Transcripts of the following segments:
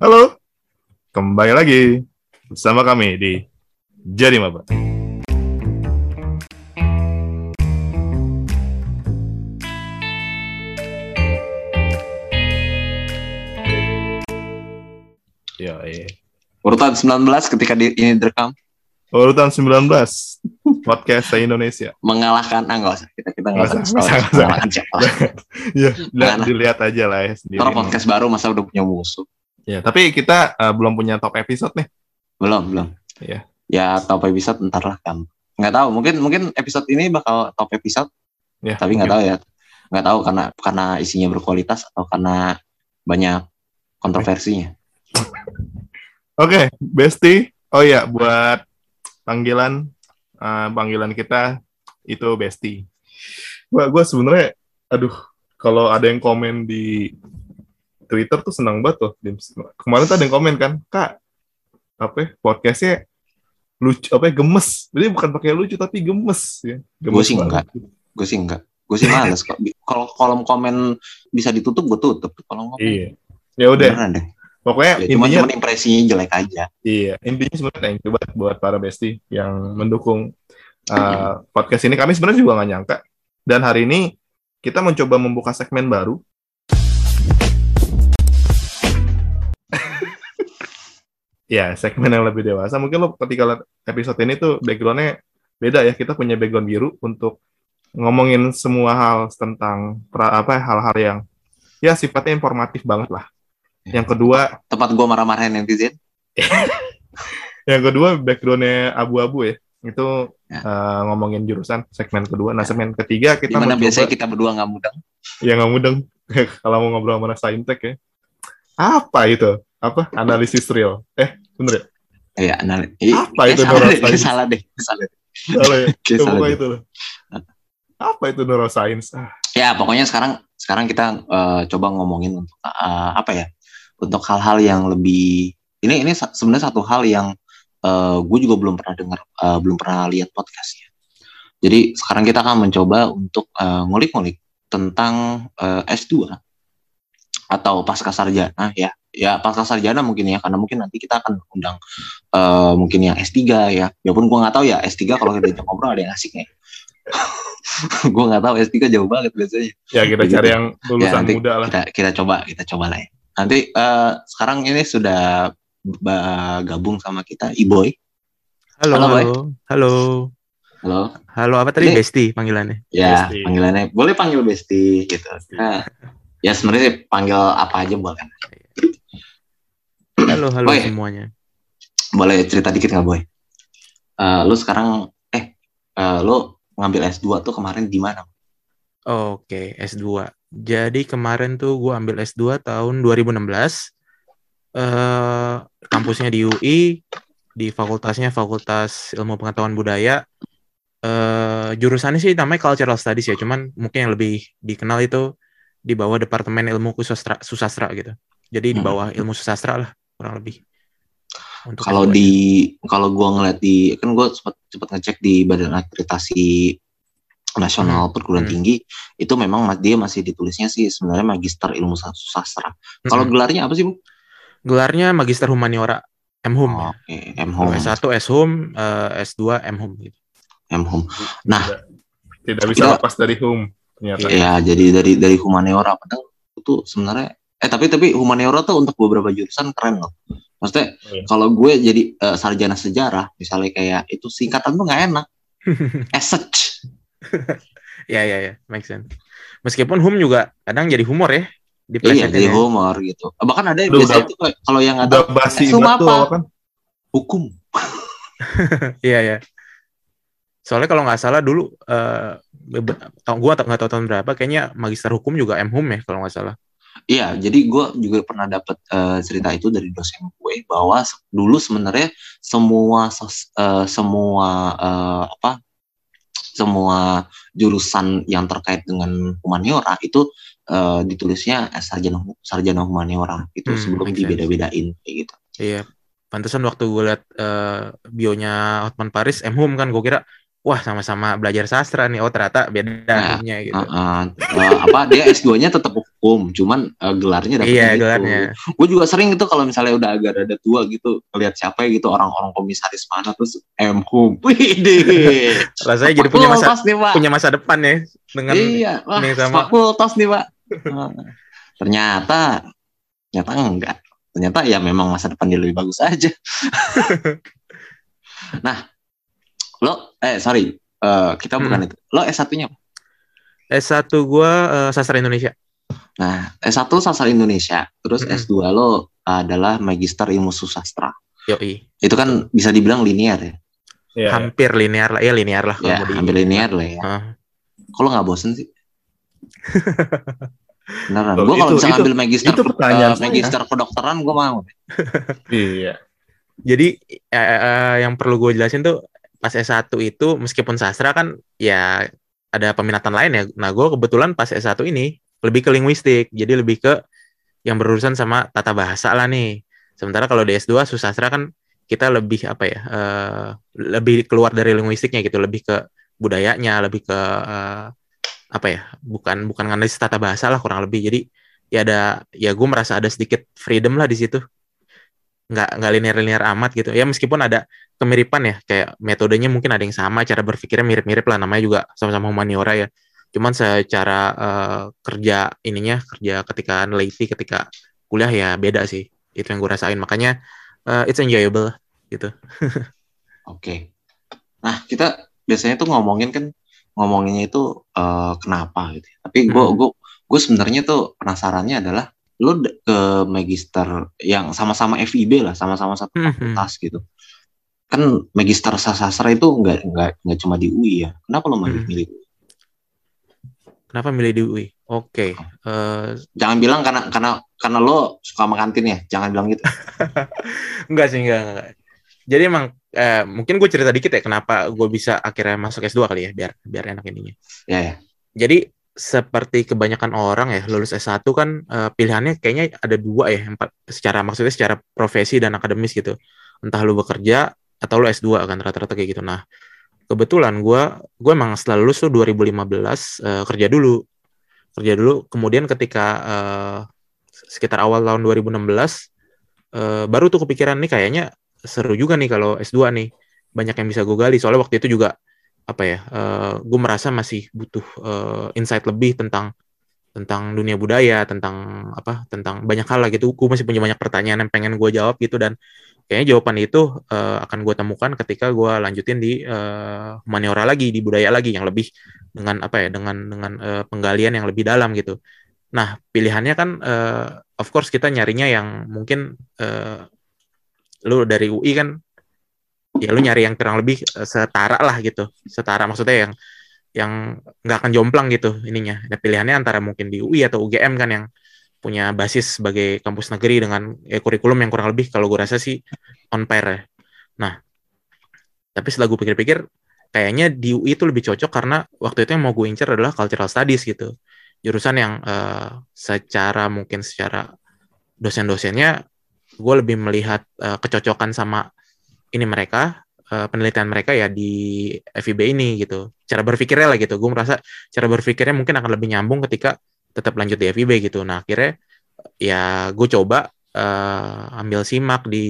Halo, kembali lagi bersama kami di Jadi Maba. Ya, iya. Urutan 19 ketika di, ini direkam Urutan 19 podcast Indonesia. mengalahkan ah nggak usah kita kita nggak Nggak usah usah, nggak usah. mengalahkan siapa lah. Ya, dilihat aja lah ya sendiri. Ntar podcast baru masa udah punya musuh Ya, tapi kita eh, belum punya top episode nih. belum belum Iya. ya top episode ntar lah kan nggak tahu mungkin mungkin episode ini bakal top episode Ya, tapi nggak tahu ya nggak tahu karena karena isinya berkualitas atau karena banyak kontroversinya Oke, Besti. Oh ya, buat panggilan eh, panggilan kita itu Besti. Gua gua sebenarnya aduh, kalau ada yang komen di Twitter tuh senang banget tuh. Kemarin tuh ada yang komen kan, "Kak, apa ya, podcastnya lucu apa ya, gemes." Jadi bukan pakai lucu tapi gemes ya. Gemes Gua sih banget. gue sih enggak gue sih males kalau kolom komen bisa ditutup gue tutup kalau Iya. Ya udah, beneran deh pokoknya ya, intinya cuma impresinya jelek aja Iya, intinya sebenarnya thank you banget buat para besti yang mendukung uh, podcast ini. Kami sebenarnya juga nggak nyangka. Dan hari ini kita mencoba membuka segmen baru. Ya, segmen yang lebih dewasa. Mungkin lo ketika episode ini tuh backgroundnya beda ya. Kita punya background biru untuk ngomongin semua hal tentang pra, apa hal-hal yang ya sifatnya informatif banget lah. Yang kedua tempat gue marah-marahin netizen Yang kedua backgroundnya abu-abu ya. Itu Ya. eh, ngomongin jurusan segmen kedua. Nah segmen ketiga kita di mana mau biasanya coba kita berdua nggak mudeng yang nggak mudeng kalau mau ngobrol sama Saintek ya. Apa itu? Apa? Analisis real. Eh, bener ya? Iya, Apa eh, itu neuroscience? salah deh, salah deh. Salah ya? Itu loh. Apa itu neuroscience? Ah, Ya, pokoknya sekarang sekarang kita eh, coba ngomongin untuk eh, apa ya? Untuk hal-hal yang lebih ini ini sebenarnya satu hal yang gue juga belum pernah dengar, eh, belum pernah lihat podcastnya. Jadi sekarang kita akan mencoba untuk eh, ngulik-ngulik tentang eh, S2 atau pasca sarjana ya. Ya pasca sarjana mungkin ya karena mungkin nanti kita akan undang eh, mungkin yang S3 ya. Biarpun gue nggak tahu ya S3 kalau kita diajak ngobrol ada yang asik nih. gue nggak tahu S3 jauh banget biasanya. ya kita cari yang lulusan Ya, nanti muda lah. Kita kita coba kita coba lah ya. Nanti eh, sekarang ini sudah gabung sama kita Iboy. Halo, Halo, Boy. halo, halo, Halo. Apa tadi Ini- Besti panggilannya? Ya, Besti. panggilannya boleh panggil Besti gitu. Nah, ya sebenarnya panggil apa aja boleh. Halo, halo Boy. semuanya. Boleh cerita dikit nggak Boy? Eh, lu sekarang eh eh, lu ngambil S2 tuh kemarin di mana? Oke, S2. Jadi kemarin tuh gue ambil S2 tahun 2016. Eh, kampusnya di UI, di fakultasnya Fakultas Ilmu Pengetahuan Budaya. Eh, jurusannya sih namanya Cultural Studies ya, cuman mungkin yang lebih dikenal itu di bawah Departemen Ilmu Susastra, Susastra gitu. Jadi di Hmm. bawah Ilmu Susastra lah, kurang lebih. Untuk Kalau S2-nya. di kalau gua ngeliat di kan gua sempat sempat ngecek di Badan Akreditasi Nasional Perguruan Hmm. Tinggi itu memang ma- dia masih ditulisnya sih sebenarnya Magister Ilmu Sastra. Kalau Mm-mm. gelarnya apa sih, Bu? gelarnya Magister Humaniora M.Hum ya. Oke, M.Hum. S1 S.Hum, eh, S2 M.Hum gitu. M.Hum. Nah. tidak, tidak bisa Kita- lepas dari home ternyata. Ya, jadi dari dari humaniora padahal itu sebenarnya eh tapi tapi humaniora tuh untuk beberapa jurusan keren loh. Maksudnya Oh, iya. kalau gue jadi eh, sarjana sejarah misalnya kayak itu singkatan tuh nggak enak. Esech. ya ya ya, make sense. Meskipun hum juga kadang jadi humor ya di Iya, jadi ya. humor gitu. Bahkan ada yang biasanya kayak- kalau yang tahu basi tuh apa? apa kan? hukum. Iya ya. Soalnya kalau nggak salah dulu eh gua tak- nggak tahu tahun berapa kayaknya magister hukum juga M.Hum ya kalau nggak salah. Iya, jadi gue juga pernah dapat eh, cerita itu dari dosen gue bahwa se- dulu sebenarnya semua eh, semua eh, apa semua jurusan yang terkait dengan humaniora itu eh, ditulisnya eh, sarjana sarjana humaniora itu Hmm, sebelum dibeda-bedain kayak gitu. Iya. Pantesan waktu gue liat eh, bionya Hotman Paris M.Hum kan gue kira wah sama-sama belajar sastra nih. Oh ternyata beda Nah, gitu. Uh, uh, uh, apa dia S2-nya tetap hukum, cuman uh, gelarnya dapetnya Iya, gitu. gelarnya. Gue juga sering itu kalau misalnya udah agak rada tua gitu, lihat siapa ya gitu orang-orang komisaris mana terus M. Wih, Rasanya jadi punya masa nih, Pak. punya masa depan ya dengan iya, wah, yang sama. fakultas nih, Pak. Ternyata ternyata enggak. Ternyata ya memang masa depan dia lebih bagus aja. nah, lo eh sorry, eh, kita Hmm. bukan itu. Lo S1-nya S1 gua eh, sastra Indonesia. Nah, S1 sastra Indonesia, terus Mm-mm. S2 lo adalah magister ilmu susastra. Yoi. Itu kan bisa dibilang linear ya. Iya. Hampir linear lah, ya linear lah kalau Ya, hampir linear lah ya. Ah. Kalau nggak bosen sih? Beneran. Gue kalau bisa itu- ngambil magister itu pertanyaan eh, magister kedokteran gue mau. Iya. Jadi eh, eh, yang perlu gue jelasin tuh pas S1 itu meskipun sastra kan ya ada peminatan lain ya. Nah, gue kebetulan pas S1 ini lebih ke linguistik. Jadi lebih ke yang berurusan sama tata bahasa lah nih. Sementara kalau di S2 susastra kan kita lebih apa ya? eh, lebih keluar dari linguistiknya gitu, lebih ke budayanya, lebih ke eh, apa ya? Bukan bukan nganalisis tata bahasa lah kurang lebih. Jadi ya ada ya gue merasa ada sedikit freedom lah di situ nggak nggak linear linear amat gitu ya meskipun ada kemiripan ya kayak metodenya mungkin ada yang sama cara berpikirnya mirip-mirip lah namanya juga sama-sama humaniora ya cuman secara eh, kerja ininya kerja ketika neliti ketika kuliah ya beda sih itu yang gue rasain makanya eh, it's enjoyable gitu Oke. Nah kita biasanya tuh ngomongin kan ngomonginnya itu eh, kenapa gitu. Tapi gue Hmm. gue gue sebenarnya tuh penasarannya adalah lo d- ke magister yang sama-sama FIB lah, sama-sama satu Hmm, hmm. fakultas gitu. Kan magister sastra itu nggak nggak nggak cuma di UI ya. Kenapa lo milih Hmm. milih UI? kenapa milih di UI oke eh, Jangan bilang karena karena karena lo suka sama kantin ya. Jangan bilang gitu. enggak sih enggak, enggak. jadi emang eh, mungkin gue cerita dikit ya kenapa gue bisa akhirnya masuk S2 kali ya biar biar enak ininya ya ya. Jadi seperti kebanyakan orang ya lulus S1 kan eh, pilihannya kayaknya ada dua ya empat secara maksudnya secara profesi dan akademis gitu. Entah lu bekerja atau lu S2 kan rata-rata kayak gitu. Nah, kebetulan gua gue emang setelah lulus tuh 2015 eh, kerja dulu. Kerja dulu kemudian ketika eh, sekitar awal tahun 2016 eh, baru tuh kepikiran nih kayaknya seru juga nih kalau S2 nih. Banyak yang bisa gue gali soalnya waktu itu juga apa ya gue merasa masih butuh eh, insight lebih tentang tentang dunia budaya tentang apa tentang banyak hal lah gitu. Gue masih punya banyak pertanyaan yang pengen gue jawab gitu dan kayaknya jawaban itu eh, akan gue temukan ketika gue lanjutin di eh, humaniora lagi di budaya lagi yang lebih dengan apa ya dengan dengan eh, penggalian yang lebih dalam gitu. Nah pilihannya kan eh, of course kita nyarinya yang mungkin eh, lu dari UI kan ya lu nyari yang kurang lebih eh, setara lah gitu. Setara maksudnya yang yang nggak akan jomplang gitu ininya. Ada pilihannya antara mungkin di UI atau UGM kan yang punya basis sebagai kampus negeri dengan ya, kurikulum yang kurang lebih kalau gue rasa sih on pair ya. Nah tapi setelah gue pikir-pikir kayaknya di UI itu lebih cocok karena waktu itu yang mau gue incer adalah cultural studies gitu. Jurusan yang eh, secara mungkin secara dosen-dosennya gue lebih melihat eh, kecocokan sama ini mereka eh, penelitian mereka ya di FIB ini gitu. Cara berpikirnya lah gitu. Gue merasa cara berpikirnya mungkin akan lebih nyambung ketika tetap lanjut di FIB gitu. Nah akhirnya ya gue coba eh, ambil simak di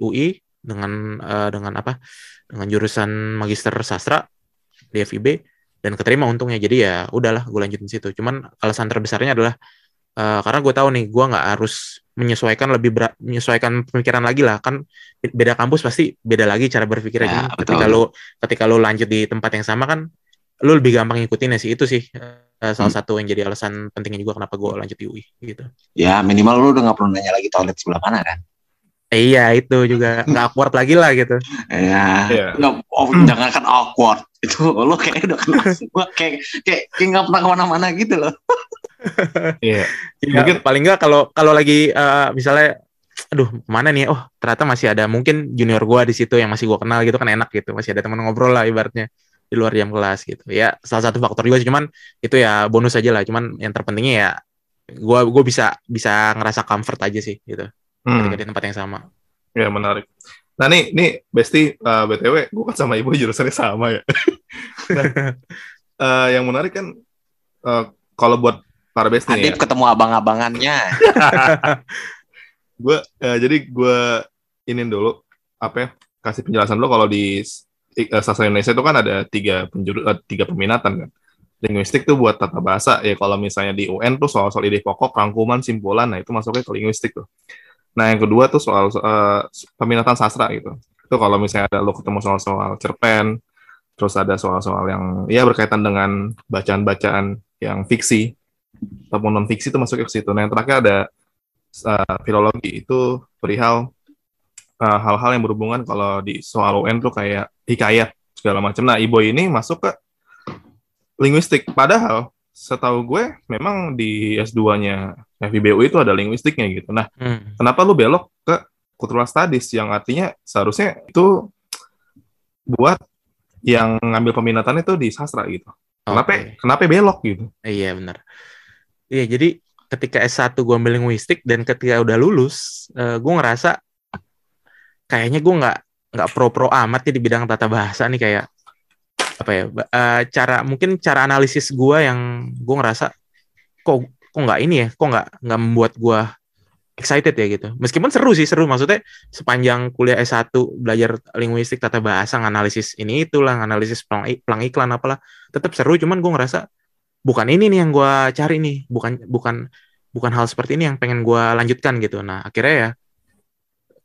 UI dengan eh, dengan apa? Dengan jurusan magister sastra di FIB dan keterima untungnya. Jadi ya udahlah gue lanjutin situ. Cuman alasan terbesarnya adalah eh, karena gue tahu nih gue nggak harus menyesuaikan lebih berat menyesuaikan pemikiran lagi lah kan beda kampus pasti beda lagi cara berpikirnya Ya, betul. ketika lo ketika lo lanjut di tempat yang sama kan lo lebih gampang ngikutin ya sih itu sih eh, salah Hmm. satu yang jadi alasan pentingnya juga kenapa gue lanjut di UI gitu Ya minimal lo udah nggak perlu nanya lagi toilet sebelah mana kan? Eh, iya itu juga nggak awkward lagi lah gitu Ya, Iya. nggak, oh, jangan kan awkward. Itu lo kayak udah kenal semua, kayak kayak kayak nggak pernah ke mana-mana gitu loh. Iya. Ya, Mungkin- paling nggak kalau kalau lagi eh, misalnya aduh mana nih oh ternyata masih ada mungkin junior gua di situ yang masih gua kenal gitu kan enak gitu masih ada teman ngobrol lah ibaratnya di luar jam kelas gitu ya salah satu faktor juga sih cuman itu ya bonus aja lah cuman yang terpentingnya ya gua gua bisa bisa ngerasa comfort aja sih gitu Hmm. ketika di tempat yang sama Ya menarik. Nah nih, nih Besti, uh, BTW, gue kan sama ibu jurusannya sama ya. nah, uh, yang menarik kan, uh, kalau buat para besti nih Adip ya. ketemu abang-abangannya. gue eh, jadi gue ini dulu apa ya kasih penjelasan dulu kalau di eh, sastra Indonesia itu kan ada tiga penjuru eh, tiga peminatan kan linguistik tuh buat tata bahasa ya kalau misalnya di UN tuh soal-soal ide pokok rangkuman simpulan nah itu masuknya ke linguistik tuh nah yang kedua tuh soal eh, peminatan sastra gitu itu kalau misalnya ada lo ketemu soal-soal cerpen terus ada soal-soal yang ya berkaitan dengan bacaan-bacaan yang fiksi ataupun non fiksi itu masuknya ke situ nah yang terakhir ada uh, filologi itu perihal uh, hal-hal yang berhubungan kalau di soal UN tuh kayak hikayat segala macam. Nah, Ibo ini masuk ke linguistik. Padahal setahu gue memang di S2-nya FIBU itu ada linguistiknya gitu. Nah, Hmm. kenapa lu belok ke cultural studies yang artinya seharusnya itu buat yang ngambil peminatan itu di sastra gitu. Kenapa Oke. kenapa belok gitu? Iya benar. Iya jadi ketika S1 gue ambil linguistik dan ketika udah lulus, eh, gue ngerasa kayaknya gue nggak nggak pro-pro amat ya di bidang tata bahasa nih kayak apa ya eh, cara mungkin cara analisis gue yang gue ngerasa kok kok nggak ini ya, kok nggak nggak membuat gue excited ya gitu. Meskipun seru sih seru maksudnya sepanjang kuliah S1 belajar linguistik tata bahasa nganalisis ini itulah nganalisis pelang, pelang iklan apalah tetap seru cuman gue ngerasa bukan ini nih yang gue cari nih bukan bukan bukan hal seperti ini yang pengen gue lanjutkan gitu. Nah akhirnya ya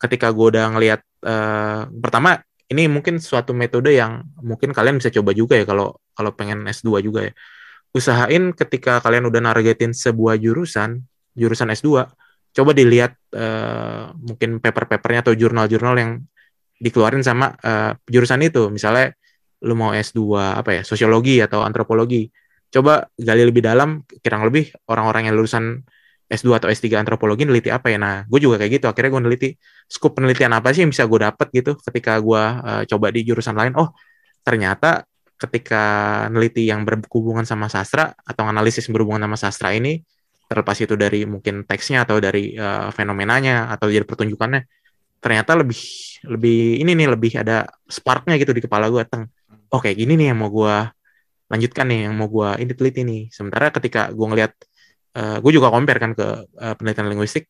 ketika gue udah ngelihat eh, pertama ini mungkin suatu metode yang mungkin kalian bisa coba juga ya kalau kalau pengen S2 juga ya. Usahain ketika kalian udah nargetin sebuah jurusan jurusan S2 coba dilihat eh, mungkin paper-papernya atau jurnal-jurnal yang dikeluarin sama eh, jurusan itu. Misalnya lu mau S2 apa ya sosiologi atau antropologi coba gali lebih dalam kurang lebih orang-orang yang lulusan S2 atau S3 antropologi neliti apa ya. Nah gue juga kayak gitu akhirnya gue neliti skup penelitian apa sih yang bisa gue dapet gitu ketika gue eh, coba di jurusan lain. Oh ternyata ketika neliti yang berhubungan sama sastra atau analisis berhubungan sama sastra ini terlepas itu dari mungkin teksnya atau dari eh, fenomenanya atau dari pertunjukannya ternyata lebih lebih ini nih lebih ada sparknya gitu di kepala gue teng oh gini nih yang mau gue lanjutkan nih yang mau gue ini teliti nih. Sementara ketika gue ngelihat gue juga compare kan ke eh, penelitian linguistik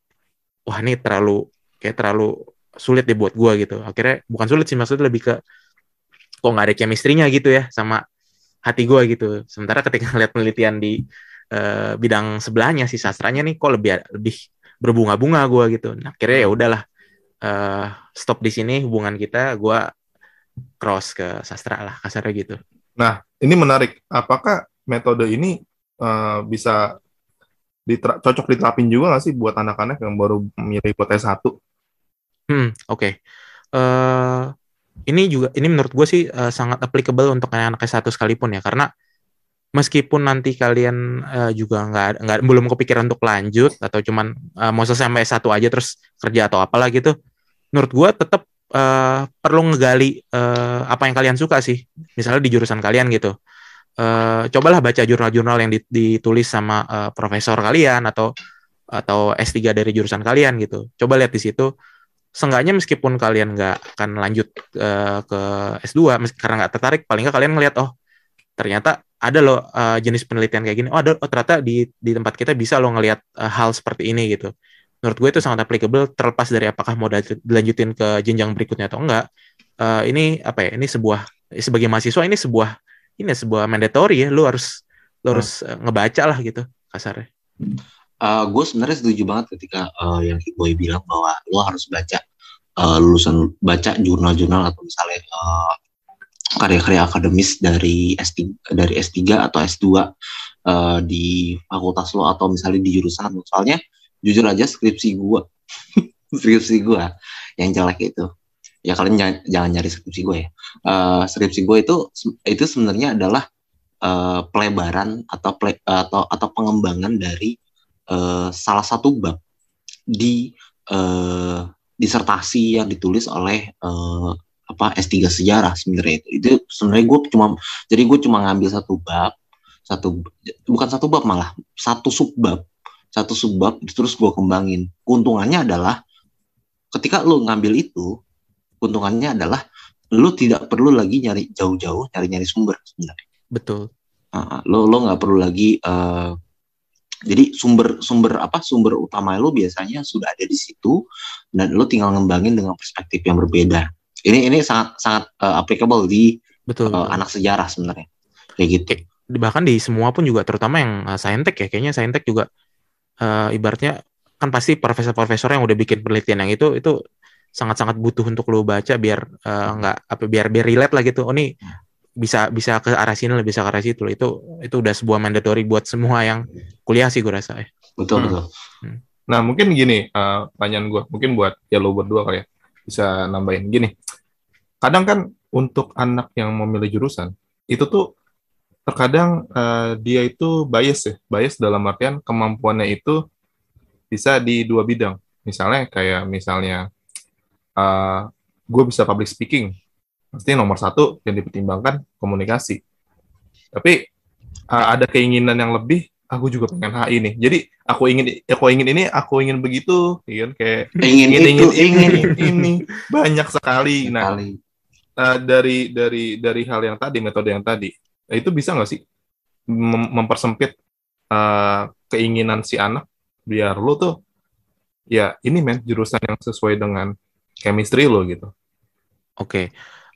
wah ini terlalu kayak terlalu sulit deh buat gue gitu. Akhirnya bukan sulit sih maksudnya lebih ke kok nggak ada chemistry-nya gitu ya sama hati gue gitu. Sementara ketika ngeliat penelitian di eh, bidang sebelahnya si sastranya nih kok lebih lebih berbunga-bunga gue gitu. Nah akhirnya ya udahlah eh, stop di sini hubungan kita gue cross ke sastra lah kasarnya gitu Nah, ini menarik. Apakah metode ini eh, bisa diter- cocok diterapin juga nggak sih buat anak-anak yang baru milih buat S1? Hmm, oke. Eh, ini juga ini menurut gue sih eh, sangat applicable untuk anak-anak S1 sekalipun ya karena meskipun nanti kalian eh, juga nggak nggak belum kepikiran untuk lanjut atau cuman eh, mau selesai sampai S1 aja terus kerja atau apalah gitu, menurut gue tetap eh, perlu ngegali eh, apa yang kalian suka sih. Misalnya di jurusan kalian gitu. Eh, cobalah baca jurnal-jurnal yang di- ditulis sama eh, profesor kalian atau atau S3 dari jurusan kalian gitu. Coba lihat di situ seenggaknya meskipun kalian nggak akan lanjut eh, ke S2 mes- karena nggak tertarik paling nggak kalian ngeliat oh ternyata ada loh eh, jenis penelitian kayak gini oh ada oh, ternyata di di tempat kita bisa loh ngelihat eh, hal seperti ini gitu menurut gue itu sangat applicable terlepas dari apakah mau dilanjutin ke jenjang berikutnya atau enggak. Eh, ini apa ya ini sebuah sebagai mahasiswa ini sebuah ini sebuah mandatory ya lu harus lu harus eh, ngebaca lah gitu kasarnya. Gue sebenarnya setuju banget ketika eh, yang Boy bilang bahwa lo harus baca eh, lulusan baca jurnal-jurnal atau misalnya eh, karya-karya akademis dari S3 dari S3 atau S2 eh, di fakultas lo atau misalnya di jurusan lo. Soalnya jujur aja skripsi gue skripsi gue yang jelek itu. Ya kalian jangan, jangan nyari skripsi gue ya. Eh, skripsi gue itu itu sebenarnya adalah eh, pelebaran atau ple- atau atau pengembangan dari eh, salah satu bab di eh, disertasi yang ditulis oleh eh, apa S3 sejarah sebenarnya itu. Itu sebenarnya gue cuma jadi gue cuma ngambil satu bab, satu bukan satu bab malah satu subbab, satu subbab terus gue kembangin. Keuntungannya adalah ketika lu ngambil itu, keuntungannya adalah lu tidak perlu lagi nyari jauh-jauh nyari-nyari sumber sebenarnya. Betul. Uh, lo lo nggak perlu lagi uh, jadi sumber sumber apa sumber utama lu biasanya sudah ada di situ dan lu tinggal ngembangin dengan perspektif yang berbeda. Ini ini sangat sangat uh, applicable di betul, uh, betul. anak sejarah sebenarnya. Kayak gitu. Bahkan di semua pun juga terutama yang uh, saintek ya kayaknya saintek juga uh, ibaratnya kan pasti profesor-profesor yang udah bikin penelitian yang itu itu sangat-sangat butuh untuk lo baca biar uh, nggak apa biar biar relate lah gitu oh nih bisa bisa ke arah sini lah bisa ke arah situ loh. itu itu udah sebuah mandatory buat semua yang kuliah sih gue rasa ya betul Hmm. betul Nah, mungkin gini, eh, pertanyaan gue, mungkin buat ya lo berdua kali ya, bisa nambahin gini. Kadang kan untuk anak yang memilih jurusan, itu tuh terkadang eh, dia itu bias ya, bias dalam artian kemampuannya itu bisa di dua bidang. Misalnya kayak misalnya gue bisa public speaking, pasti nomor satu yang dipertimbangkan komunikasi. Tapi eh, ada keinginan yang lebih, aku juga pengen HI nih. Jadi aku ingin aku ingin ini, aku ingin begitu, ya kan kayak ingin, ingin itu ingin ingin ini, banyak sekali. Nah, sekali eh, dari dari dari hal yang tadi, metode yang tadi, eh, itu bisa nggak sih mem- mempersempit eh, keinginan si anak biar lo tuh ya ini men jurusan yang sesuai dengan chemistry lo gitu. oke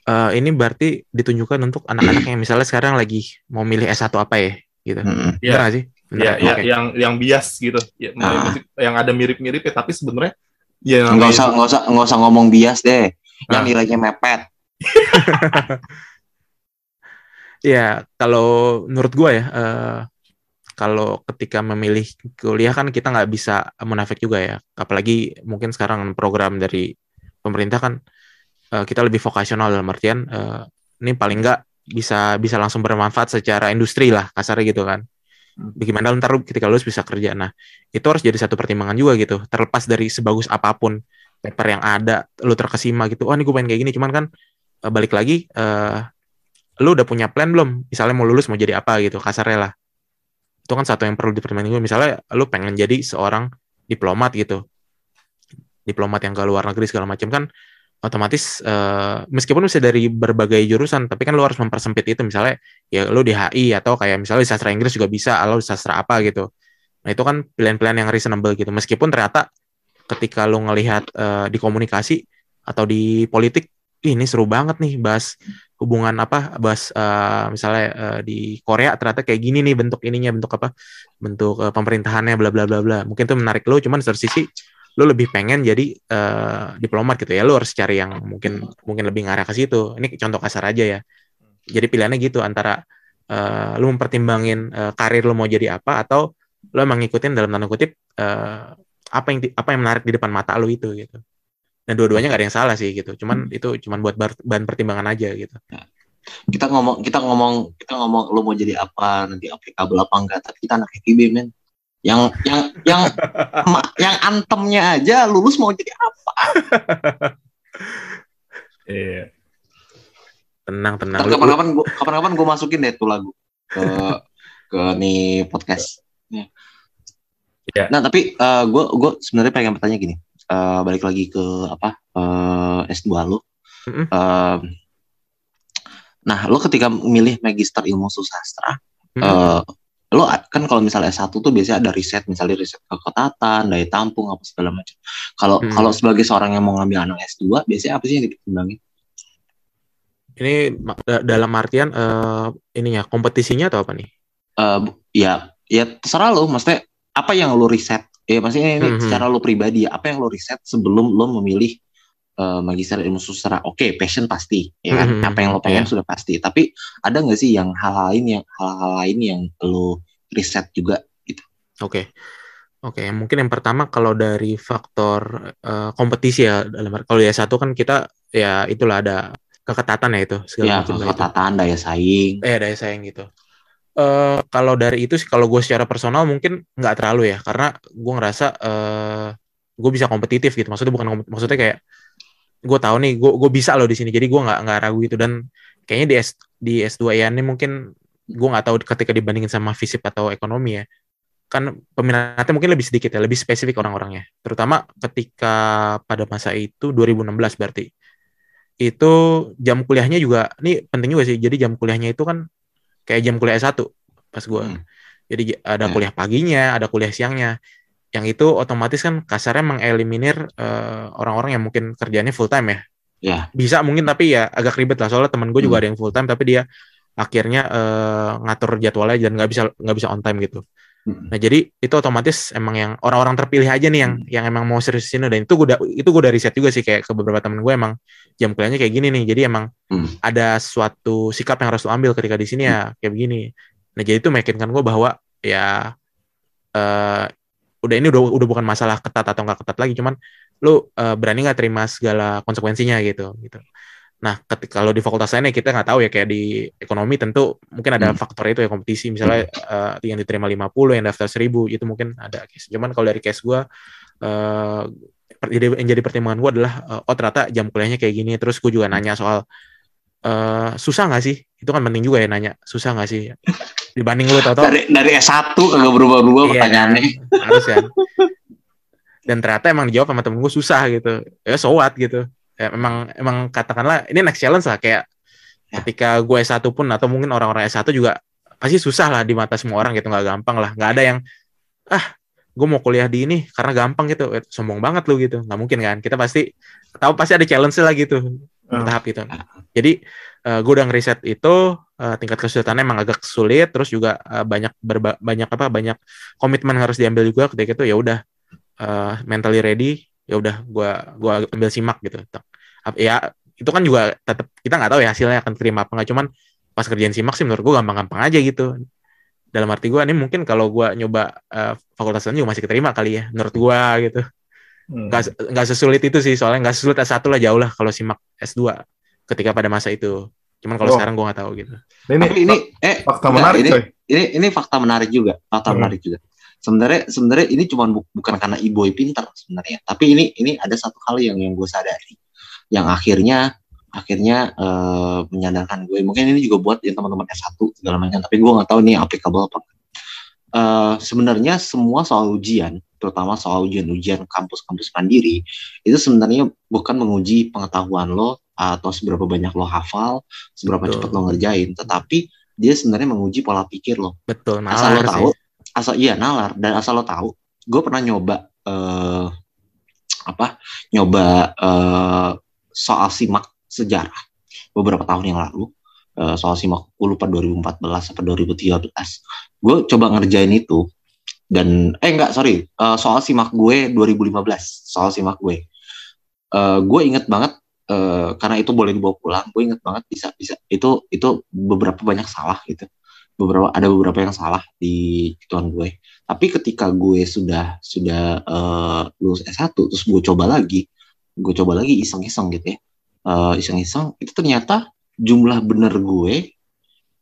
Eh, ini berarti ditunjukkan untuk anak-anak yang misalnya sekarang lagi mau milih S1 apa ya gitu. Ya. Benar nggak sih Benar Ya, ya Oke. yang yang bias gitu. Ya, Ah. yang ada mirip-mirip ya, tapi sebenarnya ya nggak usah nggak usah nggak usah ngomong bias deh yang Ah. nilainya mepet Ya, kalau menurut gua ya, eh, kalau ketika memilih kuliah kan kita nggak bisa munafik juga ya. Apalagi mungkin sekarang program dari pemerintah kan eh, kita lebih vokasional dalam artian eh, ini paling nggak bisa bisa langsung bermanfaat secara industri lah kasarnya gitu kan. Hmm. Bagaimana ntar ketika lulus bisa kerja. Nah, itu harus jadi satu pertimbangan juga gitu. Terlepas dari sebagus apa pun paper yang ada, lu terkesima gitu. Oh, ini gue pengen kayak gini. Cuman kan balik lagi eh lu udah punya plan belum? Misalnya mau lulus mau jadi apa gitu, kasarnya lah. Itu kan satu yang perlu dipertimbangkan. Misalnya lu pengen jadi seorang diplomat gitu. Diplomat yang ke luar negeri segala macam kan otomatis eh, meskipun bisa dari berbagai jurusan, tapi kan lu harus mempersempit itu misalnya ya lu di HI atau kayak misalnya di sastra Inggris juga bisa, atau di sastra apa gitu. Nah, itu kan pilihan-pilihan yang reasonable gitu. Meskipun ternyata ketika lu ngelihat eh, di komunikasi atau di politik, "Ih, ini seru banget nih bahas hubungan apa bahas eh, misalnya eh, di Korea ternyata kayak gini nih bentuk ininya bentuk apa bentuk eh, pemerintahannya bla bla bla bla. Mungkin itu menarik lo cuman dari sisi lo lebih pengen jadi eh, diplomat gitu ya. Lo harus cari yang mungkin mungkin lebih ngarah ke situ. Ini contoh kasar aja ya. Jadi pilihannya gitu antara eh, lo mempertimbangin eh, karir lo mau jadi apa atau lo emang ngikutin dalam tanda kutip eh, apa yang apa yang menarik di depan mata lo itu gitu dan dua-duanya nggak ada yang salah sih gitu. Cuman itu cuman buat bahan pertimbangan aja gitu. Kita ngomong kita ngomong kita ngomong lu mau jadi apa nanti aplikabel apa enggak tapi kita anak FIB men. Yang yang yang ma- yang antemnya aja lulus mau jadi apa? Iya. tenang tenang. Kapan-kapan gua kapan-kapan gue masukin deh tuh lagu ke ke nih podcast. Ya. nah tapi gue gue sebenarnya pengen bertanya gini Eh, balik lagi ke apa eh, S2 lu Mm-mm. Eh, nah lo ketika milih magister ilmu susastra Mm-mm. eh lo kan kalau misalnya S1 tuh biasanya ada riset misalnya riset kekotatan daya tampung apa segala macam kalau Hmm. kalau sebagai seorang yang mau ngambil anak S2 biasanya apa sih yang dipertimbangin ini dalam artian eh, ininya kompetisinya atau apa nih bu- ya ya terserah lo maksudnya apa yang lo riset ya maksudnya ini Mhm. secara lo pribadi ya apa yang lo riset sebelum lo memilih eh, magister ilmu susastra oke passion pasti ya kan Mhm. apa yang lo pengen Iya. sudah pasti tapi ada nggak sih yang hal lain yang hal-hal lain yang lo riset juga Oke. Oke, mungkin yang pertama kalau dari faktor eh, kompetisi ya dalam kalau ya satu kan kita ya itulah ada keketatan ya itu segala ya macam lah itu. daya saing Eh daya saing gitu. Eh kalau dari itu sih kalau gue secara personal mungkin nggak terlalu ya karena gue ngerasa eh gue bisa kompetitif gitu. Maksudnya bukan maksudnya kayak gue tahu nih gue gue bisa loh di sini jadi gue nggak nggak ragu itu dan kayaknya di S di S2 ya ini mungkin gue nggak tahu ketika dibandingin sama fisip atau ekonomi ya. Kan peminatnya mungkin lebih sedikit ya lebih spesifik orang-orangnya. Terutama ketika pada masa itu 2016 berarti. Itu jam kuliahnya juga ini penting juga sih. Jadi jam kuliahnya itu kan kayak jam kuliah S1 pas gue Hmm. Jadi ada Ya. kuliah paginya, ada kuliah siangnya. Yang itu otomatis kan kasarnya mengeliminir eh, orang-orang yang mungkin kerjanya full time ya. Ya. Bisa mungkin tapi ya agak ribet lah soalnya temen gue juga Hmm. ada yang full time tapi dia akhirnya eh, ngatur jadwalnya dan nggak bisa nggak bisa on time gitu. Hmm. Nah jadi itu otomatis emang yang orang-orang terpilih aja nih yang yang emang mau serius di sini dan itu gue udah itu gue udah riset juga sih kayak ke beberapa temen gue emang jam kuliahnya kayak gini nih jadi emang Hmm. ada suatu sikap yang harus lo ambil ketika di sini ya kayak begini. Nah jadi itu meyakinkan gue bahwa ya eh udah ini udah udah bukan masalah ketat atau nggak ketat lagi cuman lu eh, berani nggak terima segala konsekuensinya gitu gitu. Nah, ketika kalau di fakultas lainnya kita nggak tahu ya kayak di ekonomi tentu mungkin ada Hmm. faktor itu ya kompetisi misalnya eh, yang diterima 50 yang daftar 1000 itu mungkin ada case. Cuman kalau dari case gua eh per- jadi- yang jadi pertimbangan gua adalah eh, oh ternyata jam kuliahnya kayak gini terus gue juga nanya soal eh susah nggak sih? Itu kan penting juga ya nanya susah nggak sih? Dibanding lu tau-tau Dari dari S1 kagak berubah-ubah Iya, pertanyaannya. harus kan dan ternyata emang dijawab sama temen gue susah gitu ya so what gitu ya emang emang katakanlah ini next challenge lah kayak Ya. ketika gue S1 pun atau mungkin orang-orang S1 juga pasti susah lah di mata semua orang gitu nggak gampang lah. Nggak ada yang ah gue mau kuliah di ini karena gampang gitu. Eh, sombong banget lu gitu. Nggak mungkin kan? Kita pasti tahu pasti ada challenge lah gitu. Hmm. bertahap gitu. Jadi eh, gue udah ngeriset itu eh, tingkat kesulitannya emang agak sulit terus juga eh, banyak berba- banyak apa banyak komitmen harus diambil juga. Ketika itu ya udah eh, mentally ready ya udah gua gua ambil simak gitu ya itu kan juga tetap kita nggak tahu ya hasilnya akan terima apa nggak cuman pas kerjaan simak sih menurut gua gampang-gampang aja gitu dalam arti gua ini mungkin kalau gua nyoba eh, fakultas lain juga masih keterima kali ya menurut gua gitu Hmm. nggak nggak sesulit itu sih soalnya nggak sesulit S1 lah jauh lah kalau simak S2 ketika pada masa itu cuman kalau Oh. sekarang gua nggak tahu gitu Ini, Tapi ini eh fakta enggak, menarik ini, coy. ini ini fakta menarik juga, fakta Hmm. menarik juga. Sebenarnya sebenarnya ini cuma bu- bukan karena iboy pintar sebenarnya, tapi ini ini ada satu hal yang yang gue sadari, yang akhirnya akhirnya eh, menyadarkan gue. Mungkin ini juga buat yang teman-teman S1 segala macam, tapi gue nggak tahu ini applicable apa. Eh, sebenarnya semua soal ujian, terutama soal ujian-ujian kampus-kampus mandiri, itu sebenarnya bukan menguji pengetahuan lo atau seberapa banyak lo hafal, seberapa Betul. cepat lo ngerjain, tetapi dia sebenarnya menguji pola pikir lo. betul Asal lo tahu, sih asal iya nalar dan asal lo tahu. Gue pernah nyoba eh apa? Nyoba eh soal simak sejarah beberapa tahun yang lalu. Eh, soal simak lupa 2014 atau 2013. Gue coba ngerjain itu dan eh enggak sorry Eh, soal simak gue 2015 soal simak gue. Eh gue inget banget eh, karena itu boleh dibawa pulang. Gue inget banget bisa bisa itu itu beberapa banyak salah gitu beberapa ada beberapa yang salah di hitungan gue. Tapi ketika gue sudah sudah eh, lulus S1 terus gue coba lagi, gue coba lagi iseng-iseng gitu ya. Eh, iseng-iseng itu ternyata jumlah bener gue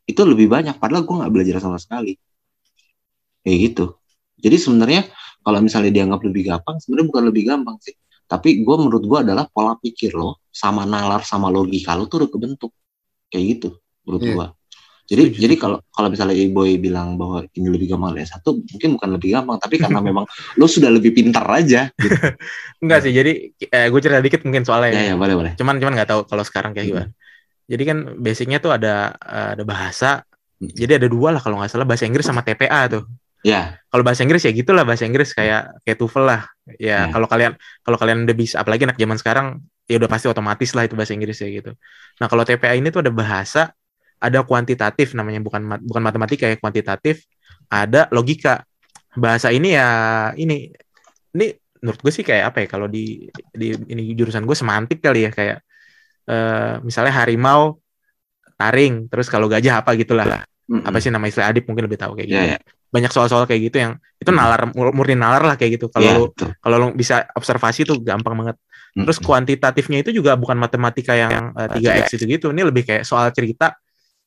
itu lebih banyak padahal gue nggak belajar sama sekali. Kayak gitu. Jadi sebenarnya kalau misalnya dianggap lebih gampang, sebenarnya bukan lebih gampang sih. Tapi gue menurut gue adalah pola pikir lo sama nalar sama logika lo tuh udah kebentuk kayak gitu menurut Iya. gue. Jadi Setuju. jadi kalau kalau misalnya Boy bilang bahwa ini lebih gampang dari satu, mungkin bukan lebih gampang, tapi karena memang lo sudah lebih pintar aja. Gitu. enggak sih jadi eh, gue cerita dikit mungkin soalnya ya ya boleh boleh. cuman cuman nggak tahu kalau sekarang kayak Hmm. gimana jadi kan basicnya tuh ada ada bahasa Hmm. jadi ada dua lah kalau nggak salah bahasa Inggris sama TPA tuh Ya kalau bahasa Inggris ya gitulah bahasa Inggris kayak kayak TOEFL lah ya Ya. kalau kalian kalau kalian udah bisa apalagi anak zaman sekarang ya udah pasti otomatis lah itu bahasa Inggris ya gitu nah kalau TPA ini tuh ada bahasa ada kuantitatif namanya bukan mat- bukan matematika ya kuantitatif ada logika. Bahasa ini ya ini ini menurut gue sih kayak apa ya kalau di di ini jurusan gue semantik kali ya kayak eh, misalnya harimau taring terus kalau gajah apa gitulah. Mm-mm. apa sih nama istilah adip mungkin lebih tahu kayak gitu Ya ya. banyak soal-soal kayak gitu yang itu nalar mur- murni nalar lah kayak gitu. Kalau Ya, lu betul. kalau lu bisa observasi tuh gampang banget. Terus kuantitatifnya itu juga bukan matematika yang eh, 3x itu gitu ini lebih kayak soal cerita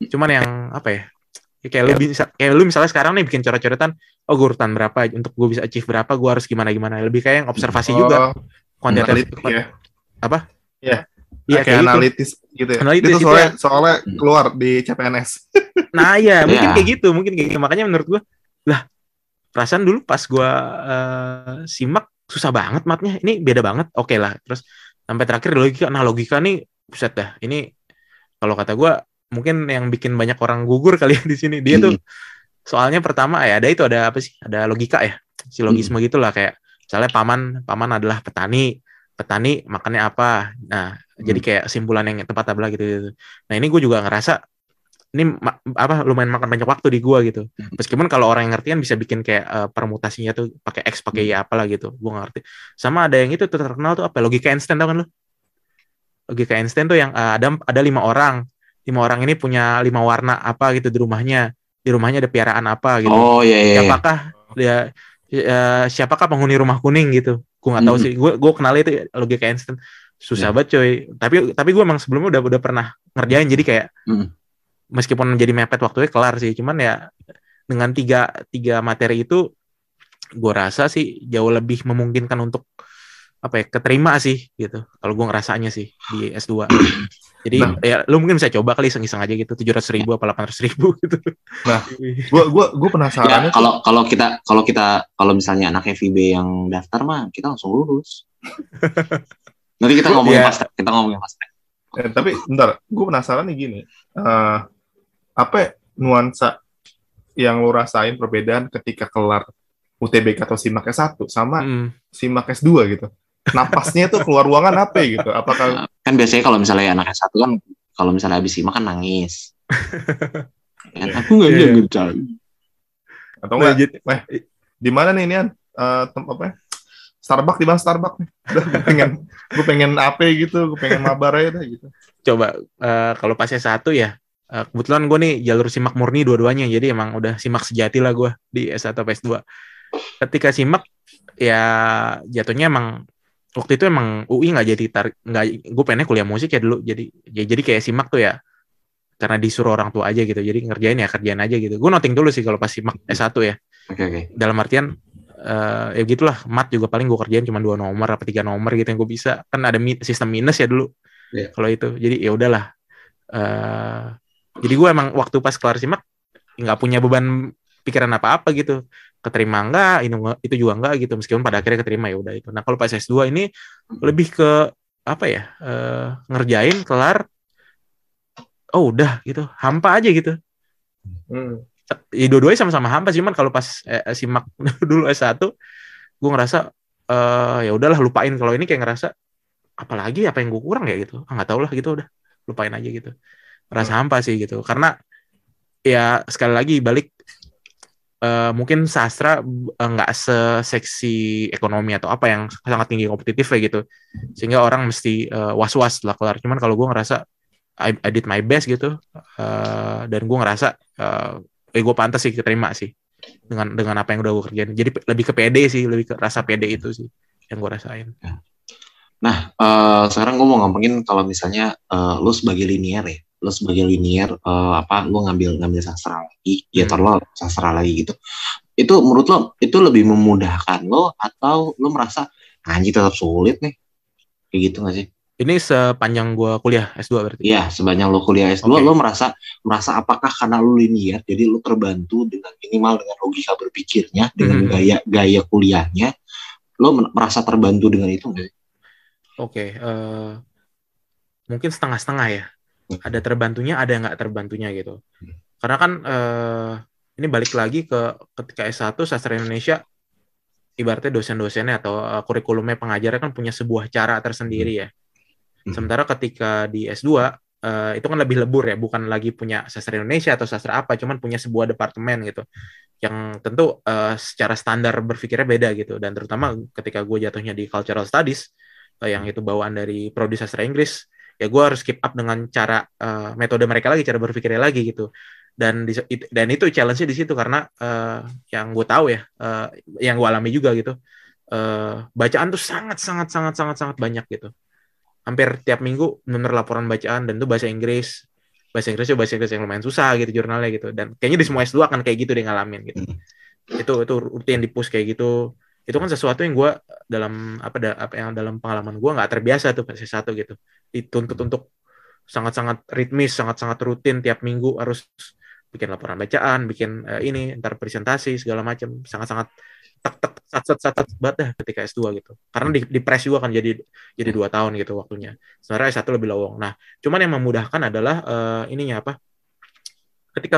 cuman yang apa ya Ya, kayak lu bisa kayak lu misalnya sekarang nih bikin coret-coretan oh gue urutan berapa untuk gue bisa achieve berapa gue harus gimana gimana lebih kayak yang observasi juga Oh, kuantitatif analitik ya. apa Iya. iya kayak kayak gitu analitis gitu ya. Analitis itu itu soalnya, ya. soalnya Hmm. keluar di CPNS. Nah ya mungkin Iya. kayak gitu, mungkin kayak gitu. Makanya menurut gua, lah perasaan dulu pas gua eh, simak susah banget matnya. Ini beda banget. Oke lah. Terus sampai terakhir logika. Nah logika nih buset dah. Ini kalau kata gua mungkin yang bikin banyak orang gugur kali ya di sini. Dia tuh soalnya pertama ya ada itu ada apa sih? Ada logika ya silogisme Hmm. gitulah kayak misalnya paman paman adalah petani petani makannya apa? Nah jadi kayak simpulan yang tepat adalah gitu, gitu. Nah ini gue juga ngerasa ini apa lumayan makan banyak waktu di gua gitu. Meskipun kalau orang yang ngerti kan bisa bikin kayak eh, permutasinya tuh pakai x pakai y apalah gitu gua ngerti. Sama ada yang itu tuh terkenal tuh apa? Logika Einstein tau kan lu? Logika Einstein tuh yang eh, ada ada lima orang lima orang ini punya lima warna apa gitu di rumahnya di rumahnya ada piaraan apa gitu Oh iya iya. iya. siapakah dia eh, siapakah penghuni rumah kuning gitu gue nggak tahu Hmm. sih gue gue kenal itu logika Einstein susah Ya. banget coy tapi tapi gue emang sebelumnya udah udah pernah ngerjain jadi kayak Hmm. meskipun menjadi mepet waktunya kelar sih cuman ya dengan tiga tiga materi itu gue rasa sih jauh lebih memungkinkan untuk apa ya keterima sih gitu kalau gue ngerasanya sih di S2 jadi Nah. ya lu mungkin bisa coba kali iseng-iseng aja gitu tujuh ratus ribu apa delapan ribu gitu Nah. Gue gua gua Ya, penasarannya tuh- kalau kalau kita kalau kita kalau misalnya anak FIB yang daftar mah kita langsung lulus. Nanti kita ngomongin Iya. pas kita ngomongin pas. Eh, tapi bentar, gue penasaran nih gini. Eh, apa ya nuansa yang lo rasain perbedaan ketika kelar UTBK atau SIMAK S1 sama Mm. SIMAK S2 gitu? Napasnya tuh keluar ruangan apa gitu? Apakah Kan biasanya kalau misalnya anak S1 kan kalau misalnya habis simak kan nangis. kan, aku nggak Iya, bisa iya. kerja. atau Nah, enggak? jadi- Eh, di mana nih Nian? Eh, tem- apa ya? Starbucks di mana Starbucks nih? Udah, gue pengen gue pengen apa gitu, gue pengen mabar aja deh gitu. coba eh, kalau pas S1 ya eh, kebetulan gue nih jalur simak murni dua-duanya jadi emang udah simak sejati lah gue di S1 atau S2 ketika simak ya jatuhnya emang waktu itu emang UI nggak jadi tarik nggak gue pengennya kuliah musik ya dulu. Jadi ya, jadi kayak simak tuh ya. Karena disuruh orang tua aja gitu. Jadi ngerjain ya kerjain aja gitu. Gue noting dulu sih kalau pas simak S1 ya. Oke oke. dalam artian eh, ya gitulah. Mat juga paling gue kerjain cuma dua nomor apa tiga nomor gitu yang gue bisa. Kan ada mi- sistem minus ya dulu. Iya. kalau itu. Jadi ya udahlah. Eh, jadi gue emang waktu pas kelar simak nggak punya beban pikiran apa apa gitu keterima enggak enggak- itu juga enggak gitu meskipun pada akhirnya keterima ya udah itu. Nah kalau pas S2 ini lebih ke apa ya eh, ngerjain kelar oh udah gitu hampa aja gitu. Hmm. ya dua-duanya sama-sama hampa sih cuman kalau pas eh, simak dulu S1 gue ngerasa eh ya udahlah lupain. Kalau ini kayak ngerasa apalagi apa yang gue kurang ya gitu. Ah, nggak tahu lah gitu udah lupain aja gitu. Rasa hampa sih gitu karena ya sekali lagi balik eh, mungkin sastra eh, nggak seseksi ekonomi atau apa yang sangat tinggi kompetitif ya gitu. Sehingga orang mesti eh, was-was lah kelar cuman kalau gue ngerasa I, I did my best gitu Eh, dan gue ngerasa eh eh gue pantas sih keterima sih dengan dengan apa yang udah gue kerjain. Jadi lebih ke pede sih lebih ke rasa pede itu sih yang gue rasain. Nah, eh, sekarang gue mau ngomongin kalau misalnya eh, lu sebagai linier ya, lu sebagai linier eh, apa, lu ngambil ngambil sastra lagi, ya Hmm. tar lo sastra lagi gitu. Itu menurut lo itu lebih memudahkan lo atau lo merasa anjing tetap sulit nih, kayak gitu gak sih? ini sepanjang gue kuliah S2 berarti Iya, sebanyak lo kuliah S2, Oke. lo merasa merasa apakah karena lo linier, jadi lo terbantu dengan minimal dengan logika berpikirnya, dengan Mhm. gaya gaya kuliahnya, lo merasa terbantu dengan itu nggak sih? Oke, eh, mungkin setengah-setengah ya. Ada terbantunya, ada yang nggak terbantunya gitu. Karena kan eh, ini balik lagi ke ketika S1 sastra Indonesia, ibaratnya dosen-dosennya atau eh, kurikulumnya pengajarnya kan punya sebuah cara tersendiri ya. Hmm. Sementara ketika di S2 eh, itu kan lebih lebur ya, bukan lagi punya sastra Indonesia atau sastra apa, cuman punya sebuah departemen gitu. Yang tentu eh, secara standar berpikirnya beda gitu. Dan terutama ketika gue jatuhnya di cultural studies, eh, yang itu bawaan dari prodi sastra Inggris, ya gue harus keep up dengan cara eh, metode mereka lagi, cara berpikirnya lagi gitu. Dan di, it- dan itu challenge-nya di situ karena eh, yang gue tahu ya, eh, yang gue alami juga gitu, eh, bacaan tuh sangat sangat sangat sangat sangat banyak gitu. Hampir tiap minggu bener laporan bacaan dan itu bahasa Inggris. Bahasa Inggrisnya bahasa Inggris yang lumayan susah gitu jurnalnya gitu. Dan kayaknya di semua S2 akan kayak gitu dia ngalamin gitu. Itu itu rutin di push kayak gitu. Itu kan sesuatu yang gue dalam apa da- apa yang dalam pengalaman gue nggak terbiasa tuh pas S1 gitu. Dituntut untuk sangat-sangat ritmis, sangat-sangat rutin tiap minggu harus bikin laporan bacaan, bikin eh, ini, ntar presentasi segala macam, sangat-sangat tek tek sat sat sat sat dah ketika S2 gitu. Karena di, di press juga kan jadi jadi dua tahun gitu waktunya. Sebenarnya S1 lebih lowong. Nah, cuman yang memudahkan adalah eh, ininya apa? Ketika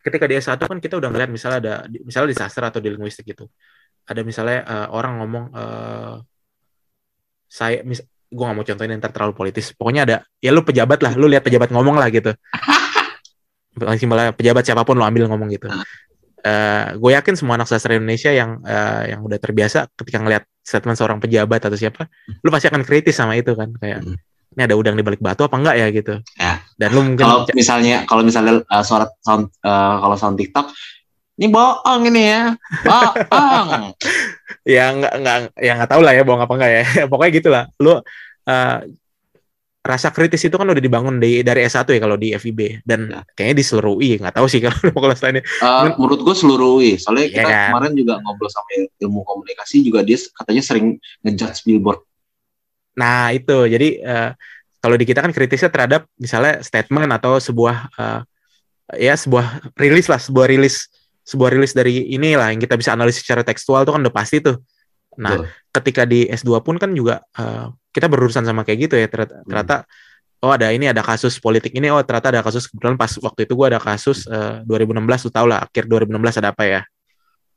ketika di S1 kan kita udah ngeliat misalnya ada misalnya di sastra atau di linguistik gitu ada misalnya eh, orang ngomong eh, saya mis gue gak mau contohin yang ntar terlalu politis. Pokoknya ada ya lu pejabat lah lu lihat pejabat ngomong lah gitu. Simpelnya pejabat siapa pun lu ambil ngomong gitu. Eh gue yakin semua anak sastra Indonesia yang eh, yang udah terbiasa ketika ngelihat statement seorang pejabat atau siapa lu pasti akan kritis sama itu kan. Kayak Hmm. ini ada udang di balik batu apa enggak ya? gitu. Ya. dan lu mungkin Kalau misalnya kalau misalnya uh, suara sound uh, kalau sound TikTok ini bohong ini ya. Bohong. ya nggak nggak ya nggak tahu lah ya bohong apa enggak ya pokoknya gitulah lu eh, rasa kritis itu kan udah dibangun di dari S1 ya kalau di FIB dan Ya. kayaknya di seluruh UI nggak tahu sih kalau kalau lainnya Uh, menurut gue seluruh UI. Soalnya Iya kita kan? kemarin juga ngobrol sama ilmu komunikasi juga dia katanya sering ngejudge billboard. nah itu jadi eh, kalau di kita kan kritisnya terhadap misalnya statement atau sebuah eh, ya sebuah rilis lah sebuah rilis sebuah rilis dari inilah yang kita bisa analisis secara tekstual itu kan udah pasti tuh nah Betul. ketika di S2 pun kan juga eh, kita berurusan sama kayak gitu ya ternyata, ternyata oh ada ini ada kasus politik ini oh ternyata ada kasus kebetulan pas waktu itu gua ada kasus eh, 2016 lu tau lah akhir 2016 ada apa ya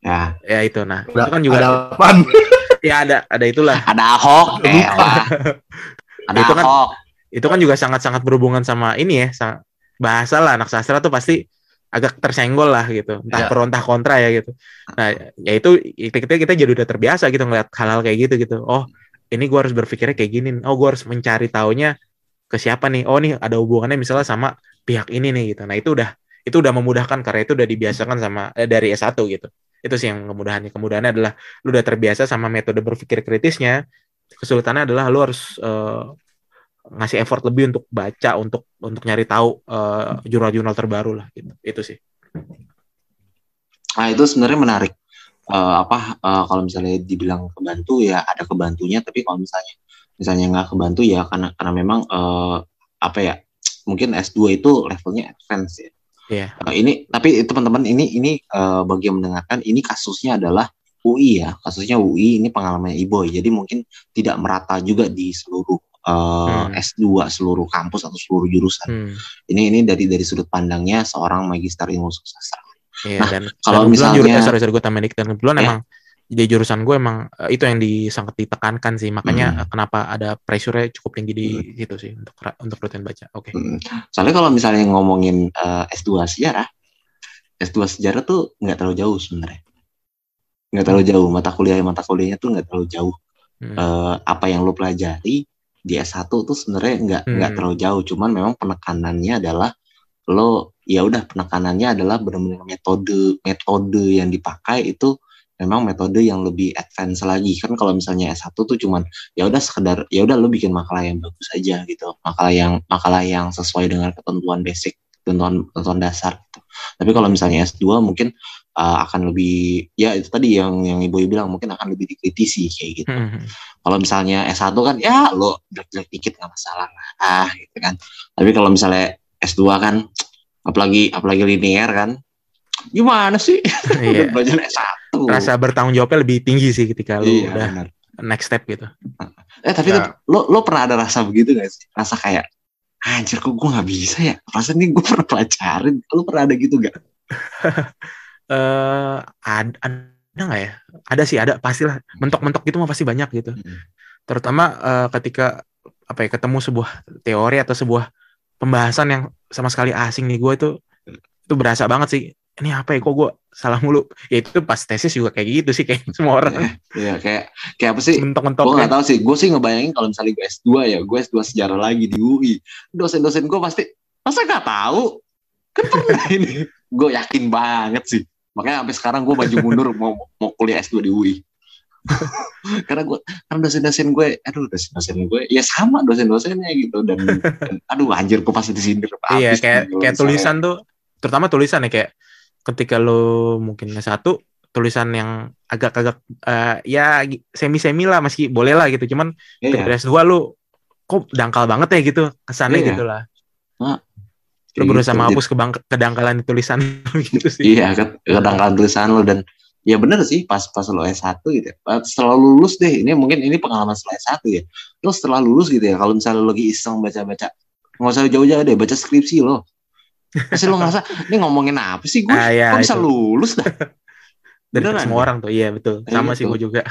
Ya, ya itu nah Ada, itu kan juga ada apaan? ya ada ada itulah ada Ahok, elah. Ada Itu kan- Ahok. itu kan juga sangat-sangat berhubungan sama ini ya sa- bahasa lah anak sastra tuh pasti agak tersenggol lah gitu. Entah pro entah kontra ya gitu. Nah ya itu kita kita jadi udah terbiasa gitu ngeliat hal-hal kayak gitu gitu. Oh ini gua harus berpikirnya kayak gini oh gua harus mencari taunya ke siapa nih? Oh nih ada hubungannya misalnya sama pihak ini nih gitu. Nah itu udah itu udah memudahkan karena itu udah dibiasakan sama eh, dari S1 gitu. Itu sih yang kemudahannya. Kemudahannya adalah lu udah terbiasa sama metode berpikir kritisnya kesulitannya adalah lu harus eh, ngasih effort lebih untuk baca untuk untuk nyari tahu eh, jurnal-jurnal terbaru lah gitu itu sih Nah, itu sebenarnya menarik. Eh, apa eh, kalau misalnya dibilang kebantu ya ada kebantunya, tapi kalau misalnya misalnya nggak kebantu ya karena karena memang eh, apa ya mungkin S2 itu levelnya advance ya. Iya. Eh, ini tapi teman-teman ini ini eh, bagi yang mendengarkan ini kasusnya adalah UI ya, kasusnya UI ini pengalaman Iboy. Jadi mungkin tidak merata juga di seluruh eh, Hmm. S2 seluruh kampus atau seluruh jurusan. Hmm, Ini ini dari dari sudut pandangnya seorang magister ilmu sastra. iya Nah, dan kalau misalnya- juru- eh, sorry sorry gue tambahin dikit dan kebetulan Ya. emang di jurusan gue emang eh, itu yang di sangat ditekankan sih makanya Hmm. eh, kenapa ada pressure-nya cukup tinggi di situ sih untuk untuk rutin baca oke Hmm. Soalnya kalau misalnya ngomongin eh, S2 sejarah, S2 sejarah tuh nggak terlalu jauh sebenarnya. Nggak terlalu jauh, mata kuliah mata kuliahnya tuh nggak terlalu jauh. Hmm. Eh, apa yang lo pelajari di S1 tuh sebenarnya nggak nggak Hmm. terlalu jauh, cuman memang penekanannya adalah lo ya udah penekanannya adalah benar-benar metode metode yang dipakai itu memang metode yang lebih advance lagi kan kalau misalnya S1 tuh cuman ya udah sekedar ya udah lo bikin makalah yang bagus aja gitu makalah yang makalah yang sesuai dengan ketentuan basic ketentuan ketentuan dasar gitu. tapi kalau misalnya S2 mungkin uh, akan lebih ya itu tadi yang yang ibu bilang mungkin akan lebih dikritisi kayak gitu. Hmm, hmm, kalau misalnya S1 kan ya lo jelek-jelek dikit nggak masalah lah. Ah gitu kan. Tapi kalau misalnya S2 kan apalagi apalagi linear kan gimana sih? Iya. belajar S1 rasa bertanggung jawabnya lebih tinggi sih ketika lu iya udah benar. next step gitu. Eh tapi Ya. lo lo pernah ada rasa begitu gak sih? Rasa kayak anjir kok gue nggak bisa ya? Ini gue pernah pelajarin. Lo pernah ada gitu gak eh ada ada nggak ya? Ada sih ada. Pastilah mentok-mentok gitu mah pasti banyak gitu. Hmm. terutama eh, ketika apa ya ketemu sebuah teori atau sebuah pembahasan yang sama sekali asing nih gue itu itu berasa banget sih. Ini apa ya kok gue salah mulu? Ya itu pas tesis juga kayak gitu sih kayak semua orang. Iya kayak kayak apa sih? Mentok-mentok gue ya. nggak tahu sih. Gue sih ngebayangin kalau misalnya gue S2 ya gue S2 sejarah lagi di UI dosen-dosen gue pasti masa nggak tahu? Kan pernah ini. Gue yakin banget sih makanya sampai sekarang gue maju mundur mau mau kuliah S2 di UI karena gue karena dosen-dosen gue aduh dosen-dosen gue ya sama dosen-dosennya gitu dan, dan aduh anjir gue pasti disindir iya kayak nih kalau kayak tulisan tuh terutama tulisan ya kayak ketika lo mungkin satu tulisan yang agak-agak eh, ya semi-semi lah meski boleh lah gitu cuman Iya, ketika S2 lu kok dangkal banget ya gitu kesannya Iya. gitu lah. Kayak lu berusaha gitu. menghapus kebang- kedangkalan di tulisan gitu sih Iya, ke- kedangkalan tulisan lo dan ya bener sih pas pas lo S1 gitu ya. Pas Setelah lulus deh, ini mungkin ini pengalaman setelah S1 ya. Lo setelah lulus gitu ya, kalau misalnya lo lagi iseng baca-baca, nggak usah jauh-jauh deh, baca skripsi lo. pasti lo ngerasa ini ngomongin apa sih gue Ah, iya, kok bisa itu. lulus dah Dari Beneran semua orang tuh, iya betul. Kayak Sama gitu. sih gue juga.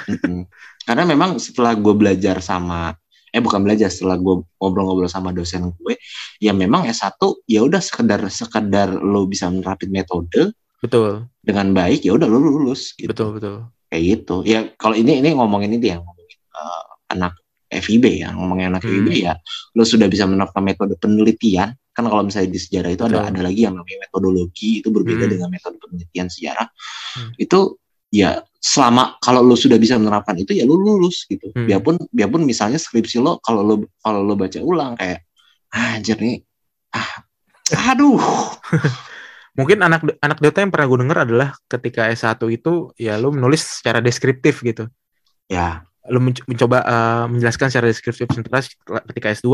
Karena memang setelah gue belajar sama eh bukan belajar setelah gue ngobrol-ngobrol sama dosen gue ya memang S1 ya udah sekedar sekedar lo bisa menerapin metode Betul, dengan baik ya udah lo lulus gitu betul, betul. kayak gitu ya kalau ini ini ngomongin ini ya ngomongin eh, anak FIB ya ngomongin anak Hmm. FIB ya lo sudah bisa menerapkan metode penelitian kan kalau misalnya di sejarah itu ada Betul. ada lagi yang namanya metodologi itu berbeda Hmm. dengan metode penelitian sejarah Hmm. itu ya selama kalau lo sudah bisa menerapkan itu ya lo lulus gitu Hmm. biarpun biarpun misalnya skripsi lo kalau lo kalau lo baca ulang kayak ah, anjir nih ah aduh Mungkin anak anak data yang pernah gue denger adalah ketika S1 itu ya lu menulis secara deskriptif gitu. ya menc- mencoba eh, menjelaskan secara deskriptif sementara ketika S2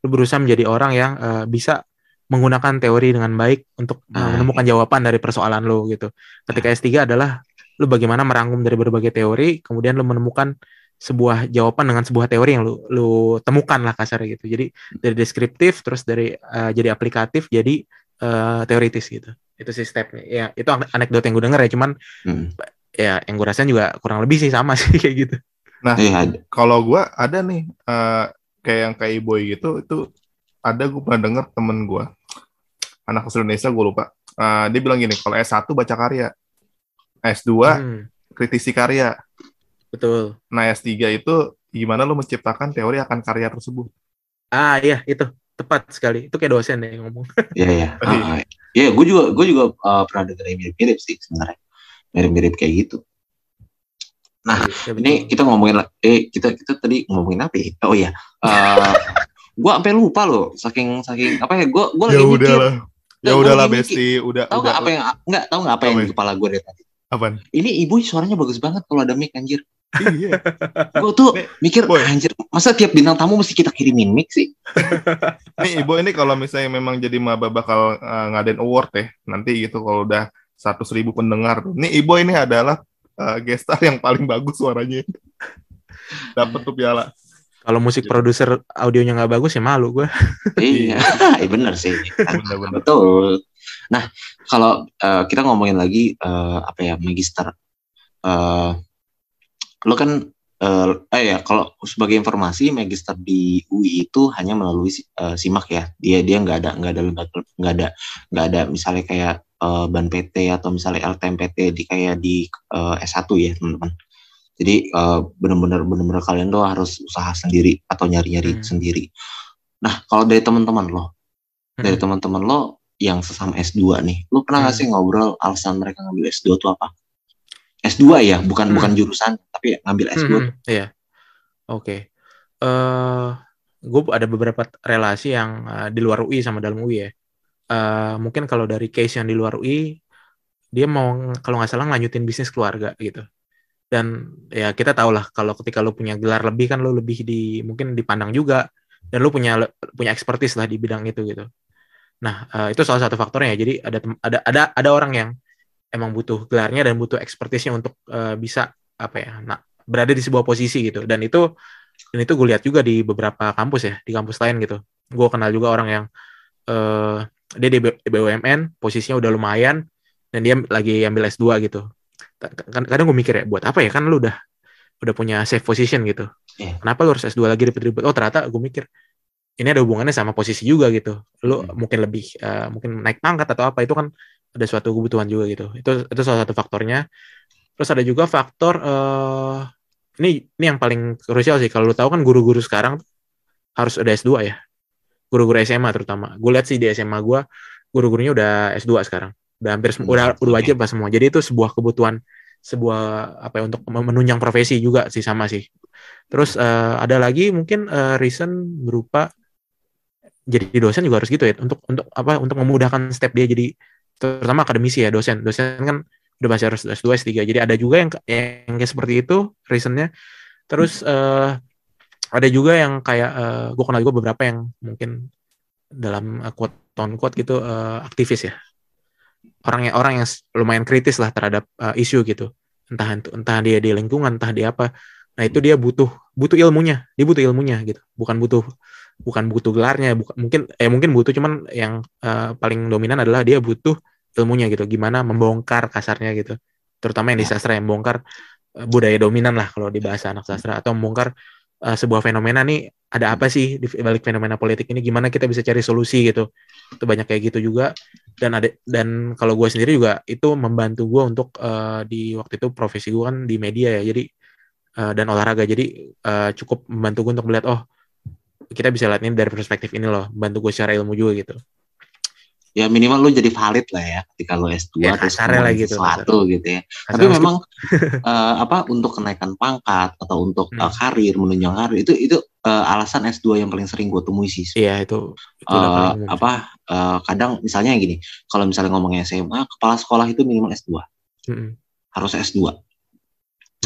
lu berusaha menjadi orang yang eh, bisa menggunakan teori dengan baik untuk Nah, menemukan jawaban dari persoalan lu gitu. Ketika S3 adalah lu bagaimana merangkum dari berbagai teori kemudian lu menemukan sebuah jawaban dengan sebuah teori yang lu lu temukan lah kasarnya gitu. Jadi dari deskriptif terus dari eh, jadi aplikatif jadi eh, teoritis gitu. Itu sih stepnya. Ya itu ane- anekdot yang gue denger ya. Cuman hmm. ya yang gue rasain juga kurang lebih sih sama sih kayak gitu. Nah, Iya, kalau gua ada nih eh, kayak yang kayak Boy gitu itu ada gue pernah denger temen gua anak asal Indonesia gue lupa Eh, dia bilang gini kalau S1 baca karya S2 Hmm, kritisi karya betul. nah S3 itu gimana lo menciptakan teori akan karya tersebut Ah iya itu tepat sekali. Itu kayak dosen deh yang ngomong. Iya iya. Iya. Ah, Iya, gue juga gue juga uh, pernah dengar mirip-mirip sih sebenarnya. Mirip-mirip kayak gitu. Nah, Ya, betul. Ini kita ngomongin eh kita kita tadi ngomongin apa ya? Oh iya. Uh, gue sampai lupa loh saking saking apa ya? Gue gue lagi ya udahlah ya Gua udahlah Besti udah Tahu udah nggak apa yang nggak tahu nggak apa yang di ya? kepala gue dari tadi? Apaan? Ini ibu suaranya bagus banget kalau ada mic anjir. iya Gue tuh Nih, mikir boy. anjir masa tiap bintang tamu mesti kita kirimin mic sih? nih ibu ini kalau misalnya memang jadi maba bakal uh, ngadain award ya nanti gitu kalau udah seratus ribu pendengar tuh nih ibu ini adalah uh, gestar yang paling bagus suaranya dapat tuh piala Kalau musik produser audionya nggak bagus ya malu gue. iya, iya bener sih. bener-bener Betul. Nah, kalau eh, kita ngomongin lagi eh, apa ya magister, eh lo kan eh eh ya kalau sebagai informasi magister di UI itu hanya melalui eh, simak ya. Dia dia nggak ada nggak ada nggak ada nggak ada misalnya kayak eh, ban PT atau misalnya LTMPT di kayak di eh, S1 ya teman-teman. Jadi eh, benar-benar benar-benar kalian tuh harus usaha sendiri atau nyari-nyari Hmm. sendiri. Nah, kalau dari teman-teman lo, dari Hmm. teman-teman lo yang sesama S2 nih, lo pernah nggak Hmm. sih ngobrol alasan mereka ngambil S2 itu apa? S2 ya, bukan Hmm. bukan jurusan, tapi ngambil S2. Hmm, iya. Oke. Eh, gue ada beberapa relasi yang eh, di luar UI sama dalam UI ya. Eh, mungkin kalau dari case yang di luar UI, dia mau kalau nggak salah ngelanjutin bisnis keluarga gitu. Dan ya kita tahu lah kalau ketika lo punya gelar lebih kan lo lebih di mungkin dipandang juga dan lo punya punya expertise lah di bidang itu gitu. Nah eh, itu salah satu faktornya. ya. Jadi ada ada ada ada orang yang emang butuh gelarnya dan butuh expertise-nya untuk eh, bisa apa ya nah, berada di sebuah posisi gitu dan itu dan itu gue lihat juga di beberapa kampus ya di kampus lain gitu gue kenal juga orang yang eh dia di BUMN posisinya udah lumayan dan dia lagi ambil S2 gitu Ka- kadang gue mikir ya buat apa ya kan lu udah udah punya safe position gitu Iya. kenapa lu harus S2 lagi ribet-ribet oh ternyata gue mikir ini ada hubungannya sama posisi juga gitu. Lu Hmm. mungkin lebih eh, mungkin naik pangkat atau apa itu kan ada suatu kebutuhan juga gitu. Itu itu salah satu faktornya. Terus ada juga faktor eh ini ini yang paling krusial sih. Kalau lu tahu kan guru-guru sekarang harus ada S2 ya. Guru-guru SMA terutama. Gue lihat sih di SMA gue guru-gurunya udah S2 sekarang. Udah hampir Hmm, udah udah wajib lah semua. Jadi itu sebuah kebutuhan sebuah apa ya untuk menunjang profesi juga sih sama sih. Terus eh, ada lagi mungkin eh, reason berupa jadi dosen juga harus gitu ya untuk untuk apa untuk memudahkan step dia jadi terutama akademisi ya dosen. Dosen kan udah pasti harus S2 S3 jadi ada juga yang yang kayak seperti itu reasonnya. Terus eh, ada juga yang kayak eh, gue kenal juga beberapa yang mungkin dalam uh, quote on quote gitu eh, aktivis ya. Orang yang orang yang lumayan kritis lah terhadap eh, isu gitu. Entah entah dia di lingkungan entah dia apa Nah itu dia butuh butuh ilmunya, dia butuh ilmunya gitu, bukan butuh bukan butuh gelarnya, bukan mungkin eh mungkin butuh cuman yang uh, paling dominan adalah dia butuh ilmunya gitu, gimana membongkar kasarnya gitu, terutama yang di sastra yang membongkar uh, budaya dominan lah kalau di bahasa anak sastra. Atau membongkar uh, sebuah fenomena nih ada apa sih di balik fenomena politik ini, gimana kita bisa cari solusi gitu, itu banyak kayak gitu juga. Dan ada dan kalau gue sendiri juga itu membantu gue untuk uh, di waktu itu profesi gue kan di media ya, jadi uh, dan olahraga jadi uh, cukup membantu gue untuk melihat oh kita bisa lihat ini dari perspektif ini loh bantu gue secara ilmu juga gitu ya minimal lu jadi valid lah ya ketika lu S2 ya, terus lah gitu, sesuatu gitu ya. Kasar Tapi memang uh, apa untuk kenaikan pangkat atau untuk hmm. uh, karir menunjang karir itu itu uh, alasan S2 yang paling sering gue temui sih. Iya itu, itu uh, apa uh, kadang misalnya gini, kalau misalnya ngomongnya SMA, kepala sekolah itu minimal S2. Hmm. Harus S2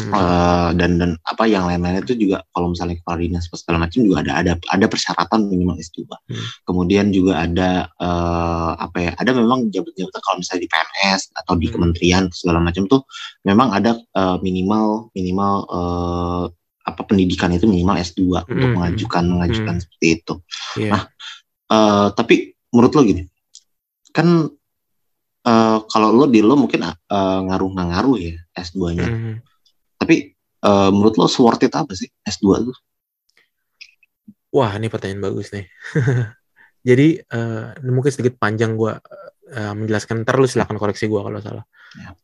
hmm. uh, dan dan apa yang lain-lain itu juga kalau misalnya kepala dinas segala macam juga ada ada ada persyaratan minimal S2. Hmm. Kemudian juga ada uh, apa ya? Ada memang jabatan-jabatan kalau misalnya di PNS atau di hmm. kementerian segala macam tuh memang ada uh, minimal minimal uh, apa pendidikan itu minimal S2 hmm. untuk mengajukan mengajukan hmm. seperti itu. Yeah. Nah, uh, tapi menurut lo gini, kan uh, kalau lo di lo mungkin uh, ngaruh ngaruh ya S2-nya. Hmm tapi uh, menurut lo worth it apa sih S2 tuh? Wah, ini pertanyaan bagus nih. Jadi uh, mungkin sedikit panjang gue uh, menjelaskan. Ntar lu silahkan koreksi gue kalau salah. Ya.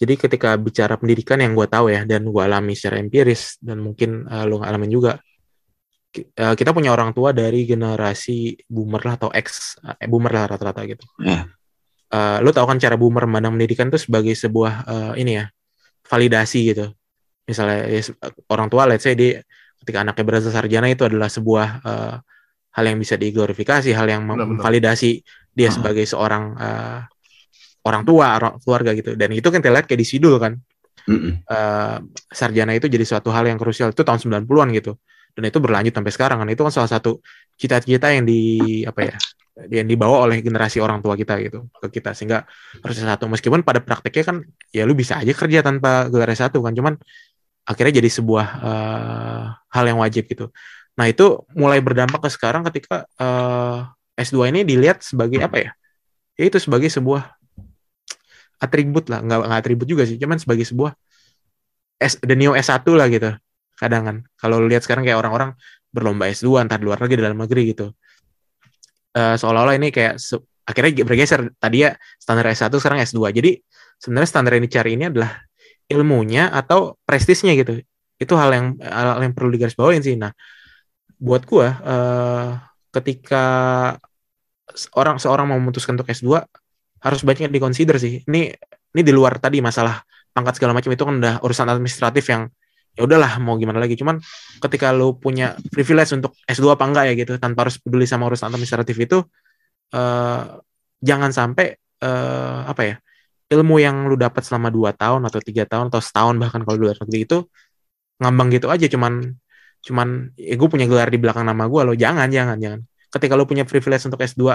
Jadi ketika bicara pendidikan yang gue tahu ya dan gue alami secara empiris dan mungkin uh, lu ngalamin juga, uh, kita punya orang tua dari generasi boomer lah atau X, uh, boomer lah rata-rata gitu. Ya. Uh, lu tahu kan cara boomer memandang pendidikan itu sebagai sebuah uh, ini ya validasi gitu misalnya ya, orang tua let's say dia ketika anaknya berasa sarjana itu adalah sebuah uh, hal yang bisa diglorifikasi, hal yang memvalidasi dia uh. sebagai seorang uh, orang tua, orang keluarga gitu. Dan itu kan terlihat kayak di Sidul kan. Uh, sarjana itu jadi suatu hal yang krusial itu tahun 90-an gitu. Dan itu berlanjut sampai sekarang kan. Itu kan salah satu cita-cita yang di apa ya? yang dibawa oleh generasi orang tua kita gitu ke kita sehingga harus satu meskipun pada prakteknya kan ya lu bisa aja kerja tanpa gelar satu kan cuman akhirnya jadi sebuah uh, hal yang wajib gitu. Nah itu mulai berdampak ke sekarang ketika uh, eh, S2 ini dilihat sebagai apa ya? Ya itu sebagai sebuah atribut lah, nggak, nggak atribut juga sih, cuman sebagai sebuah S, the new S1 lah gitu. Kadang kan, kalau lihat sekarang kayak orang-orang berlomba S2 entah di luar negeri, dalam negeri gitu. Uh, seolah-olah ini kayak akhirnya bergeser tadi ya standar S1 sekarang S2. Jadi sebenarnya standar yang dicari ini adalah ilmunya atau prestisnya gitu. Itu hal yang hal yang perlu digarisbawahi sih. Nah buat gua uh, ketika orang seorang mau memutuskan untuk S2 harus banyak dikonsider sih. Ini ini di luar tadi masalah pangkat segala macam itu kan udah urusan administratif yang ya udahlah mau gimana lagi. Cuman ketika lo punya privilege untuk S2 apa enggak ya gitu tanpa harus peduli sama urusan administratif itu uh, jangan sampai uh, apa ya ilmu yang lu dapat selama dua tahun atau tiga tahun atau setahun bahkan kalau luar negeri itu ngambang gitu aja cuman cuman ya gue punya gelar di belakang nama gue lo jangan jangan jangan. Ketika lo punya privilege untuk S2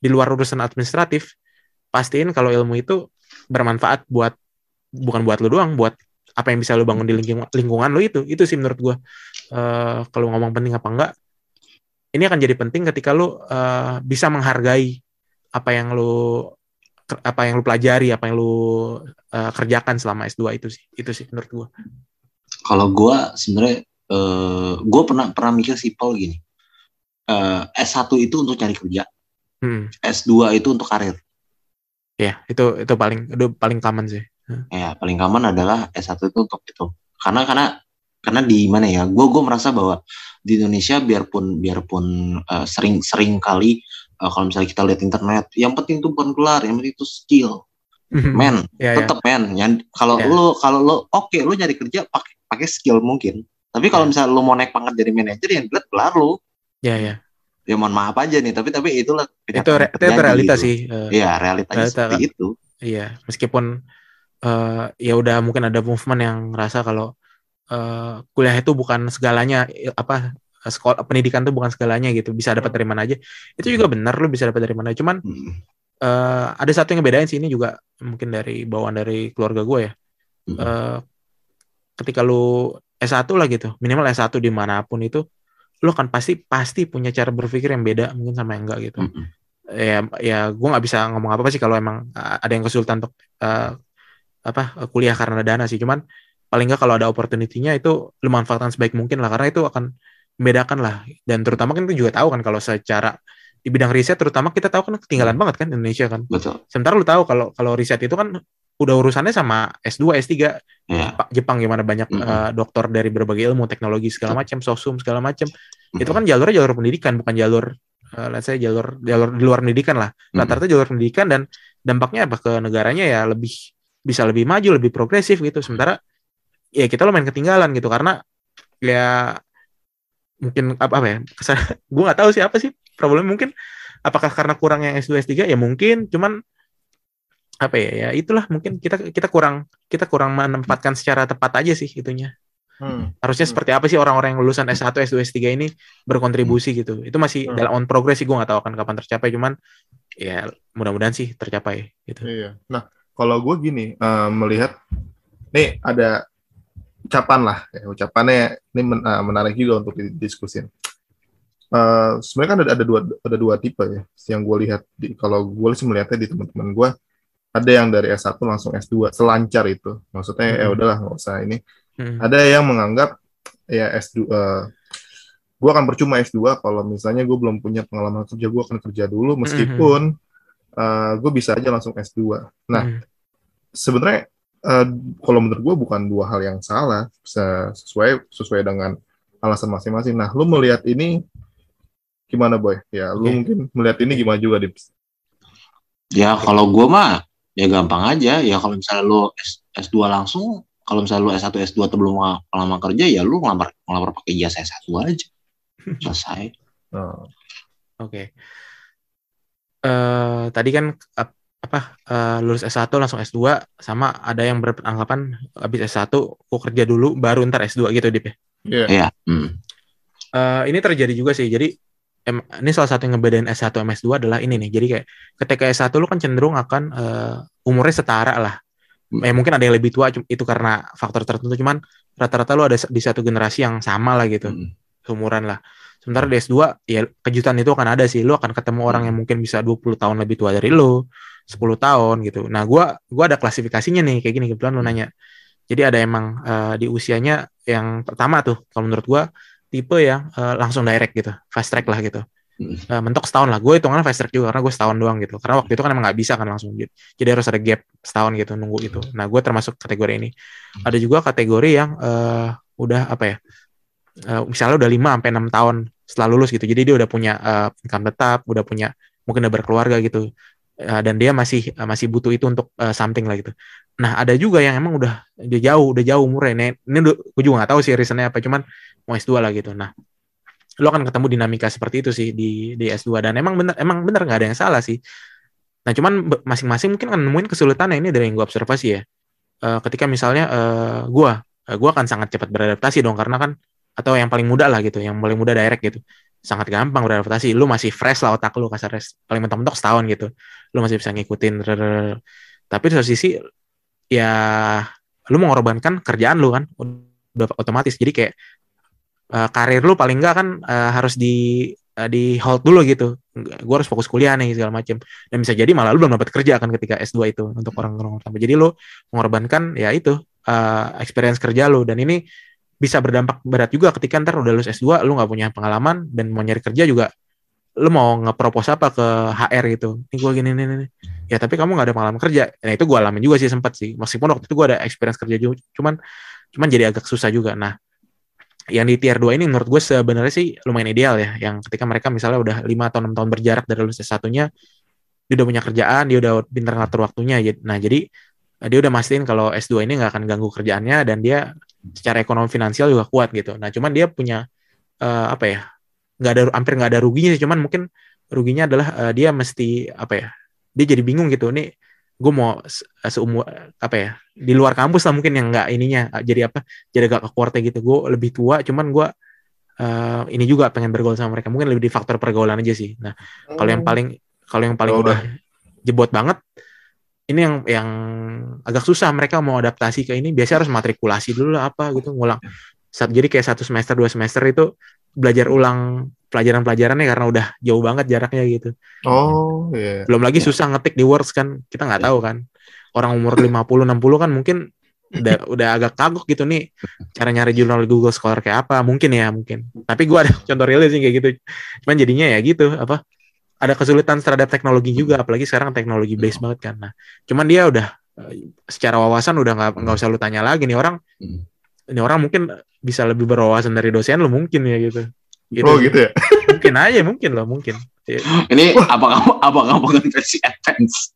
di luar urusan administratif pastiin kalau ilmu itu bermanfaat buat bukan buat lo doang buat apa yang bisa lo bangun di lingkungan, lingkungan lo itu. Itu sih menurut gue uh, kalau ngomong penting apa enggak ini akan jadi penting ketika lo uh, bisa menghargai apa yang lo apa yang lu pelajari, apa yang lu uh, kerjakan selama S2 itu sih. Itu sih menurut gua. Kalau gua sebenarnya uh, gua pernah pernah mikir simpel gini. Uh, S1 itu untuk cari kerja. Hmm. S2 itu untuk karir. Ya, itu itu paling itu paling common sih. Ya, paling common adalah S1 itu untuk itu. Karena karena karena di mana ya? Gue gue merasa bahwa di Indonesia biarpun biarpun uh, sering sering kali uh, kalau misalnya kita lihat internet yang penting tuh bukan gelar yang penting itu skill mhm. men yeah, tetap yeah. men kalau yeah. lo kalau lo oke okay, lo nyari kerja pakai pakai skill mungkin tapi kalau yeah. misalnya lo mau naik pangkat jadi manajer yang dilihat gelar lo ya yeah, ya yeah. ya mohon maaf aja nih tapi tapi itulah itu, re itu realita gitu. sih uh, iya realitanya realita, seperti itu iya meskipun uh, ya udah mungkin ada movement yang ngerasa kalau uh, kuliah itu bukan segalanya apa sekolah pendidikan tuh bukan segalanya gitu bisa dapat dari mana aja itu juga benar lu bisa dapat dari mana cuman hmm. uh, ada satu yang ngebedain sih ini juga mungkin dari bawaan dari keluarga gue ya hmm. uh, ketika lu S1 lah gitu minimal S1 di mana pun itu lo kan pasti pasti punya cara berpikir yang beda mungkin sama yang enggak gitu Mm-mm. ya ya gue nggak bisa ngomong apa apa sih kalau emang uh, ada yang kesulitan untuk uh, apa kuliah karena dana sih cuman paling nggak kalau ada opportunity-nya itu lu manfaatkan sebaik mungkin lah karena itu akan membedakan lah. Dan terutama kan kita juga tahu kan kalau secara di bidang riset terutama kita tahu kan ketinggalan banget kan Indonesia kan. Betul. Sementara lu tahu kalau kalau riset itu kan udah urusannya sama S2 S3 ya Pak Jepang gimana banyak Mm-mm. uh, dokter dari berbagai ilmu teknologi segala macam sosum segala macam Mm-mm. itu kan jalurnya jalur pendidikan bukan jalur uh, let's say jalur jalur di luar pendidikan lah. Rata-rata jalur pendidikan dan dampaknya apa? Ke negaranya ya lebih bisa lebih maju lebih progresif gitu. Sementara ya kita lumayan ketinggalan gitu karena ya mungkin apa, apa ya gue nggak tahu sih apa sih problemnya mungkin apakah karena kurang yang S2 S3 ya mungkin cuman apa ya ya itulah mungkin kita kita kurang kita kurang menempatkan secara tepat aja sih itunya Hmm. harusnya Hmm. seperti apa sih orang-orang yang lulusan S1 S2 S3 ini berkontribusi gitu itu masih Hmm. dalam on progress sih gue nggak tahu akan kapan tercapai cuman ya mudah-mudahan sih tercapai gitu Iya. Nah, kalau gue gini eh, melihat, nih ada ucapan lah, ya, ucapannya ini men- eh, menarik juga untuk didiskusin. Eh sebenarnya kan ada, ada dua ada dua tipe ya, yang gue lihat di, kalau gue sih melihatnya di teman-teman gue ada yang dari S1 langsung S2 selancar itu, maksudnya ya Hmm. udahlah nggak usah ini. Hmm. Ada yang menganggap ya S2 eh, gue akan percuma S2 kalau misalnya gue belum punya pengalaman kerja gue akan kerja dulu meskipun eh, gue bisa aja langsung S2. Nah, Hmm. sebenarnya eh, kalau menurut gue bukan dua hal yang salah Se- sesuai sesuai dengan alasan masing-masing. Nah, lu melihat ini gimana boy? Ya, lu mungkin melihat ini gimana juga di Ya kalau gue mah ya gampang aja. Ya kalau misalnya lu S, S2 langsung, kalau misalnya lu S1 S2 atau belum lama kerja ya lu ngelamar ngelamar pakai ijazah S1 aja. Selesai. Oh, Oke. Eh tadi kan ap- apa eh, lulus S1 langsung S2 sama ada yang beranggapan habis S1 kok kerja dulu baru ntar S2 gitu Dip ya. Iya. Iya. Hmm. Eh, ini terjadi juga sih. Jadi em, ini salah satu yang ngebedain S1 sama S2 adalah ini nih. Jadi kayak ketika S1 lu kan cenderung akan eh, umurnya setara lah. Hmm. Eh, mungkin ada yang lebih tua cum- itu karena faktor tertentu cuman rata-rata lu ada di satu generasi yang sama lah gitu. Hmm. seumuran lah. Sementara di S2 ya kejutan itu akan ada sih. Lu akan ketemu orang yang mungkin bisa 20 tahun lebih tua dari lu, 10 tahun gitu. Nah, gua gua ada klasifikasinya nih kayak gini kebetulan lu nanya. Jadi ada emang eh, di usianya yang pertama tuh kalau menurut gua tipe yang eh, langsung direct gitu, fast track lah gitu. Hmm. Eh, mentok setahun lah. Gue hitungannya fast track juga karena gue setahun doang gitu. Karena waktu itu kan emang nggak bisa kan langsung. Jadi, jadi harus ada gap setahun gitu nunggu itu. Nah, gue termasuk kategori ini. Ada juga kategori yang eh, udah apa ya? eh, misalnya udah 5 sampai 6 tahun setelah lulus gitu. Jadi dia udah punya eh, income tetap, udah punya mungkin udah berkeluarga gitu. Eh, dan dia masih eh, masih butuh itu untuk eh, something lah gitu. Nah, ada juga yang emang udah jauh, udah jauh umurnya. Ini, ini gue juga gak tahu sih reasonnya apa, cuman mau S2 lah gitu. Nah, lo akan ketemu dinamika seperti itu sih di di S2 dan emang bener emang bener nggak ada yang salah sih. Nah, cuman masing-masing mungkin akan nemuin kesulitannya ini dari yang gue observasi ya. Eh, ketika misalnya eh, gua eh, gua akan sangat cepat beradaptasi dong karena kan atau yang paling muda lah gitu, yang paling muda direct gitu. Sangat gampang beradaptasi. Lu masih fresh lah otak lu kasar paling mentok-mentok setahun gitu. Lu masih bisa ngikutin. rrrr. Tapi di satu sisi ya lu mengorbankan kerjaan lu kan udah otomatis. Jadi kayak eh, karir lu paling enggak kan eh, harus di eh, di hold dulu gitu. Gue harus fokus kuliah nih segala macam. Dan bisa jadi malah lu belum dapat kerja kan ketika S2 itu untuk orang-orang pertama. Jadi lu mengorbankan ya itu eh, experience kerja lu dan ini bisa berdampak berat juga ketika ntar udah lulus S2 lu nggak punya pengalaman dan mau nyari kerja juga lu mau nge-propose apa ke HR gitu. Ini gue gini nih, ya tapi kamu nggak ada pengalaman kerja. Nah itu gue alamin juga sih sempat sih. Meskipun waktu itu gue ada experience kerja juga cuman cuman jadi agak susah juga. Nah yang di tier 2 ini menurut gue sebenarnya sih lumayan ideal ya. Yang ketika mereka misalnya udah 5 atau 6 tahun berjarak dari lulus S1-nya dia udah punya kerjaan dia udah pintar ngatur waktunya. Nah jadi dia udah mastiin kalau S2 ini nggak akan ganggu kerjaannya dan dia secara ekonomi finansial juga kuat gitu. Nah, cuman dia punya eh, apa ya? nggak ada hampir nggak ada ruginya sih, cuman mungkin ruginya adalah eh, dia mesti apa ya? Dia jadi bingung gitu. Nih, gue mau se- seumur apa ya? Di luar kampus lah mungkin yang nggak ininya eh, jadi apa? Jadi agak keluarnya gitu. Gue lebih tua, cuman gue eh, ini juga pengen bergaul sama mereka. Mungkin lebih di faktor pergaulan aja sih. Nah, kalau yang paling kalau yang paling Oh, udah jebot banget ini yang yang agak susah mereka mau adaptasi ke ini biasanya harus matrikulasi dulu lah apa gitu ngulang jadi kayak satu semester dua semester itu belajar ulang pelajaran-pelajarannya karena udah jauh banget jaraknya gitu. Oh, iya. Belum lagi susah ngetik di Words kan. Kita nggak tahu kan. Orang umur 50 60 kan mungkin udah udah agak kagok gitu nih cara nyari jurnal Google Scholar kayak apa mungkin ya mungkin tapi gua ada contoh realnya sih kayak gitu cuman jadinya ya gitu apa ada kesulitan terhadap teknologi juga apalagi sekarang teknologi base banget kan nah cuman dia udah eh, secara wawasan udah nggak nggak usah lu tanya lagi nih orang Hmm. ini orang mungkin bisa lebih berwawasan dari dosen lu mungkin ya gitu Oh, gitu ya. mungkin aja mungkin loh mungkin. Ini apa kamu apa kamu kan versi advance?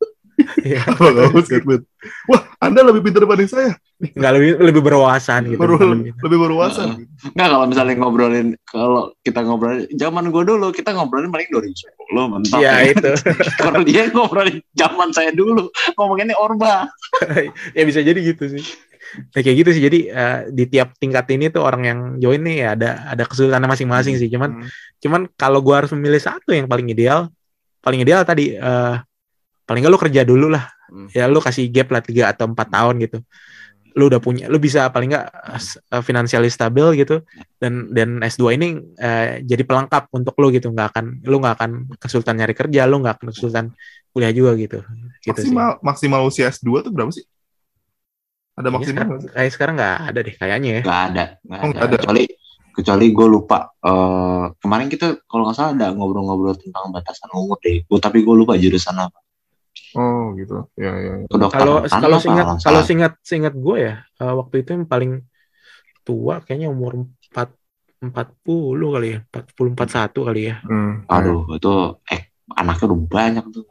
Iya. Wah, Anda lebih pintar dibanding saya. nggak lebih lebih berwawasan gitu bukan lebih. lebih berwawasan. Nggak kalau misalnya ngobrolin kalau kita ngobrolin zaman gue dulu kita ngobrolin paling 2010 mentok. Iya ya. itu Kalau dia ngobrolin zaman saya dulu ngomonginnya orba. ya bisa jadi gitu sih. Nah, kayak gitu sih. Jadi eh, di tiap tingkat ini tuh orang yang join nih ya ada ada kesulitannya masing-masing sih. Cuman Hmm. cuman kalau gua harus memilih satu yang paling ideal, paling ideal tadi eh paling nggak lu kerja dulu lah. Hmm. Ya lu kasih gap lah tiga atau empat tahun gitu. Lu udah punya, lu bisa paling nggak uh, financially stabil gitu dan dan S2 ini eh, jadi pelengkap untuk lu gitu. nggak akan lu nggak akan kesulitan nyari kerja, lu nggak akan kesulitan kuliah juga gitu. Gitu sih. Maksimal maksimal usia S2 tuh berapa sih? Ada maksimal sekarang, nggak sih? kayak sekarang nggak ada deh kayaknya ya. Nggak ada. Nggak Oh, ada. nggak ada. Kecuali kecuali gue lupa eh, kemarin kita kalau nggak salah ada ngobrol-ngobrol tentang batasan umur deh. Gua, tapi gue lupa jurusan apa. Oh, gitu. Ya, ya. ya. Kalau kalau seingat kalau seingat seingat gue ya eh, waktu itu yang paling tua kayaknya umur 4 40 kali ya, 40 41 kali ya. Hmm. Aduh, itu eh anaknya udah banyak tuh.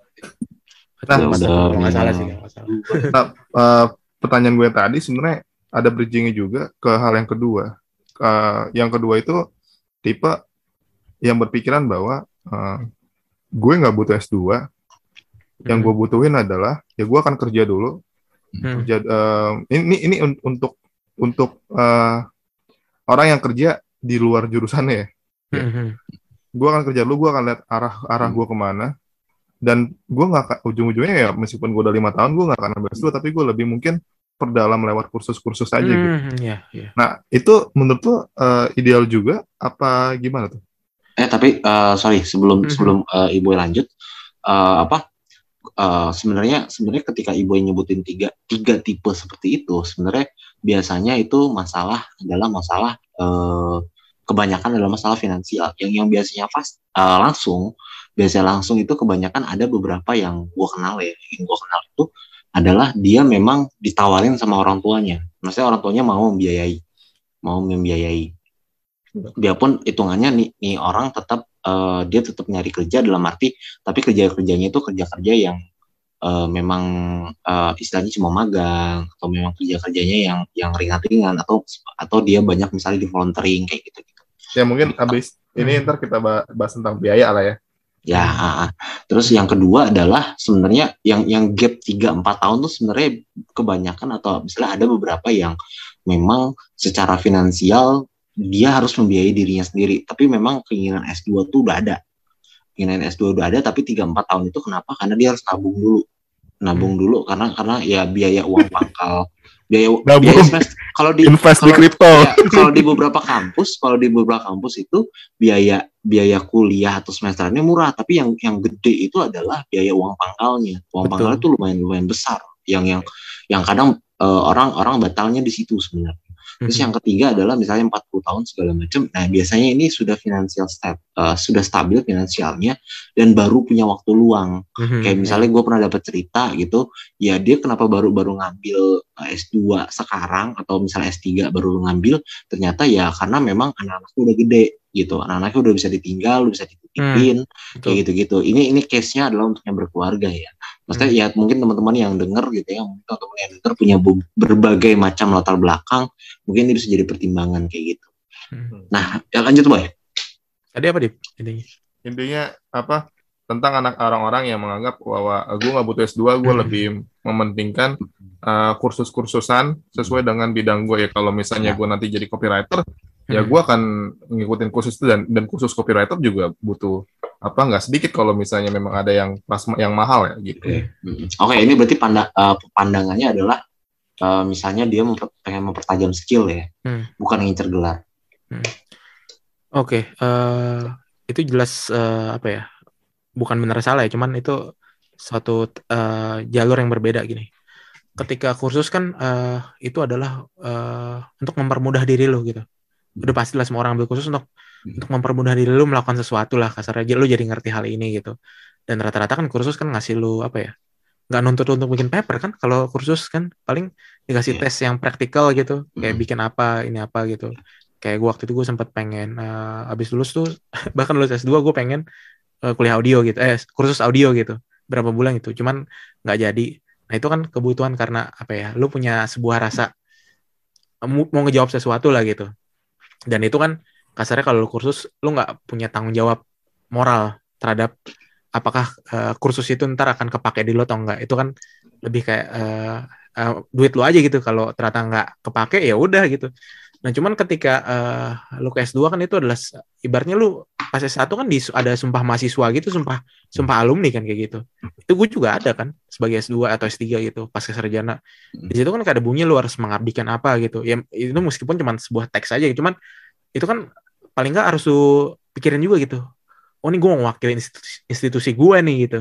Nah, nggak salah sih, nggak salah. Eh, pertanyaan gue tadi sebenarnya ada bridgingnya juga ke hal yang kedua. Eh, yang kedua itu tipe yang berpikiran bahwa eh, gue nggak butuh S2, yang gue butuhin adalah ya gue akan kerja dulu. Hmm. Kerja, eh, ini ini un- untuk untuk eh, orang yang kerja di luar jurusannya ya. Hmm, hmm. Gue akan kerja dulu, gue akan lihat arah arah gue ke mana. Dan gue nggak ujung-ujungnya ya meskipun gue udah lima tahun gue nggak akan ambil S2, tapi gue lebih mungkin perdalam lewat kursus-kursus aja gitu. Hmm, ya, ya. Nah, itu menurut lo eh, ideal juga apa gimana tuh? Eh tapi eh, sorry sebelum Mhm. sebelum eh, ibu lanjut eh, apa eh, sebenarnya sebenarnya ketika ibu nyebutin tiga tiga tipe seperti itu sebenarnya biasanya itu masalah adalah masalah eh, kebanyakan adalah masalah finansial. Yang yang biasanya fast eh, langsung biasanya langsung itu kebanyakan ada beberapa yang gua kenal ya. Yang gua kenal itu adalah dia memang ditawarin sama orang tuanya. Maksudnya orang tuanya mau membiayai mau membiayai. Biarpun hitungannya nih, nih orang tetap eh, dia tetap nyari kerja dalam arti tapi kerja kerjanya itu kerja kerja yang eh, memang eh, istilahnya cuma magang atau memang kerja kerjanya yang yang ringan-ringan atau atau dia banyak misalnya di volunteering kayak gitu gitu Ya mungkin habis ini Hmm. ntar kita ba- bahas tentang biaya lah ya. ya ah, ah. terus yang kedua adalah sebenarnya yang yang gap 3 4 tahun tuh sebenarnya kebanyakan atau misalnya ada beberapa yang memang secara finansial dia harus membiayai dirinya sendiri tapi memang keinginan S2 tuh udah ada keinginan S2 udah ada tapi 3 4 tahun itu kenapa karena dia harus nabung dulu nabung Hmm. dulu karena karena ya biaya uang pangkal biaya Nabung. biaya semester- kalau di Invest di kalau- kripto. Ya, kalau di beberapa kampus, kalau di beberapa kampus itu biaya biaya kuliah atau semesternya murah, tapi yang yang gede itu adalah biaya uang pangkalnya. Uang Betul. pangkalnya itu lumayan lumayan besar. Yang yang yang kadang eh, orang orang batalnya di situ sebenarnya. Terus Hmm. yang ketiga adalah misalnya 40 tahun segala macam. Nah, biasanya ini sudah finansial step, eh, sudah stabil finansialnya dan baru punya waktu luang Hmm, kayak misalnya gue pernah dapat cerita gitu ya dia kenapa baru baru ngambil uh, S2 sekarang atau misalnya S3 baru ngambil ternyata ya karena memang anak-anaknya udah gede gitu anak-anaknya udah bisa ditinggal udah bisa dititipin betul. kayak gitu-gitu ini ini case-nya adalah untuk yang berkeluarga ya maksudnya ya mungkin teman-teman yang denger gitu ya mungkin teman-teman yang denger punya berbagai macam latar belakang mungkin ini bisa jadi pertimbangan kayak gitu Hmm. nah ya lanjut boy Tadi apa dip? Intinya. Intinya apa? Tentang anak orang-orang yang menganggap bahwa gue nggak butuh S2, gue Hmm. lebih mementingkan uh, kursus-kursusan sesuai dengan bidang gue ya. Kalau misalnya Ya. gue nanti jadi copywriter, ya Hmm. gue akan ngikutin kursus itu dan dan kursus copywriter juga butuh apa nggak sedikit kalau misalnya memang ada yang pas yang mahal ya gitu. Oke, Mm. Oke, ini berarti panda- eh, pandangannya adalah eh, misalnya dia memper- pengen mempertajam skill ya, Hmm. bukan ngincer gelar. Oke, eh, itu jelas eh, apa ya? Bukan benar salah ya, cuman itu suatu eh, jalur yang berbeda gini. Ketika kursus kan eh, itu adalah eh, untuk mempermudah diri lo gitu. Udah pastilah semua orang ambil kursus untuk untuk mempermudah diri lu melakukan sesuatu lah kasarnya. Lu jadi ngerti hal ini gitu. Dan rata-rata kan kursus kan ngasih lu apa ya? nggak nuntut untuk bikin paper kan? Kalau kursus kan paling dikasih Iya. tes yang praktikal gitu. Kayak Mm. bikin apa ini apa gitu. Kayak gue waktu itu gue sempat pengen eh, abis lulus tuh bahkan lulus S2 gue pengen eh, kuliah audio gitu. Eh kursus audio gitu. Berapa bulan itu cuman nggak jadi. Nah itu kan kebutuhan karena apa ya lu punya sebuah rasa mau ngejawab sesuatu lah gitu dan itu kan kasarnya kalau kursus lu nggak punya tanggung jawab moral terhadap apakah eh, kursus itu ntar akan kepake di lo atau enggak itu kan lebih kayak eh, eh, duit lu aja gitu. Kalau ternyata nggak kepake ya udah gitu nah cuman ketika eh, lu ke S2 kan itu adalah ibaratnya lu pas S1 kan di, ada sumpah mahasiswa gitu sumpah sumpah alumni kan kayak gitu. Itu gue juga ada kan sebagai S2 atau S3 gitu pas sarjana. Di situ kan ada bunyi lu harus mengabdikan apa gitu. Ya itu meskipun cuma sebuah teks aja cuman itu kan paling nggak harus lu pikirin juga gitu. Oh ini gue mau ngewakilin institusi, institusi gue nih gitu.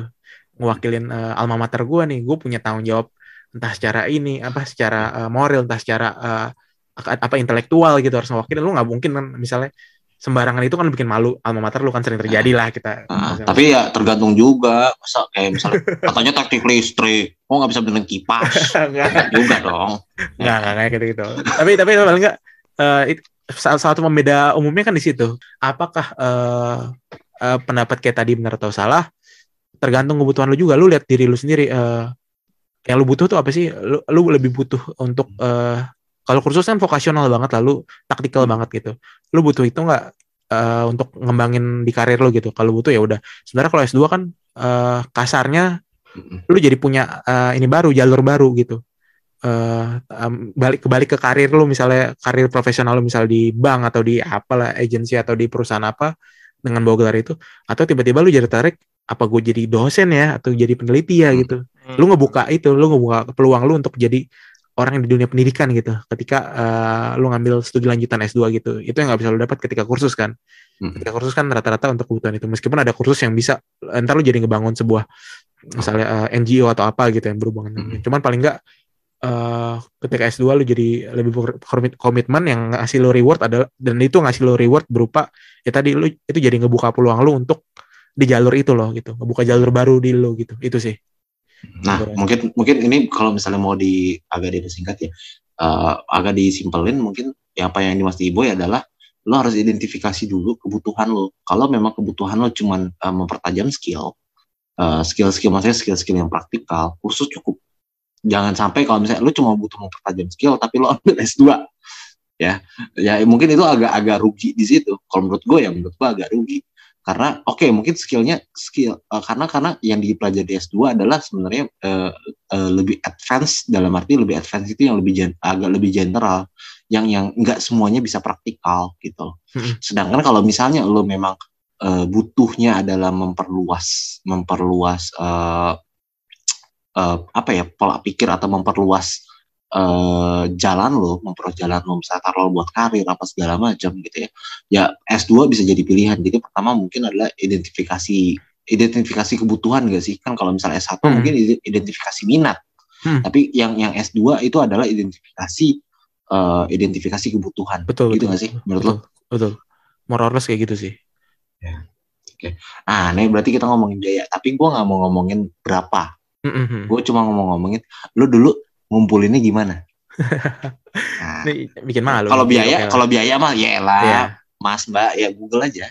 Ngewakilin eh, alma mater gue nih. Gue punya tanggung jawab entah secara ini apa secara eh, moral entah secara ak- apa intelektual gitu harus ngewakilin lu nggak mungkin kan misalnya sembarangan itu kan bikin malu. Alma mater lu kan sering terjadi lah kita. Nah, tapi ya tergantung juga, masa kayak misalnya katanya teknik listrik, kok nggak bisa benerin kipas? Nggak. Enggak juga dong. nggak nggak kayak gitu gitu tapi tapi paling nggak eh, it- salah satu pembeda umumnya kan di situ. Apakah eh, eh, pendapat kayak tadi benar atau salah tergantung kebutuhan lu juga. Lu lihat diri lu sendiri eh, yang lu butuh tuh apa sih? Lu, lu lebih butuh untuk eh, kalau kursus kan vokasional banget lalu taktikal banget gitu. Lu butuh itu nggak eh, untuk ngembangin di karir lu gitu? Kalau butuh ya udah. Sebenarnya kalau S2 kan eh, kasarnya Mm-mm. lu jadi punya eh, ini baru jalur baru gitu. Eh em, balik kebalik ke karir lu misalnya karir profesional lu misal di bank atau di apalah agensi atau di perusahaan apa dengan bawa gelar itu atau tiba-tiba lu jadi tarik apa gue jadi dosen ya atau jadi peneliti ya Hmm. gitu? Lu ngebuka itu lu ngebuka peluang lu untuk jadi orang yang di dunia pendidikan gitu. Ketika eh, lu ngambil studi lanjutan S2 gitu itu yang nggak bisa lu dapat ketika kursus kan. Mm-mm. ketika kursus kan rata-rata untuk kebutuhan itu. Meskipun ada kursus yang bisa ntar lu jadi ngebangun sebuah misalnya eh, NGO atau apa gitu yang berhubungan dengan Mhm. cuman paling enggak eh ketika S2 lu jadi lebih komitmen yang ngasih lu reward adalah dan itu ngasih lu reward berupa ya tadi lu itu jadi ngebuka peluang lu untuk di jalur itu loh gitu. Ngebuka jalur baru di lu gitu. Itu sih Nah, Betul. mungkin mungkin ini kalau misalnya mau di agak dipersingkat ya, eh, agak disimpelin mungkin ya apa yang dimaksud ya adalah lo harus identifikasi dulu kebutuhan lo. Kalau memang kebutuhan lo cuman eh, mempertajam skill, eh, skill-skill maksudnya skill-skill yang praktikal, kursus cukup. Jangan sampai kalau misalnya lo cuma butuh mempertajam skill tapi lo ambil S2 ya. Ya mungkin itu agak-agak rugi di situ. Kalau menurut gue ya menurut gue agak rugi karena oke mungkin skillnya skill eh, karena karena yang dipelajari di S2 adalah sebenarnya eh, eh, lebih advance dalam arti lebih advance itu yang lebih gen- agak lebih general yang yang nggak semuanya bisa praktikal gitu Mm-mm. sedangkan kalau misalnya lo memang eh, butuhnya adalah memperluas memperluas eh, eh, apa ya pola pikir atau memperluas eh, jalan lo, memperluas jalan lo, misalnya taruh buat karir apa segala macam gitu ya. Ya S2 bisa jadi pilihan. Jadi pertama mungkin adalah identifikasi identifikasi kebutuhan gak sih? Kan kalau misalnya S1 Hmm. mungkin ide- identifikasi minat. Hmm. Tapi yang yang S2 itu adalah identifikasi eh, identifikasi kebutuhan. betul Gitu betul nggak sih menurut lo? betul, betul more or less kayak gitu sih Ah, ini berarti kita ngomongin biaya. Tapi gua nggak mau ngomongin berapa. Mm-mm. Gue cuma ngomong-ngomongin, lu dulu ngumpulinnya gimana? Nah, bikin malu kalau biaya, kalau biaya mah ya lah, ya Mas Mbak ya Google aja.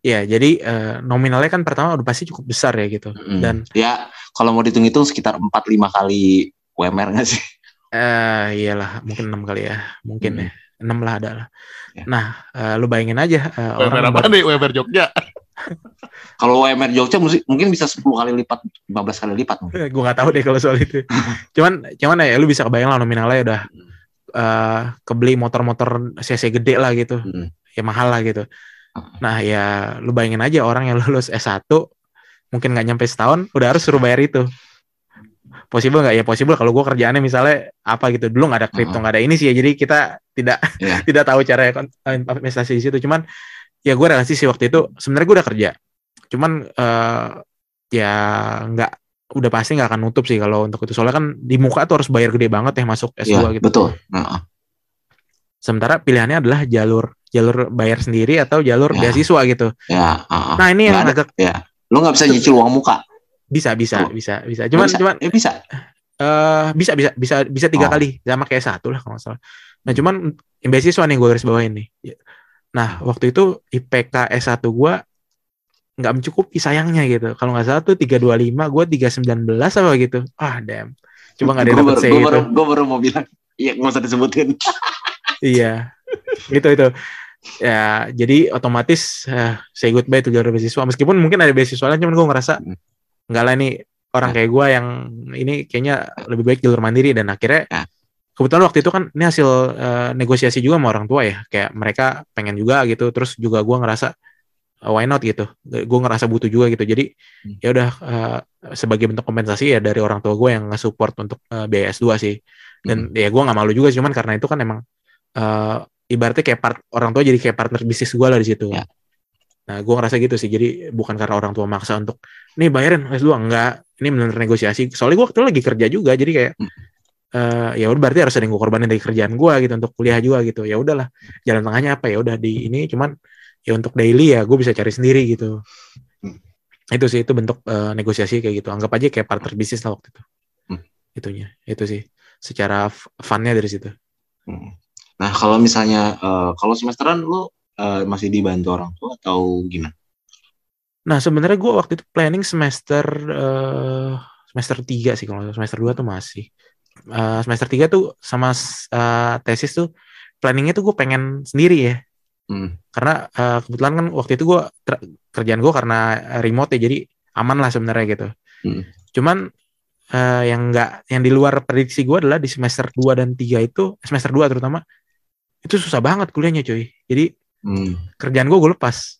ya jadi eh, nominalnya kan pertama udah pasti cukup besar ya gitu Mm. dan ya kalau mau dihitung-hitung sekitar 4 5 kali UMR nggak sih? eh iyalah mungkin enam kali ya mungkin Hmm. ya enam lah ada lah Ya. nah eh, lu bayangin aja eh, Weber orang apa nih? Weber Jogja. Kalau UMR Jogja mungkin bisa 10 kali lipat, 15 kali lipat. mungkin. gue nggak tahu deh kalau soal itu cuman cuman ya lu bisa kebayang lah nominalnya udah eh, kebeli motor-motor CC gede lah gitu Mm. ya mahal lah gitu nah ya lu bayangin aja orang yang lulus S1 mungkin nggak nyampe setahun udah harus suruh bayar itu possible nggak ya possible kalau gue kerjaannya misalnya apa gitu dulu nggak ada kripto Uh-uh. nggak ada ini sih ya jadi kita tidak Iya. tidak tahu cara kon- investasi di situ cuman ya gue realistis sih waktu itu sebenarnya gue udah kerja cuman eh, ya nggak udah pasti nggak akan nutup sih kalau untuk itu soalnya kan di muka tuh harus bayar gede banget ya masuk S2 Iya, gitu betul. Sementara pilihannya adalah jalur jalur bayar sendiri atau jalur Ya. beasiswa gitu ya, ah, ah. nah ini yang agak ya. Lu nggak bisa nyicil uang muka. bisa bisa Oh. bisa bisa cuman bisa. cuman Eh, bisa. eh bisa bisa bisa bisa tiga Oh. kali sama kayak satu lah kalau salah. Nah cuman beasiswa nih gue garis bawain nih. Nah waktu itu IPK S1 gue nggak mencukupi sayangnya gitu. Kalau nggak salah tuh 325, gue 319 apa gitu. Ah damn. Coba nggak ada Gue dapet baru, C gua gitu. baru, gua baru mau bilang. Iya, nggak usah disebutin. Iya. gitu itu. Ya jadi otomatis eh, say goodbye tuh jalur beasiswa. Meskipun mungkin ada beasiswanya cuman gue ngerasa Hmm. nggak lah nih orang Ya. kayak gue yang ini kayaknya lebih baik jalur mandiri dan akhirnya Ya. Kebetulan waktu itu kan ini hasil eh, negosiasi juga sama orang tua ya. Kayak mereka pengen juga gitu terus juga gue ngerasa eh, why not gitu. Gue ngerasa butuh juga gitu. Jadi Hmm. ya udah eh, sebagai bentuk kompensasi ya dari orang tua gue yang nge-support untuk eh, biaya S2 sih. Dan ya gue nggak malu juga cuman karena itu kan emang eh, ibaratnya kayak part orang tua jadi kayak partner bisnis gue lah di situ. Ya. nah gue ngerasa gitu sih. Jadi bukan karena orang tua maksa untuk nih bayarin S2 enggak. Ini benar negosiasi. Soalnya gue waktu itu lagi kerja juga jadi kayak Hmm. Eh, ya udah berarti harus ada yang gue korbanin dari kerjaan gue gitu untuk kuliah juga gitu ya udahlah jalan tengahnya apa ya udah di ini cuman ya untuk daily ya gue bisa cari sendiri gitu Hmm. itu sih itu bentuk eh, negosiasi kayak gitu anggap aja kayak partner bisnis lah waktu itu Hmm. itunya itu sih secara funnya dari situ Hmm. Nah, kalau misalnya eh, kalau semesteran lu eh, masih dibantu orang tua atau gimana? Nah, sebenarnya gue waktu itu planning semester eh, semester 3 sih kalau semester 2 tuh masih. Eh, semester 3 tuh sama eh, tesis tuh planningnya tuh gue pengen sendiri ya. Hmm. Karena eh, kebetulan kan waktu itu gue kerjaan gue karena remote ya jadi aman lah sebenarnya gitu. Hmm. Cuman eh, yang enggak yang di luar prediksi gue adalah di semester 2 dan 3 itu semester 2 terutama itu susah banget kuliahnya cuy. Jadi Hmm. kerjaan gue gue lepas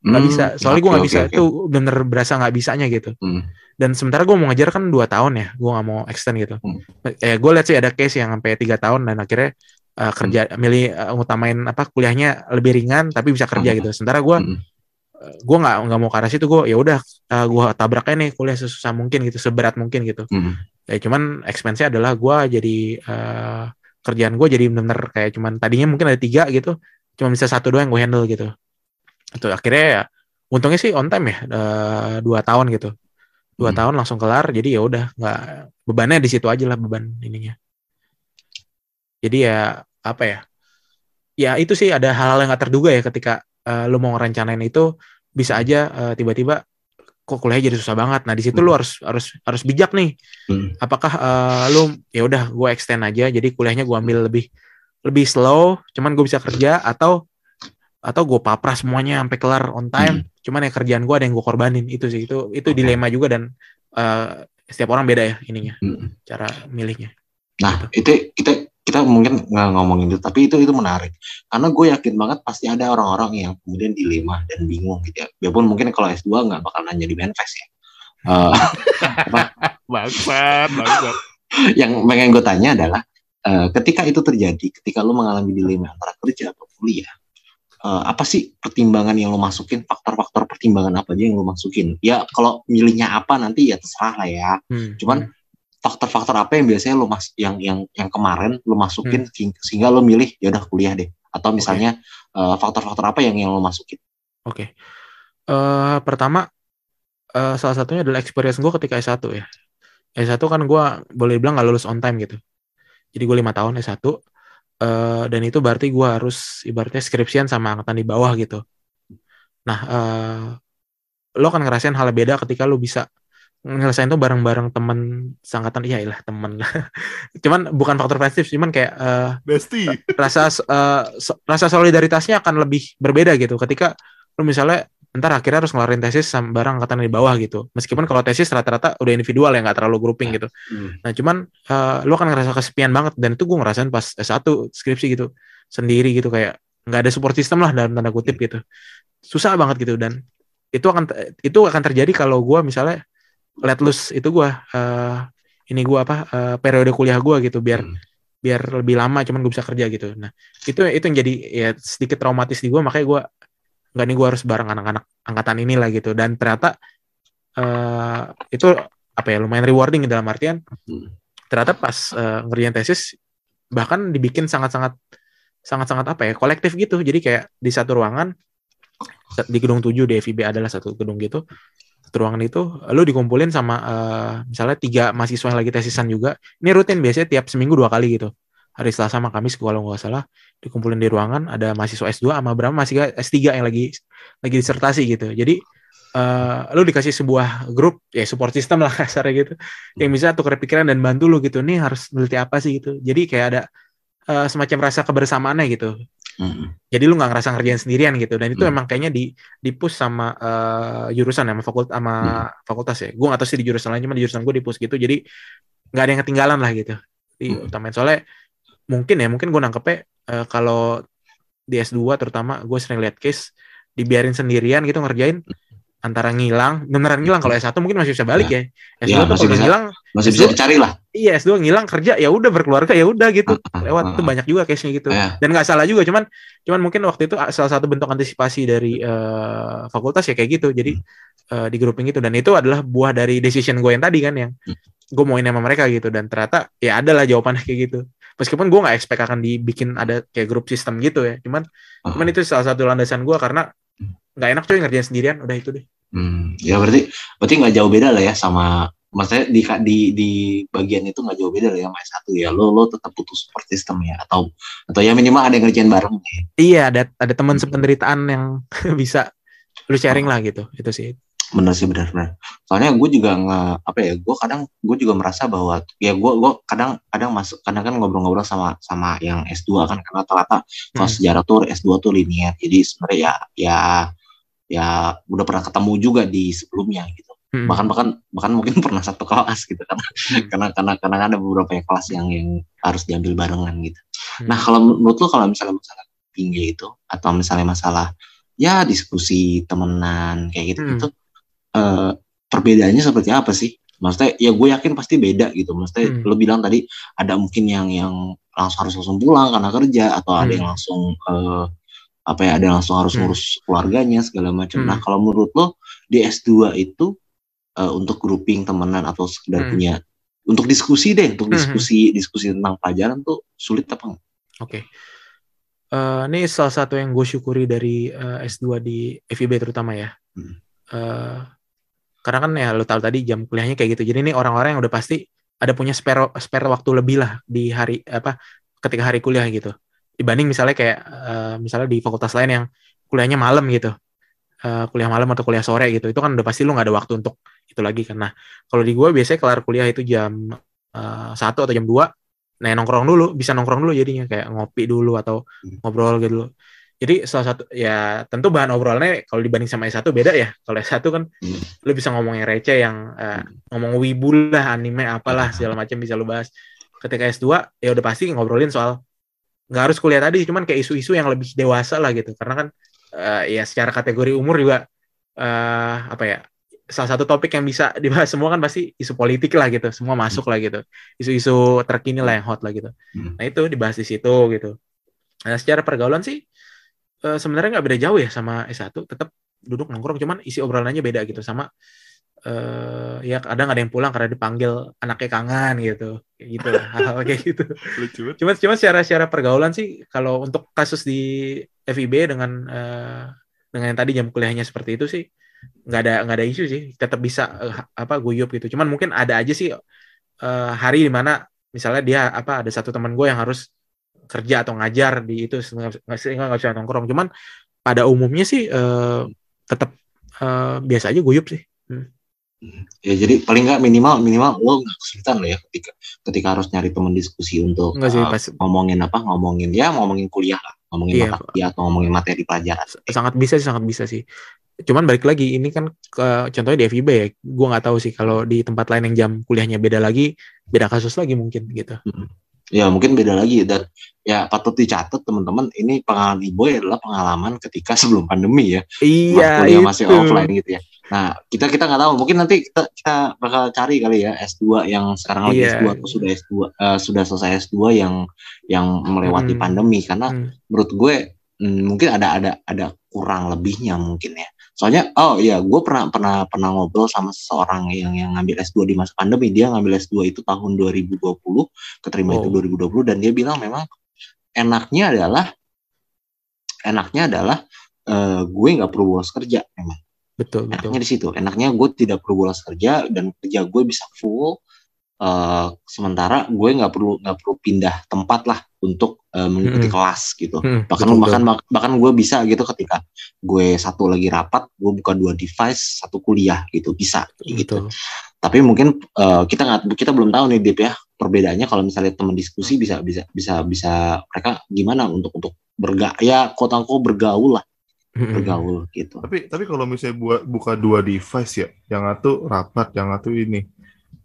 nggak Hmm, bisa soalnya gue oke, nggak oke, bisa oke. itu bener berasa nggak bisanya gitu Hmm. Dan sementara gue mau ngejar kan dua tahun ya gue nggak mau extend gitu Hmm. eh gue lihat sih ada case yang sampai tiga tahun dan akhirnya uh, kerja milih uh, ngutamain apa kuliahnya lebih ringan tapi bisa kerja Hmm. gitu sementara gue Hmm. gue nggak nggak mau ke arah situ gue ya udah uh, gue tabraknya nih kuliah sesusah mungkin gitu seberat mungkin gitu Hmm. ya cuman expense-nya adalah gue jadi uh, kerjaan gue jadi bener-bener kayak cuman tadinya mungkin ada tiga gitu cuma bisa satu doang yang gue handle gitu itu akhirnya ya untungnya sih on time ya eh, dua tahun gitu dua Hmm. tahun langsung kelar jadi ya udah nggak bebannya di situ aja lah beban ininya jadi ya apa ya ya itu sih ada hal-hal yang nggak terduga ya ketika eh, lu mau ngerencanain itu bisa aja eh, tiba-tiba kok kuliah jadi susah banget nah di situ lu Hmm. harus harus harus bijak nih Hmm. apakah eh, lu ya udah gue extend aja jadi kuliahnya gue ambil lebih lebih slow cuman gue bisa kerja atau atau gue papras semuanya sampai kelar on time cuman ya kerjaan gue ada yang gue korbanin itu sih itu itu dilema juga dan eh, setiap orang beda ya ininya Hmm. cara milihnya Nah, itu kita kita mungkin nggak ngomongin itu, tapi itu itu menarik. Karena gue yakin banget pasti ada orang-orang yang kemudian dilema dan bingung gitu ya. Biarpun mungkin kalau S2 nggak bakal nanya di Menfest ya. Eh, Bangsat, bangsat. yang pengen gue tanya adalah eh, ketika itu terjadi, ketika lu mengalami dilema antara kerja atau kuliah, eh, apa sih pertimbangan yang lu masukin? Faktor-faktor pertimbangan apa aja yang lu masukin? Ya kalau milihnya apa nanti ya terserah lah ya. Hmm, Cuman hmm. faktor-faktor apa yang biasanya lu mas yang yang yang kemarin lu masukin Hmm. sehing- sehingga lu milih ya udah kuliah deh atau misalnya eh, faktor-faktor apa yang yang lu masukin oke Eh, pertama eh, salah satunya adalah experience gue ketika S1 ya S1 kan gue boleh bilang nggak lulus on time gitu jadi gue lima tahun S1 eh, dan itu berarti gue harus ibaratnya skripsian sama angkatan di bawah gitu. Nah eh, lo kan ngerasain hal beda ketika lo bisa ngerasain tuh bareng-bareng temen sangkatan iya lah temen lah. Cuman bukan faktor positif cuman kayak eh, Besti. rasa so- rasa solidaritasnya akan lebih berbeda gitu. Ketika lu misalnya ntar akhirnya harus ngelarin tesis sama barang angkatan di bawah gitu. Meskipun kalau tesis rata-rata udah individual ya nggak terlalu grouping gitu. Nah cuman eh, lu akan ngerasa kesepian banget. Dan itu gue ngerasain pas S1 skripsi gitu. Sendiri gitu kayak nggak ada support system lah dalam tanda kutip gitu. Susah banget gitu. Dan itu akan itu akan terjadi kalau gue misalnya let loose itu gue eh, ini gue apa uh, periode kuliah gue gitu biar Hmm. biar lebih lama cuman gue bisa kerja gitu. Nah itu itu yang jadi ya sedikit traumatis di gue makanya gue nggak nih gue harus bareng anak-anak angkatan inilah gitu. Dan ternyata eh itu apa ya lumayan rewarding dalam artian Hmm. ternyata pas eh, ngerjain tesis bahkan dibikin sangat-sangat sangat-sangat apa ya kolektif gitu. Jadi kayak di satu ruangan di gedung 7 di FIB adalah satu gedung gitu. Satu ruangan itu lu dikumpulin sama eh, misalnya tiga mahasiswa yang lagi tesisan juga. Ini rutin biasanya tiap seminggu dua kali gitu hari Selasa sama Kamis kalau nggak salah dikumpulin di ruangan ada mahasiswa S2 sama berapa mahasiswa S3 yang lagi lagi disertasi gitu. Jadi eh, lu dikasih sebuah grup ya support system lah kasarnya gitu yang bisa tukar pikiran dan bantu lu gitu nih harus meneliti apa sih? gitu. Jadi kayak ada eh, semacam rasa kebersamaannya gitu. Hmm. jadi lu nggak ngerasa ngerjain sendirian gitu. Dan itu Hmm. emang kayaknya di di push sama eh, jurusan sama fakultas sama fakultas ya. Gue nggak tahu sih di jurusan lain cuma di jurusan gue di push gitu. Jadi nggak ada yang ketinggalan lah gitu. Di Hmm. utamain. Soalnya mungkin ya mungkin gue nangkepnya eh, kalau di S2 terutama gue sering lihat case dibiarin sendirian gitu ngerjain antara ngilang beneran ngilang kalau S1 mungkin masih bisa balik ya S2 Ya, tuh masih kalau bisa. ngilang Masih bisa S2 dicari lah. iya S2 ngilang kerja ya udah berkeluarga ya udah gitu Ah, lewat ah, itu ah. banyak juga case-nya gitu Ya. dan nggak salah juga cuman cuman mungkin waktu itu salah satu bentuk antisipasi dari eh, fakultas ya kayak gitu jadi eh, di grouping itu dan itu adalah buah dari decision gue yang tadi kan yang Hmm. gue mauin sama mereka gitu dan ternyata ya ada lah jawabannya kayak gitu meskipun gue nggak expect akan dibikin ada kayak grup sistem gitu ya cuman Ah. cuman itu salah satu landasan gue karena nggak enak coy ngerjain sendirian udah itu deh Hmm, ya berarti berarti nggak jauh beda lah ya sama maksudnya di di di bagian itu nggak jauh beda lah ya sama S1 ya lo lo tetap butuh support system ya atau atau ya minimal ada yang ngerjain bareng ya. iya ada ada teman Hmm. sependeritaan yang bisa lu sharing lah gitu itu sih bener sih bener bener soalnya gue juga nggak apa ya gue kadang gue juga merasa bahwa ya gue gue kadang kadang masuk kadang kan ngobrol-ngobrol sama sama yang S2 kan karena rata-rata kalau Hmm. sejarah tuh S2 tuh linear jadi sebenarnya ya ya ya udah pernah ketemu juga di sebelumnya gitu Hmm. bahkan bahkan bahkan mungkin pernah satu kelas gitu kan Hmm. karena karena karena ada beberapa ya kelas yang yang harus diambil barengan gitu Hmm. nah kalau menurut lo kalau misalnya masalah tinggi itu atau misalnya masalah ya diskusi temenan kayak gitu Hmm. Eh, perbedaannya seperti apa sih maksudnya ya gue yakin pasti beda gitu maksudnya Hmm. lo bilang tadi ada mungkin yang yang langsung harus langsung pulang karena kerja atau ada Hmm. yang langsung eh, apa ya ada yang langsung harus Hmm. ngurus keluarganya segala macam nah Hmm. kalau menurut lo di S2 itu eh, untuk grouping temenan atau sekedar Hmm. punya untuk diskusi deh untuk Hmm. diskusi diskusi tentang pelajaran tuh sulit apa enggak? Oke. Eh, ini salah satu yang gue syukuri dari eh, S2 di FIB terutama ya. Hmm. Eh, karena kan ya lo tahu tadi jam kuliahnya kayak gitu. Jadi ini orang-orang yang udah pasti ada punya spare spare waktu lebih lah di hari apa ketika hari kuliah gitu. Dibanding misalnya kayak eh, misalnya di fakultas lain yang kuliahnya malam gitu. Eh, kuliah malam atau kuliah sore gitu. Itu kan udah pasti lu nggak ada waktu untuk itu lagi kan. Nah, kalau di gue biasanya kelar kuliah itu jam eh, satu atau jam 2 nah nongkrong dulu bisa nongkrong dulu jadinya kayak ngopi dulu atau Hmm. ngobrol gitu loh. Jadi salah satu ya tentu bahan obrolannya kalau dibanding sama S1 beda ya. Kalau S1 kan Hmm. lu bisa ngomong yang receh yang eh, ngomong wibu lah, anime apalah segala macam bisa lu bahas. Ketika S2 ya udah pasti ngobrolin soal nggak harus kuliah tadi cuman kayak isu-isu yang lebih dewasa lah gitu. Karena kan eh, ya secara kategori umur juga eh apa ya? Salah satu topik yang bisa dibahas semua kan pasti isu politik lah gitu. Semua masuk lah gitu. Isu-isu terkini lah yang hot lah gitu. Hmm. Nah itu dibahas di situ gitu. Nah secara pergaulan sih eh, sebenarnya nggak beda jauh ya sama S1. Tetap duduk nongkrong, cuman isi obrolannya beda gitu sama eh ya kadang ada yang pulang karena dipanggil anaknya kangen gitu, kayak gitu lah, hal-hal kayak gitu. Lucu banget. Cuma cuma secara secara pergaulan sih kalau untuk kasus di FIB dengan eh, dengan yang tadi jam kuliahnya seperti itu sih nggak ada nggak ada isu sih tetap bisa eh, apa guyup gitu cuman mungkin ada aja sih eh, hari di mana misalnya dia apa ada satu teman gue yang harus kerja atau ngajar di itu sehingga nggak bisa nongkrong. Cuman pada umumnya sih eh, tetap eh, biasa aja guyup sih. Ya jadi paling nggak minimal minimal lo nggak kesulitan lah ya ketika ketika harus nyari teman diskusi untuk sih uh, pas ngomongin apa? Ngomongin ya ngomongin kuliah lah. Ngomongin Iya, mata kuliah atau ngomongin materi pelajaran. Sangat bisa sih sangat bisa sih. Cuman balik lagi ini kan ke, contohnya di FIB ya. Gue nggak tahu sih kalau di tempat lain yang jam kuliahnya beda lagi beda kasus lagi mungkin gitu Ya mungkin beda lagi dan ya patut dicatat teman-teman ini pengalaman Iboy adalah pengalaman ketika sebelum pandemi ya. Iya, kuliah itu. masih offline gitu ya. Nah, kita kita nggak tahu, mungkin nanti kita kita bakal cari kali ya S2 yang sekarang lagi Iya. S2 atau sudah S2 eh, sudah selesai S2 yang yang melewati Hmm. pandemi karena Hmm. menurut gue hmm, mungkin ada ada ada kurang lebihnya mungkin ya. Soalnya oh iya, gue pernah pernah pernah ngobrol sama seseorang yang yang ngambil S2 di masa pandemi. Dia ngambil S2 itu tahun 2020, keterima itu Oh. 2020 dan dia bilang memang enaknya adalah enaknya adalah eh, gue nggak perlu bolos kerja memang Betul, betul. enaknya di situ enaknya gue tidak perlu bolos kerja dan kerja gue bisa full eh, sementara gue nggak perlu nggak perlu pindah tempat lah untuk eh, mengikuti Mm-mm. kelas gitu Hmm, bahkan betul, bahkan bahkan gue bisa gitu ketika gue satu lagi rapat gue buka dua device satu kuliah gitu bisa betul. gitu Betul. tapi mungkin eh, kita nggak kita belum tahu nih Dip ya perbedaannya kalau misalnya teman diskusi bisa bisa bisa bisa mereka gimana untuk untuk berga ya kota bergaul lah Hmm, bergaul gitu Tapi tapi kalau misalnya buat buka dua device ya, yang satu rapat, yang satu ini,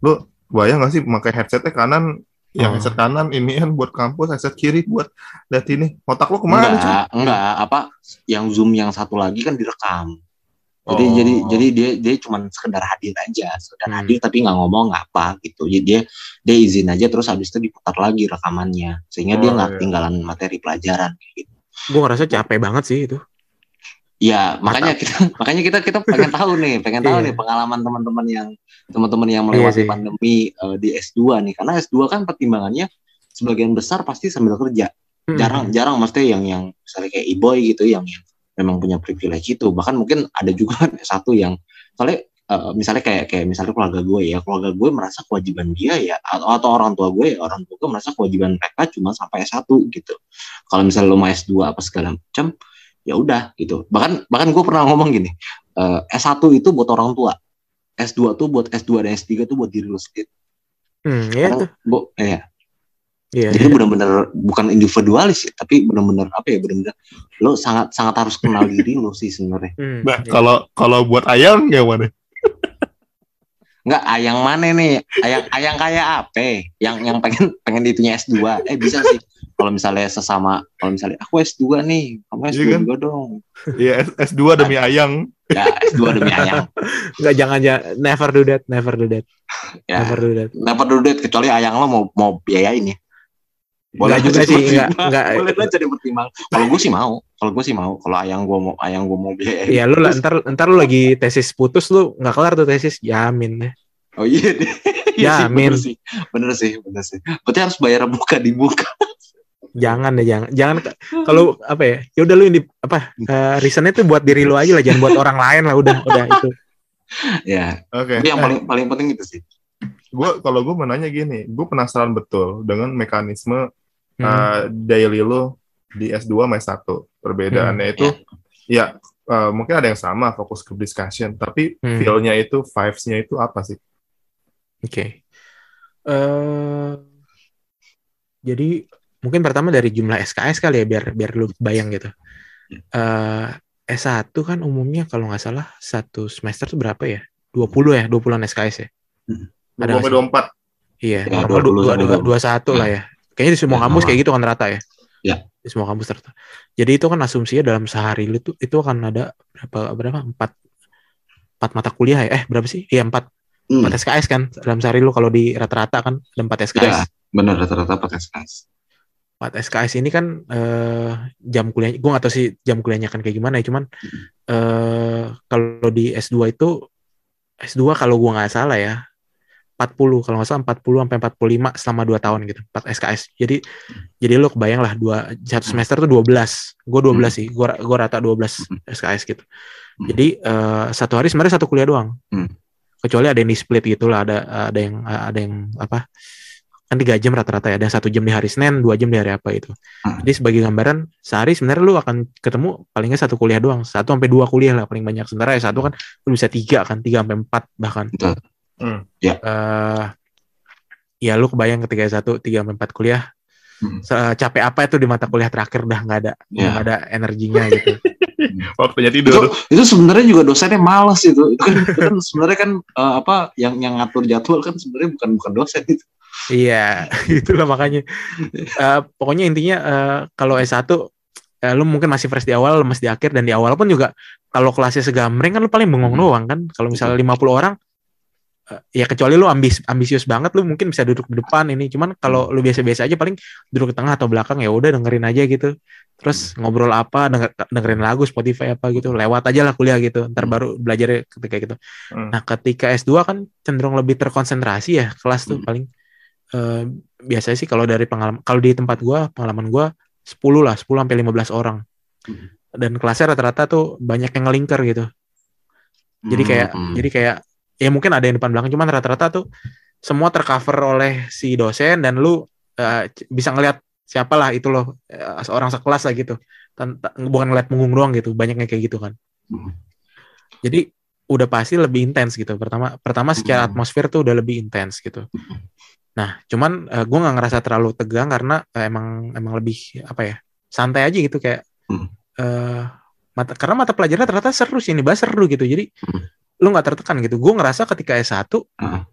lo bayang nggak sih pakai headsetnya kanan, yang Oh. headset kanan ini kan buat kampus, headset kiri buat lihat ini. Otak lo ke mana? enggak enggak apa yang zoom yang satu lagi kan direkam jadi Oh. jadi jadi dia dia cuma sekedar hadir aja sekedar Hmm. hadir tapi nggak ngomong nggak apa gitu jadi dia dia izin aja terus habis itu diputar lagi rekamannya sehingga dia Oh, nggak iya. ketinggalan materi pelajaran gitu Gue ngerasa capek banget sih itu. Ya, makanya kita makanya kita kita pengen tahu nih, pengen tahu Iya. nih pengalaman teman-teman yang teman-teman yang Iya melewati sih. pandemi eh, di S2 nih. Karena S2 kan pertimbangannya sebagian besar pasti sambil kerja. Hmm. Jarang jarang mesti yang yang misalnya kayak e-boy gitu yang, yang memang punya privilege itu. Bahkan mungkin ada juga satu yang soalnya eh, misalnya kayak kayak misalnya keluarga gue ya, keluarga gue merasa kewajiban dia ya atau, atau orang tua gue, orang tua gue merasa kewajiban mereka cuma sampai S1 gitu. Kalau misalnya lo mau S2 apa segala macam, ya udah gitu. Bahkan bahkan gue pernah ngomong gini, eh, S1 itu buat orang tua. S2 tuh buat S2 dan S3 tuh buat diri lo sendiri. Hmm, ya Karena gua- eh, Iya. jadi benar-benar bukan individualis ya, tapi benar-benar apa ya benar-benar lo sangat sangat harus kenal diri lo sih sebenarnya. Hmm, Nah, iya. kalau kalau buat ayam gimana? Enggak, ayang mana nih? Ayang ayang kayak apa? Yang yang pengen pengen ditunya S2. Eh bisa sih. Kalau misalnya sesama, kalau misalnya aku S2 nih, kamu S2 Iya kan? juga dong. Iya, S- S2 demi ayang. Ya S2 demi ayang. Nggak jangan jangan never do that, never do that, Ya, never do that. dapat dulu duit kecuali ayang lo mau mau biayain ya. Nggak juga sih, nggak pertimbangan. nggak. Boleh lah jadi pertimbangan. Kalau gue sih mau, kalau gue sih mau, kalau ayang gue mau, ayang gue mau biayain. Iya lu lah, ntar ntar lu lagi tesis putus lu nggak kelar tuh tesis jamin deh. Oh iya deh. Iya sih, Jamin. bener sih, bener sih, bener sih. Berarti harus bayar buka di buka. Jangan deh jangan jangan kalau apa ya ya udah lu ini apa eh, reasonnya tuh buat diri lu aja lah jangan buat orang lain lah udah udah itu. ya, Oke. tapi yang paling paling penting itu sih. Gue kalau gue menanya gini, gue penasaran betul dengan mekanisme Hmm. uh, daily lo di S2 sama S1. Perbedaannya Hmm, itu ya uh, mungkin ada yang sama fokus ke discussion, tapi Hmm. feel-nya itu, vibes-nya itu apa sih? Oke. Eh jadi mungkin pertama dari jumlah SKS kali ya biar biar lu bayang gitu. Eh S1 kan umumnya kalau nggak salah satu semester tuh berapa ya? 20 ya, 20-an SKS ya. Ada nggak sih? 24. Iya, Ya, normal 20, dua, ada dua, 20. dua satu lah ya. Kayaknya di semua Ya, kampus kayak gitu kan rata ya. Ya. Di semua kampus rata. Jadi itu kan asumsinya dalam sehari itu itu akan ada berapa berapa empat empat mata kuliah ya? Eh berapa sih? Iya empat Hmm, empat SKS kan dalam sehari lu kalau di rata-rata kan ada empat SKS. ya, bener rata-rata pakai SKS. 4 SKS ini kan eh, jam kuliah, gue gak tahu sih jam kuliahnya kan kayak gimana ya, cuman eh, kalau di S2 itu S2 kalau gue nggak salah ya 40 kalau nggak salah 40 sampai 45 selama 2 tahun gitu 4 SKS jadi jadi lo kebayang lah dua satu semester tuh 12 gue 12 sih gue gue rata 12 SKS gitu. Jadi eh, satu hari sebenarnya satu kuliah doang. Hmm. kecuali ada yang di split gitu lah ada ada yang ada yang apa kan tiga jam rata-rata ya ada satu jam di hari Senin dua jam di hari apa itu Hmm. jadi sebagai gambaran sehari sebenarnya lu akan ketemu paling nggak satu kuliah doang satu sampai dua kuliah lah paling banyak sementara ya satu kan lu bisa tiga kan tiga sampai empat bahkan Betul. Hmm. Ya. Eh, ya lu kebayang ketika satu tiga sampai empat kuliah Hmm. se- capek apa itu di mata kuliah terakhir udah nggak ada udah Ya. nggak ada energinya gitu Waktunya itu tidur. itu sebenarnya juga dosennya males itu itu kan, itu kan sebenarnya kan eh, apa yang yang ngatur jadwal kan sebenarnya bukan bukan dosen itu Iya, itulah makanya. Eh, pokoknya intinya eh, kalau S1 eh, lu mungkin masih fresh di awal, masih di akhir dan di awal pun juga kalau kelasnya segamreng kan lu paling bengong Hmm. doang kan. Kalau misalnya 50 orang eh, ya kecuali lu ambis ambisius banget lu mungkin bisa duduk di depan ini. Cuman Hmm. kalau lu biasa-biasa aja paling duduk di tengah atau belakang ya udah dengerin aja gitu. Terus Hmm. ngobrol apa, denger- dengerin lagu Spotify apa gitu. Lewat aja lah kuliah gitu. Ntar Hmm. baru belajar ketika gitu. Hmm. Nah, ketika S2 kan cenderung lebih terkonsentrasi ya kelas tuh Hmm. paling eh, biasanya sih kalau dari pengalaman kalau di tempat gua pengalaman gua 10 lah, 10 sampai 15 orang. Hmm. Dan kelasnya rata-rata tuh banyak yang ngelingker gitu. Jadi kayak Hmm. jadi kayak ya mungkin ada yang depan belakang cuman rata-rata tuh semua tercover oleh si dosen dan lu c- bisa ngelihat siapa lah itu loh eh, seorang sekelas lah gitu. Tan- ta- bukan ngeliat punggung doang gitu, banyaknya kayak gitu kan. Hmm. Jadi udah pasti lebih intens gitu. Pertama pertama secara atmosfer tuh udah lebih intens gitu. Nah, cuman gue nggak ngerasa terlalu tegang karena eh, emang emang lebih apa ya santai aja gitu kayak eh mata karena mata pelajaran ternyata seru sih ini bahas seru gitu. Jadi Hmm. lu nggak tertekan gitu. Gue ngerasa ketika S1 Hmm.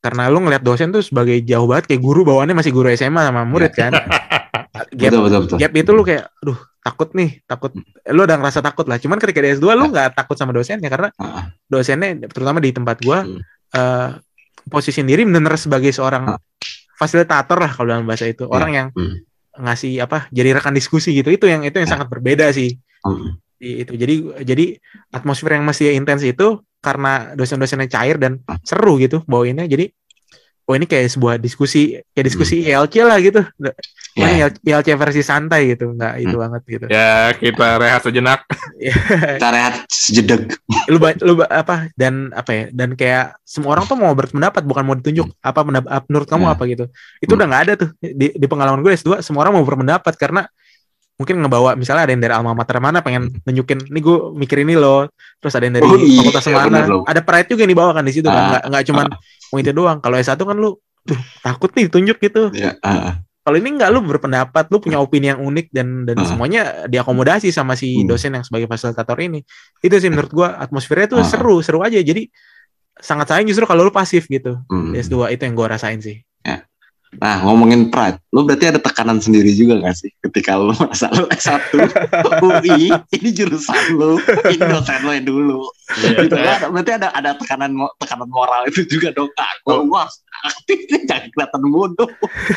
karena lu ngeliat dosen tuh sebagai jauh banget kayak guru bawaannya masih guru SMA sama murid kan. gap, Betul betul betul. gap itu lu kayak aduh takut nih, takut lu udah ngerasa takut lah. Cuman ketika di S2 lu nggak takut sama dosennya karena Ah, dosennya terutama di tempat gua Hmm. eh, posisi sendiri bener sebagai seorang Ah. fasilitator lah kalau dalam bahasa itu Ya. orang yang Hmm. ngasih apa jadi rekan diskusi gitu itu yang itu yang Ya. sangat berbeda sih Hmm. Di- itu jadi jadi atmosfer yang masih intens itu karena dosen-dosennya cair dan Ah. seru gitu bawainnya jadi oh ini kayak sebuah diskusi kayak diskusi Hmm. ILC lah gitu IL- ILC versi santai gitu nggak itu Hmm. banget gitu Ya, kita rehat sejenak. Kita rehat sejedek. lu lu apa dan apa ya dan kayak semua orang tuh mau berpendapat bukan mau ditunjuk apa pendapat menurut kamu Hmm. apa gitu itu Hmm. udah nggak ada tuh di, di pengalaman gue S2 semua orang mau berpendapat karena mungkin ngebawa misalnya ada yang dari alma mater mana pengen nunjukin nih gue mikir ini loh terus ada yang dari Oh iya, fakultas mana bener loh. ada pride juga yang dibawakan di situ kan Ah. nggak nggak cuman mau itu doang kalau S1 kan lu tuh takut nih ditunjuk gitu Ya. ah, kalau ini enggak lu berpendapat lu punya opini yang unik dan dan Ah. semuanya diakomodasi sama si Hmm. dosen yang sebagai fasilitator ini itu sih menurut gua atmosfernya tuh Ah. seru seru aja jadi sangat sayang justru kalau lu pasif gitu hmm. di S2 itu yang gua rasain sih Nah, ngomongin pride, lu berarti ada tekanan sendiri juga gak sih ketika lu merasa lu S1 UI, ini jurusan lu, ini dosen lu yang dulu. Gitu kan? Berarti ada ada tekanan tekanan moral itu juga dong. Ah, gua, gua harus aktif nih, jangan kelihatan bodoh.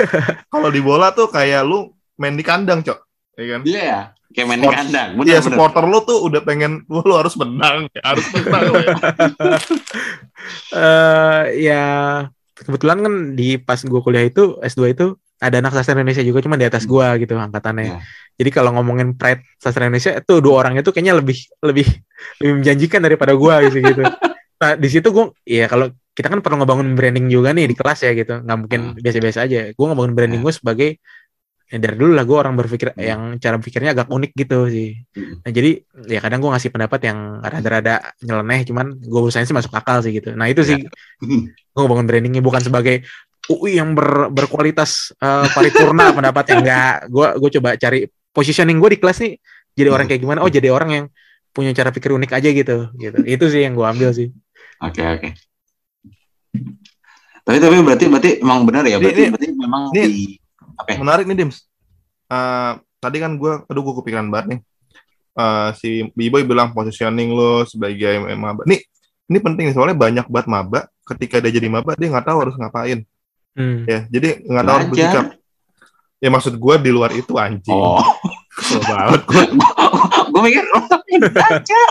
Kalau di bola tuh kayak lu main di kandang, Cok. Ya kan? Iya ya, kayak main di Sport- kandang. Iya, Bener, supporter lu tuh udah pengen lu, lu harus menang, harus menang. ya. eh ya kebetulan kan di pas gua kuliah itu S2 itu ada anak sastra Indonesia juga cuma di atas gua gitu angkatannya. Ya. Jadi kalau ngomongin pride sastra Indonesia itu dua orang itu kayaknya lebih lebih lebih menjanjikan daripada gua gitu gitu. Nah, di situ gua ya kalau kita kan perlu ngebangun branding juga nih di kelas ya gitu. nggak mungkin Hmm. biasa-biasa aja. Gua ngebangun branding Ya. gua sebagai ya dari dulu lah gue orang berpikir Hmm. yang cara pikirnya agak unik gitu sih. Hmm. Nah, jadi ya kadang gue ngasih pendapat yang rada-rada nyeleneh cuman gue urusannya sih masuk akal sih gitu. Nah itu sih Hmm. gue bangun brandingnya bukan sebagai UI yang ber- berkualitas eh, paripurna pendapat yang enggak. Gue gue coba cari positioning gue di kelas nih jadi orang kayak gimana? Oh jadi orang yang punya cara pikir unik aja gitu. Gitu. Itu sih yang gue ambil sih. Oke oke. Tapi tapi berarti berarti emang benar ya berarti ini- berarti memang ini- di apa ya? Menarik nih, Dims. Eh, tadi kan gue, aduh gue kepikiran banget nih. Eh, si B-Boy bilang positioning lo sebagai maba. Nih, ini penting nih, soalnya banyak banget maba. Ketika dia jadi maba, dia nggak tahu harus ngapain. Hmm. Ya, jadi nggak tahu harus bersikap. Ya maksud gue di luar itu anjing. Oh, Kesel banget gue. gue mikir oh, belajar.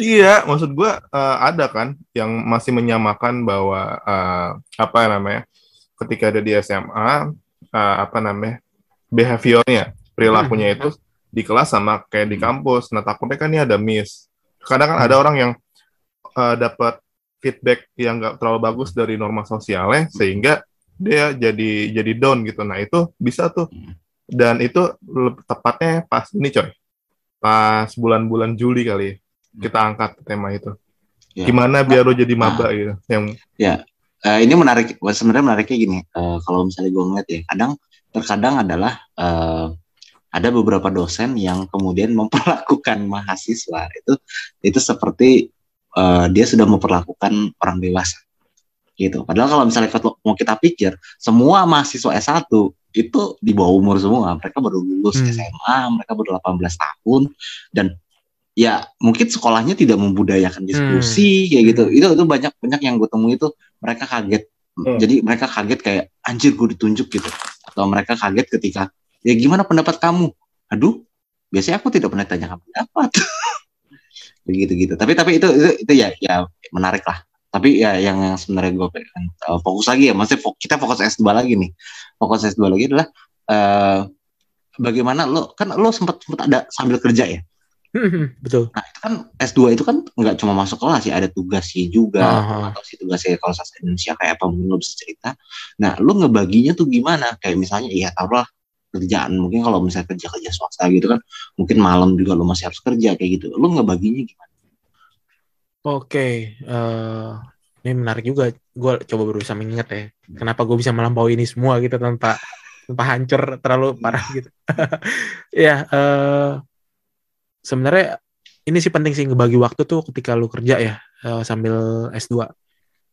Iya, maksud gue eh, ada kan yang masih menyamakan bahwa eh, apa namanya ketika ada di SMA eh, apa namanya behaviornya perilakunya itu di kelas sama kayak di kampus. Nah takutnya kan ini ada miss. Kadang kan ada orang yang eh, dapat feedback yang nggak terlalu bagus dari norma sosialnya sehingga dia jadi jadi down gitu. Nah itu bisa tuh dan itu tepatnya pas ini coy pas bulan-bulan Juli kali ya kita angkat tema itu. Ya. Gimana biar lo jadi maba gitu. Yang Eh, ini menarik, sebenarnya menariknya gini. eh, kalau misalnya gue ngeliat ya, kadang terkadang adalah eh, ada beberapa dosen yang kemudian memperlakukan mahasiswa itu itu seperti eh, dia sudah memperlakukan orang dewasa gitu. Padahal kalau misalnya mau kita pikir semua mahasiswa S1 itu di bawah umur semua. Mereka baru lulus Hmm. SMA, mereka baru 18 tahun dan ya mungkin sekolahnya tidak membudayakan diskusi kayak gitu. Itu itu banyak banyak yang gue temui itu mereka kaget. Hmm. Jadi mereka kaget kayak anjir gue ditunjuk gitu. Atau mereka kaget ketika ya gimana pendapat kamu? Aduh, biasanya aku tidak pernah tanyakan pendapat. begitu gitu. Tapi tapi itu itu, itu ya ya menarik lah. Tapi ya yang, yang sebenarnya gue pengen uh, fokus lagi ya, maksudnya kita fokus S2 lagi nih. Fokus S2 lagi adalah eh bagaimana lo kan lo sempat sempat ada sambil kerja ya. Betul. Nah, itu kan S2 itu kan nggak cuma masuk kelas ya, ada tugasnya juga. Aha. Atau si tugasnya kalau sastra Indonesia kayak apa mungkin lo bisa cerita. Nah, lo ngebaginya tuh gimana? Kayak misalnya ya taruhlah kerjaan mungkin kalau misalnya kerja kerja swasta gitu kan mungkin malam juga lo masih harus kerja kayak gitu lo ngebaginya gimana Oke, eh, ini menarik juga. Gue coba berusaha mengingat ya, kenapa gue bisa melampaui ini semua gitu tanpa tanpa hancur terlalu parah gitu. ya, eh, sebenarnya ini sih penting sih ngebagi waktu tuh ketika lu kerja ya eh, sambil S2.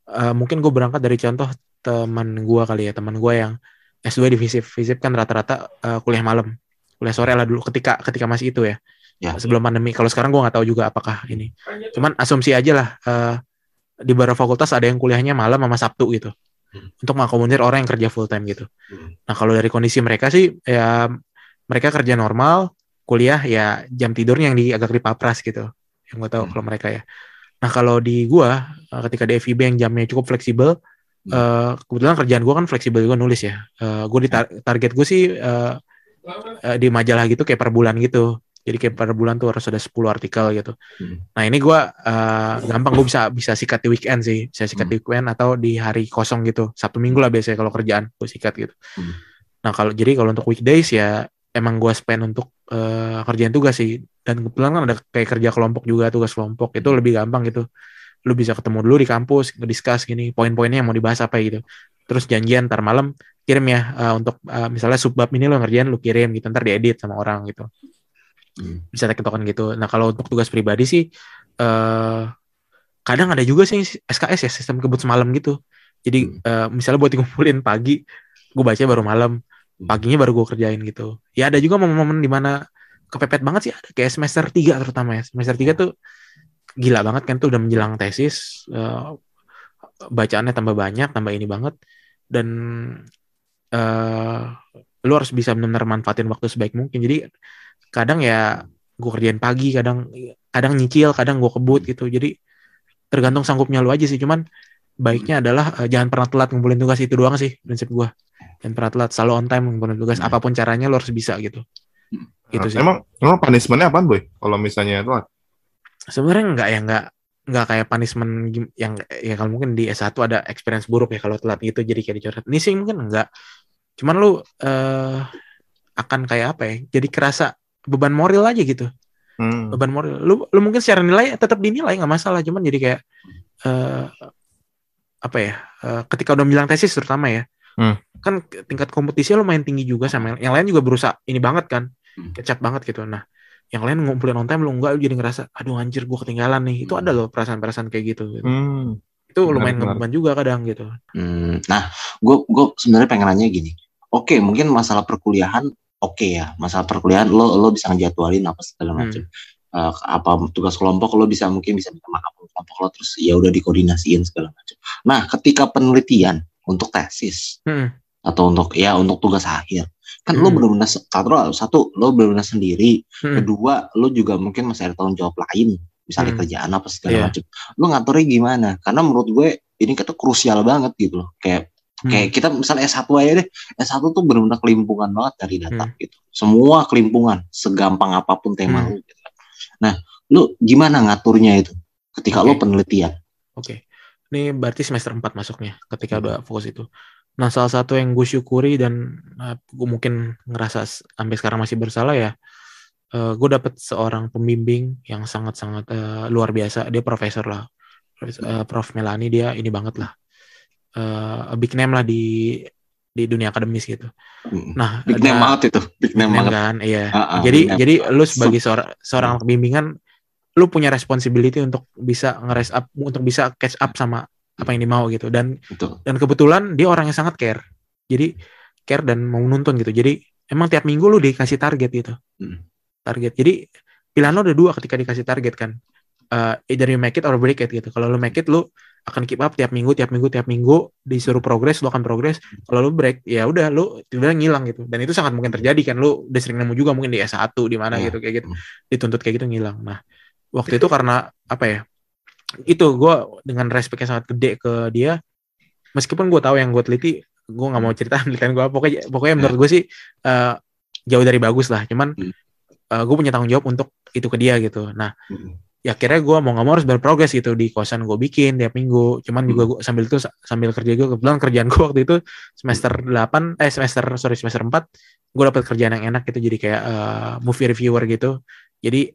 Eh, mungkin gue berangkat dari contoh teman gue kali ya, teman gue yang S2 di FISIP. FISIP kan rata-rata eh, kuliah malam, kuliah sore lah dulu ketika ketika masih itu ya. Ya. Sebelum pandemi. Kalau sekarang gue nggak tahu juga apakah ini. Cuman asumsi aja lah eh, di beberapa fakultas ada yang kuliahnya malam sama Sabtu gitu. Hmm. Untuk mengakomodir orang yang kerja full time gitu. Hmm. Nah, kalau dari kondisi mereka sih ya mereka kerja normal, kuliah ya jam tidurnya yang di agak dipapras gitu. Yang gue tahu Hmm. kalau mereka ya. Nah, kalau di gua eh, ketika di FIB yang jamnya cukup fleksibel eh, kebetulan kerjaan gua kan fleksibel juga nulis ya. Eh, gue di tar- target gue sih eh, eh, di majalah gitu kayak per bulan gitu. Jadi kayak per bulan tuh harus ada 10 artikel gitu. Hmm. Nah ini gua eh, gampang gue bisa bisa sikat di weekend sih, bisa sikat Hmm. di weekend atau di hari kosong gitu. Sabtu minggu lah biasanya kalau kerjaan gue sikat gitu. Hmm. Nah kalau jadi kalau untuk weekdays ya emang gua spend untuk eh, kerjaan tugas sih. Dan kebetulan kan ada kayak kerja kelompok juga tugas kelompok itu Hmm. lebih gampang gitu. Lu bisa ketemu dulu di kampus, ngediscuss gini, poin-poinnya yang mau dibahas apa gitu. Terus janjian ntar malam kirim ya eh, untuk eh, misalnya subbab ini lo ngerjain lu kirim gitu ntar diedit sama orang gitu Hmm. bisa tektokan gitu. Nah kalau untuk tugas pribadi sih eh kadang ada juga sih SKS ya sistem kebut semalam gitu. Jadi eh, misalnya buat dikumpulin pagi, gue baca baru malam, paginya baru gue kerjain gitu. Ya ada juga momen-momen di mana kepepet banget sih ada kayak semester 3 terutama ya. Semester 3 tuh gila banget kan tuh udah menjelang tesis eh, bacaannya tambah banyak, tambah ini banget dan eh lu harus bisa benar-benar manfaatin waktu sebaik mungkin. Jadi kadang ya gue kerjain pagi, kadang kadang nyicil, kadang gue kebut gitu. Jadi tergantung sanggupnya lu aja sih. Cuman baiknya adalah eh, jangan pernah telat ngumpulin tugas itu doang sih prinsip gue. Pernah telat, selalu on time ngumpulin tugas. Hmm. Apa pun caranya lu harus bisa gitu. Gitu sih. Emang emang punishmentnya apaan boy? Kalau misalnya telat? sebenarnya enggak ya enggak enggak kayak punishment yang ya kalau mungkin di S1 ada experience buruk ya kalau telat gitu jadi kayak dicoret. Ini sih mungkin enggak. Cuman lu eh akan kayak apa ya? Jadi kerasa beban moral aja gitu. Hmm. Beban moral. Lu lu mungkin secara nilai tetap dinilai nggak masalah, cuman jadi kayak eh apa ya? eh, ketika udah bilang tesis terutama ya. Hmm. Kan tingkat kompetisi lumayan tinggi juga sama yang, yang lain juga berusaha ini banget kan. Hmm. Kecap banget gitu. Nah, yang lain ngumpulin on time lu enggak lu jadi ngerasa aduh anjir gua ketinggalan nih. Itu ada loh perasaan-perasaan kayak gitu. gitu. Hmm. Itu lumayan ngebeban juga kadang gitu. Hmm, nah, gue gue sebenarnya pengen nanya gini. Oke, mungkin masalah perkuliahan, oke ya, masalah perkuliahan lo lo bisa ngejadwalin apa segala Hmm. macam. Eh, apa tugas kelompok lo bisa mungkin bisa minta maaf kelompok lo terus ya udah dikoordinasiin segala macam. Nah, ketika penelitian untuk tesis Hmm. Atau untuk ya untuk tugas akhir, kan lo Hmm. benar-benar se- satu, satu lo benar-benar sendiri, Hmm. kedua lo juga mungkin masih ada tanggung jawab lain misalnya Hmm. kerjaan apa segala Iya. macam lo ngaturnya gimana karena menurut gue ini kata krusial banget gitu loh kayak Hmm. kayak kita misalnya S1 aja deh S1 tuh benar-benar kelimpungan banget dari data Hmm. gitu semua kelimpungan segampang apa pun tema Hmm. lu gitu. nah lu gimana ngaturnya itu ketika lo Oke. penelitian Oke. Ini berarti semester 4 masuknya ketika Hmm. udah fokus itu. Nah, salah satu yang gue syukuri dan gue mungkin ngerasa sampai sekarang masih bersalah ya, gue dapet seorang pembimbing yang sangat-sangat eh, luar biasa. Dia profesor lah, Prof, eh, Prof. Melani dia ini banget lah, Eh, a big name lah di di dunia akademis gitu. Nah, big ada- name banget itu big name banget kan, iya. Ah, ah, jadi name. jadi lu sebagai seorang seorang anak bimbingan, lu punya responsibility untuk bisa ngeres up, untuk bisa catch up sama apa yang dimau gitu. Dan betul. dan kebetulan dia orang yang sangat care. Jadi care dan mau nuntun gitu. Jadi emang tiap minggu lu dikasih target gitu. Hmm. target. Jadi pilihan lo ada dua ketika dikasih target kan. Eh, either you make it or break it gitu. Kalau lu make it lu akan keep up tiap minggu tiap minggu tiap minggu. Disuruh progres lu akan progres kalau lu break ya udah lu tiba-tiba ngilang gitu. Dan itu sangat mungkin terjadi kan. Lu udah sering nemu juga mungkin di S1 di mana Iya. gitu kayak gitu. Hmm. dituntut kayak gitu ngilang. Nah waktu itu karena apa ya itu gue dengan respect yang sangat gede ke dia meskipun gue tahu yang gue teliti gue nggak mau cerita penelitian gue pokoknya pokoknya menurut gue sih eh, jauh dari bagus lah. Cuman Hmm. gue punya tanggung jawab untuk itu ke dia gitu. Nah Hmm. ya akhirnya gue mau nggak mau harus berprogres gitu. Di kosan gue bikin tiap minggu. Cuman juga gue sambil itu sambil kerja gue kebetulan kerjaan gue waktu itu semester 8 eh semester sorry semester 4 gue dapat kerjaan yang enak gitu. Jadi kayak eh, movie reviewer gitu. Jadi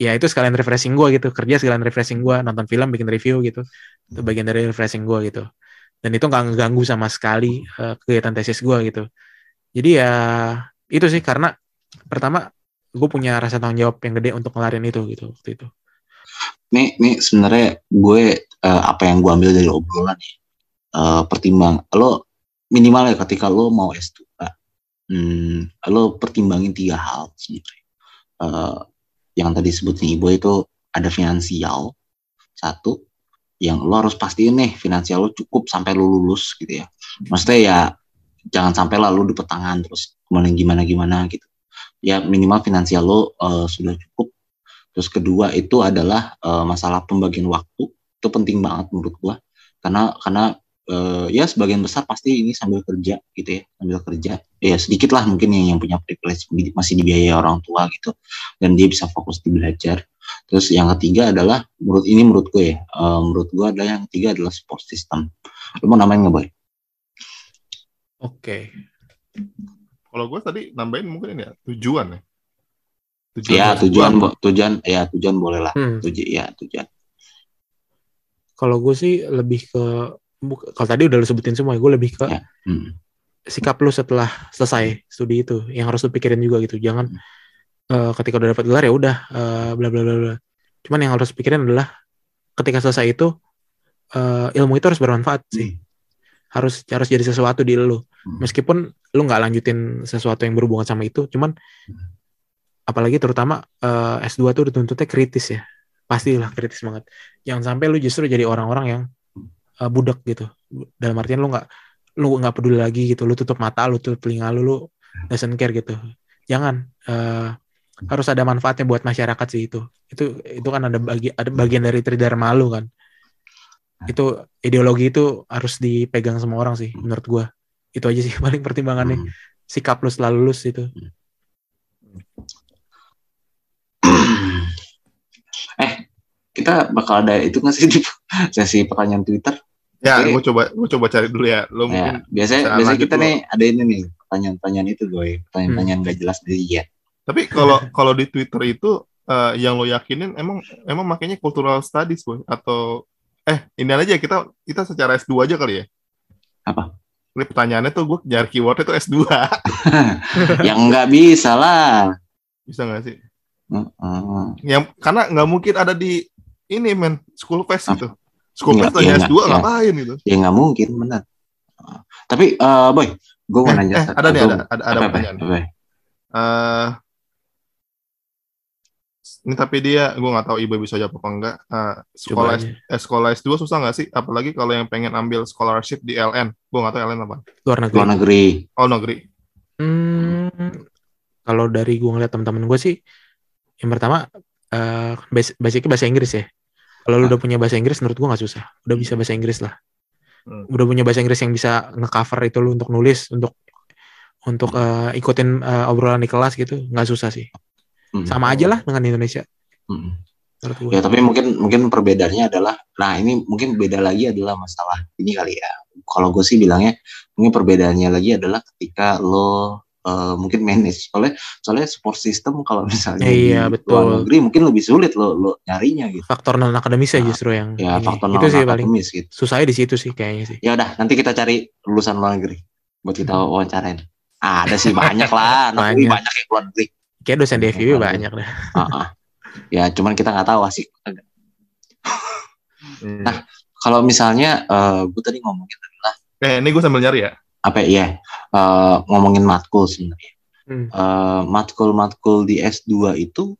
ya itu sekalian refreshing gue gitu. Kerja sekalian refreshing gue nonton film bikin review gitu. Itu bagian dari refreshing gue gitu. Dan itu nggak ngeganggu sama sekali eh, kegiatan tesis gue gitu. Jadi ya itu sih karena pertama gue punya rasa tanggung jawab yang gede untuk ngelarin itu gitu waktu itu. Nih nih sebenarnya gue eh, apa yang gue ambil dari obrolan ya eh, pertimbang lo minimal ya ketika lo mau S2 hmm, lo pertimbangin tiga hal sebenarnya. Eh, yang tadi sebutin ibu itu ada finansial. Satu yang lo harus pastiin nih finansial lo cukup sampai lo lulus gitu ya. Maksudnya ya jangan sampai lah lo di petangan terus gimana gimana gimana gitu. Ya minimal finansial lo eh, sudah cukup. Terus kedua itu adalah eh, masalah pembagian waktu. Itu penting banget menurut gua. Karena karena eh, ya sebagian besar pasti ini sambil kerja gitu ya sambil kerja ya sedikit lah mungkin yang yang punya privilege masih dibiayai orang tua gitu dan dia bisa fokus di belajar. Terus yang ketiga adalah menurut ini menurut gue ya eh, menurut gua adalah yang ketiga adalah support system. Lu mau namain nggak boy? oke Kalau gue tadi nambahin mungkin ini ya tujuan ya. Ya S2. tujuan Bo. tujuan ya tujuan boleh lah. Hmm. Tujuan ya tujuan. Kalau gue sih lebih ke kalau tadi udah lu sebutin semua, gue lebih ke Ya. Hmm. sikap lu setelah selesai studi itu yang harus lu pikirin juga gitu. Jangan eh, ketika udah dapat gelar ya udah eh, bla bla bla bla. Cuman yang harus pikirin adalah ketika selesai itu eh, ilmu itu harus bermanfaat sih. Harus harus jadi sesuatu di lu. Hmm. Meskipun lu nggak lanjutin sesuatu yang berhubungan sama itu, cuman apalagi terutama eh, S2 tuh dituntutnya kritis ya. Pastilah kritis banget. Jangan sampai lu justru jadi orang-orang yang eh, budak gitu. Dalam artian lu nggak lu nggak peduli lagi gitu. Lu tutup mata, lu tutup telinga lu, lu doesn't care gitu. Jangan eh, harus ada manfaatnya buat masyarakat sih itu. Itu itu kan ada bagi ada bagian dari tridharma lu kan. Itu ideologi itu harus dipegang semua orang sih menurut gua. Itu aja sih paling pertimbangannya. Hmm. Sikap lu setelah lulus itu. eh kita bakal ada itu nggak sih di sesi pertanyaan Twitter? Ya, gue coba gue coba cari dulu ya. Lo Ya, biasanya biasanya kita dulu. nih ada ini nih pertanyaan-pertanyaan itu gue, pertanyaan-pertanyaan nggak jelas dari ya. Tapi kalau kalau di Twitter itu eh, yang lo yakinin emang emang makanya cultural studies boy atau eh ini aja kita kita secara S2 aja kali ya. Apa? Ini pertanyaannya tuh gue nyari keywordnya tuh S2. Yang nggak bisa lah. Bisa nggak sih? Heeh. Yang karena nggak mungkin ada di ini men school fest gitu. Fest tanya iya, S2 iya. ngapain gitu. Ya nggak mungkin benar. Tapi eh boy, gue mau Eh, nanya. eh, ada nih ada ada, ada apa, apa, pertanyaan. apa? Eh, ini tapi dia gue nggak tahu ibu bisa jawab apa enggak. Eh, sekolah S, eh, sekolah S2 susah nggak sih? Apalagi kalau yang pengen ambil scholarship di LN. Gue nggak tahu LN apa. Luar negeri. Luar negeri. Oh negeri. Hmm, kalau dari gue ngeliat teman-teman gue sih, yang pertama eh bas- basicnya bahasa Inggris ya. Kalau lu udah punya bahasa Inggris, menurut gue nggak susah. Udah bisa bahasa Inggris lah. Hmm. Udah punya bahasa Inggris yang bisa ngecover itu lu untuk nulis, untuk untuk eh, ikutin eh, obrolan di kelas gitu, nggak susah sih. Hmm. Sama aja lah dengan Indonesia. Hmm. Ya tapi mungkin mungkin perbedaannya adalah, nah ini mungkin beda lagi adalah masalah ini kali ya. Kalau gue sih bilangnya mungkin perbedaannya lagi adalah ketika lo eh, mungkin manage. Soalnya soalnya support system kalau misalnya Iya, di betul. luar negeri mungkin lebih sulit lo lo nyarinya gitu. Faktor non akademis ya Nah, justru yang Ya ini. faktor itu non sih paling akademis gitu. susahnya di situ sih kayaknya sih. Ya udah nanti kita cari lulusan luar negeri buat kita Hmm. wawancarain. Ah, ada sih banyak lah, anak Banyak. banyak yang luar negeri. Kayak dosen di FIB Iya, banyak dah. Ah, ah. Ya cuman kita nggak tahu asik. Hmm. Nah, kalau misalnya uh, gue tadi ngomongin adalah Eh, ini gue sambil nyari ya. Apa ya uh, ngomongin matkul sebenarnya Hmm. Eh, matkul-matkul di S2 itu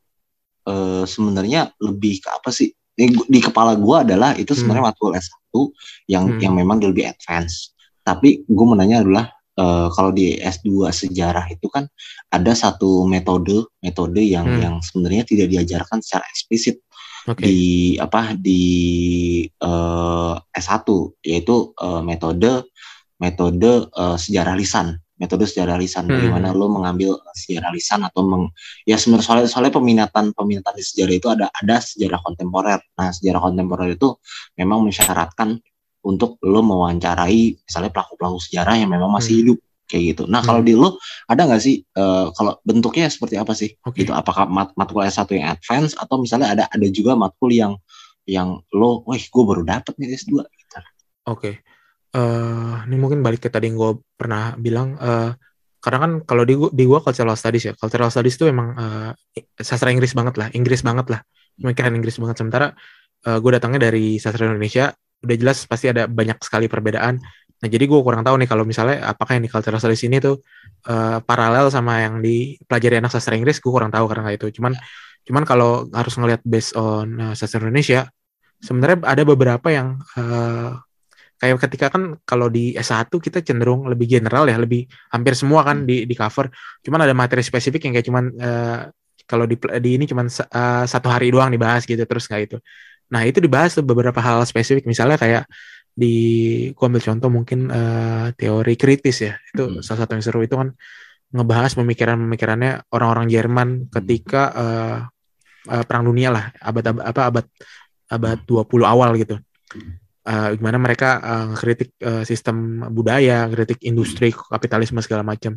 eh, sebenarnya lebih ke apa sih? Gu- di kepala gua adalah itu sebenarnya matkul S1 yang Hmm. yang memang lebih advance. Tapi gue menanya adalah eh, kalau di S2 sejarah itu kan ada satu metode metode yang Hmm. yang sebenarnya tidak diajarkan secara eksplisit Oke. di apa di eh, S1 yaitu eh, metode metode eh, sejarah lisan metode sejarah lisan Hmm. bagaimana lo mengambil sejarah lisan atau meng, ya sebenarnya soalnya, soalnya peminatan peminatan di sejarah itu ada ada sejarah kontemporer nah sejarah kontemporer itu memang mensyaratkan untuk lo mewawancarai misalnya pelaku pelaku sejarah yang memang masih Hmm. hidup kayak gitu nah kalau Hmm. di lo ada nggak sih eh, kalau bentuknya seperti apa sih Oke. gitu apakah mat matkul S1 yang advance atau misalnya ada ada juga matkul yang yang lo wih gue baru dapet nih S2 gitu. Oke. Eh, ini mungkin balik ke tadi yang gue pernah bilang. eh, karena kan kalau di gua, di gua cultural studies ya, cultural studies itu emang eh, sastra Inggris banget lah, Inggris banget lah, pemikiran Inggris banget. Sementara gue datangnya dari sastra Indonesia, udah jelas pasti ada banyak sekali perbedaan. Nah jadi gue kurang tahu nih kalau misalnya apakah yang di cultural studies ini tuh eh, paralel sama yang dipelajari anak sastra Inggris, gue kurang tahu karena itu. Cuman cuman kalau harus ngelihat based on eh, sastra Indonesia, sebenarnya ada beberapa yang eh, kayak ketika kan kalau di S1 kita cenderung lebih general ya, lebih hampir semua kan di di cover. Cuman ada materi spesifik yang kayak cuman eh, kalau di di ini cuman eh, satu hari doang dibahas gitu terus nggak itu. Nah, itu dibahas tuh beberapa hal spesifik misalnya kayak di gua ambil contoh mungkin eh, teori kritis ya. Itu Hmm. salah satu yang seru itu kan ngebahas pemikiran-pemikirannya orang-orang Jerman ketika eh, eh, perang dunia lah, abad abad apa abad abad 20 awal gitu eh, gimana mereka eh, ngekritik eh, sistem budaya, kritik industri, kapitalisme segala macam.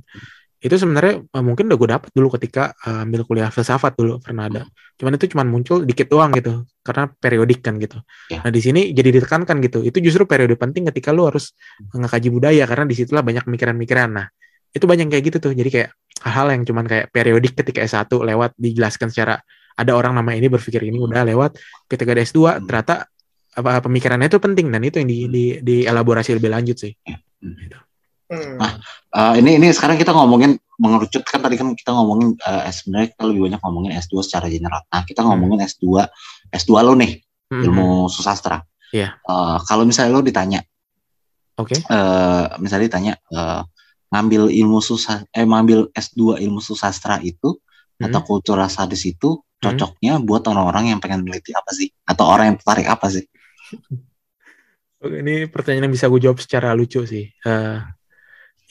Itu sebenarnya eh, mungkin udah gue dapet dulu ketika eh, ambil kuliah filsafat dulu pernah ada. Cuman itu cuman muncul dikit doang gitu, karena periodik kan gitu. Ya. Nah di sini jadi ditekankan gitu. Itu justru periode penting ketika lu harus ngekaji budaya karena di situlah banyak pemikiran-pemikiran. Nah itu banyak kayak gitu tuh. Jadi kayak hal-hal yang cuman kayak periodik ketika S1 lewat dijelaskan secara ada orang nama ini berpikir ini udah lewat ketika ada S2 ternyata apa pemikirannya itu penting dan itu yang di, di, dielaborasi lebih lanjut sih. Eh, ini ini sekarang kita ngomongin mengerucut kan tadi kan kita ngomongin eh, sebenarnya kita lebih banyak ngomongin S2 secara general. Nah, kita ngomongin S2 S2 lo nih, Hmm, ilmu susastra. Iya. Eh, kalau misalnya lo ditanya Oke. eh misalnya ditanya eh, ngambil ilmu susah eh ngambil S2 ilmu susastra itu Hmm. atau kultural studies itu cocoknya buat orang-orang yang pengen meneliti apa sih atau orang yang tertarik apa sih Ini pertanyaan yang bisa gue jawab secara lucu sih. Eh,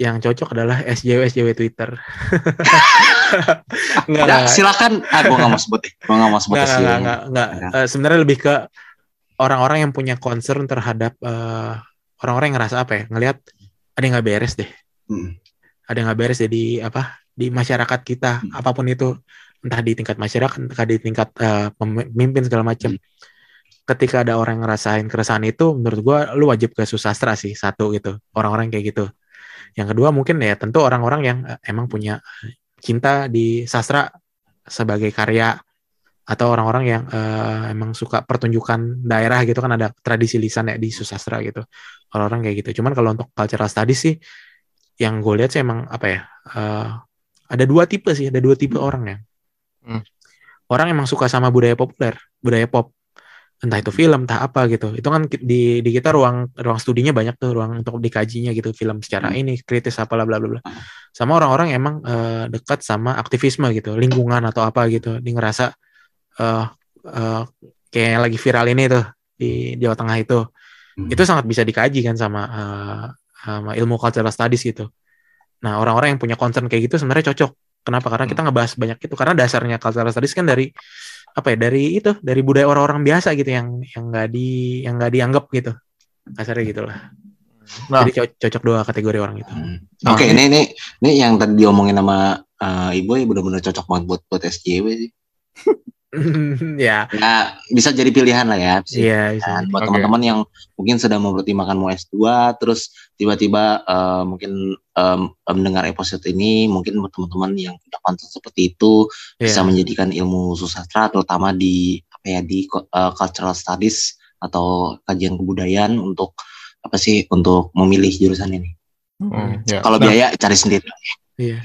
yang cocok adalah SJW SJW Twitter. Enggak, ya, enggak, silakan ah gue nggak mau sebut deh gue nggak mau sebut enggak, SJW. enggak, enggak, enggak. Eh, sebenarnya lebih ke orang-orang yang punya concern terhadap eh, orang-orang yang ngerasa apa ya, ngelihat ada yang nggak beres deh. Hmm. ada yang nggak beres jadi apa di masyarakat kita Hmm. apa pun itu entah di tingkat masyarakat entah di tingkat eh, pemimpin segala macam Hmm. Ketika ada orang yang ngerasain keresahan itu menurut gua lu wajib ke susastra sih satu gitu orang-orang kayak gitu. Yang kedua mungkin ya tentu orang-orang yang eh, emang punya cinta di sastra sebagai karya atau orang-orang yang eh, emang suka pertunjukan daerah gitu kan ada tradisi lisan ya di susastra gitu. Orang-orang kayak gitu cuman kalau untuk cultural studies sih yang gue lihat sih emang apa ya eh, ada dua tipe sih ada dua tipe orang ya. Hmm. orang emang suka sama budaya populer budaya pop entah itu film entah apa gitu itu kan di di kita ruang ruang studinya banyak tuh ruang untuk dikajinya gitu film secara Hmm. ini kritis apa bla bla bla bla. sama orang-orang emang eh, dekat sama aktivisme gitu lingkungan atau apa gitu dia ngerasa eh eh, kayak yang lagi viral ini tuh di Jawa Tengah itu Hmm. itu sangat bisa dikaji kan sama eh, sama ilmu cultural studies gitu. Nah orang-orang yang punya concern kayak gitu sebenarnya cocok. Kenapa? Karena kita ngebahas banyak itu. Karena dasarnya cultural studies kan dari apa ya? Dari itu, dari budaya orang-orang biasa gitu yang yang nggak di yang nggak dianggap gitu. Kasarnya gitu lah. Nah. Jadi co- cocok dua kategori orang itu. Hmm. Nah, Oke, ini ini ini yang tadi diomongin sama eh, ibu ya benar-benar cocok banget buat buat SJW sih. ya, Ya bisa jadi pilihan lah ya. iya. bisa. Kan, buat Oke. teman-teman yang mungkin sedang mempertimbangkan mau S2 terus tiba-tiba eh, mungkin em, mendengar episode ini mungkin buat teman-teman yang punya konten seperti itu bisa Iya. menjadikan ilmu susastra terutama di apa ya di eh, cultural studies atau kajian kebudayaan untuk apa sih untuk memilih jurusan ini. Hmm, ya. Kalau Nah, biaya cari sendiri. Iya.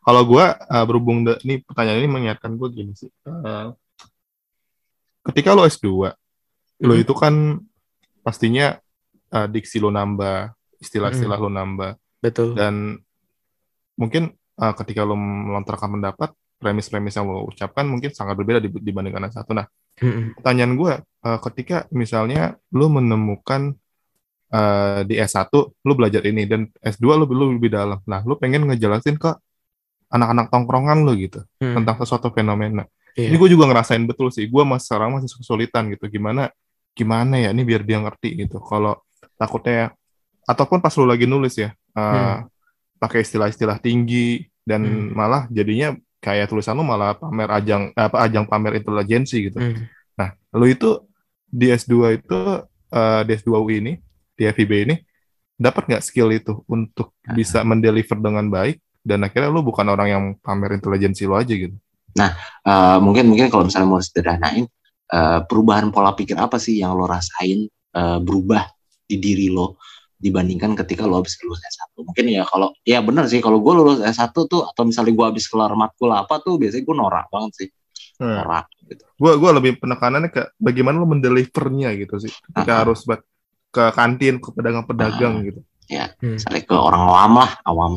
kalau gue berhubung de- ini pertanyaan ini mengingatkan gue gini sih. Eh, ketika lo S2, lo Mhm. itu kan pastinya eh, diksi lo nambah, istilah-istilah lo nambah, Betul. dan mungkin eh, ketika lo melontarkan pendapat, premis-premis yang lo ucapkan mungkin sangat berbeda dib- dibandingkan yang satu. Nah, Mm-mm. pertanyaan gue, eh, ketika misalnya lo menemukan eh, di S1 lo belajar ini dan S2 lo, lo lebih dalam. Nah, lo pengen ngejelasin ke anak-anak tongkrongan lo gitu Hmm. tentang sesuatu fenomena. Iya. Ini gue juga ngerasain betul sih. Gue masih sekarang masih kesulitan gitu. Gimana gimana ya ini biar dia ngerti gitu. Kalau takutnya ataupun pas lu lagi nulis ya eh, Hmm. pakai istilah-istilah tinggi dan Hmm. malah jadinya kayak tulisan lu malah pamer ajang apa ajang pamer intelijensi gitu. Hmm. Nah, lu itu di S2 itu eh, di S2 UI ini, di FIB ini dapat nggak skill itu untuk bisa mendeliver dengan baik dan akhirnya lu bukan orang yang pamer intelijensi lu aja gitu. Eh, mungkin mungkin kalau misalnya mau sederhanain eh, perubahan pola pikir apa sih yang lo rasain eh, berubah di diri lo dibandingkan ketika lo habis lulus S1 mungkin ya kalau ya benar sih kalau gue lulus S1 tuh atau misalnya gue habis kelar matkul apa tuh biasanya gue norak banget sih Nah, norak gitu gua gua lebih penekanannya ke bagaimana lu mendelivernya gitu sih. Ketika Ah. harus buat ke kantin, ke pedagang-pedagang Ah. gitu. Hmm. misalnya ke orang awam lah awam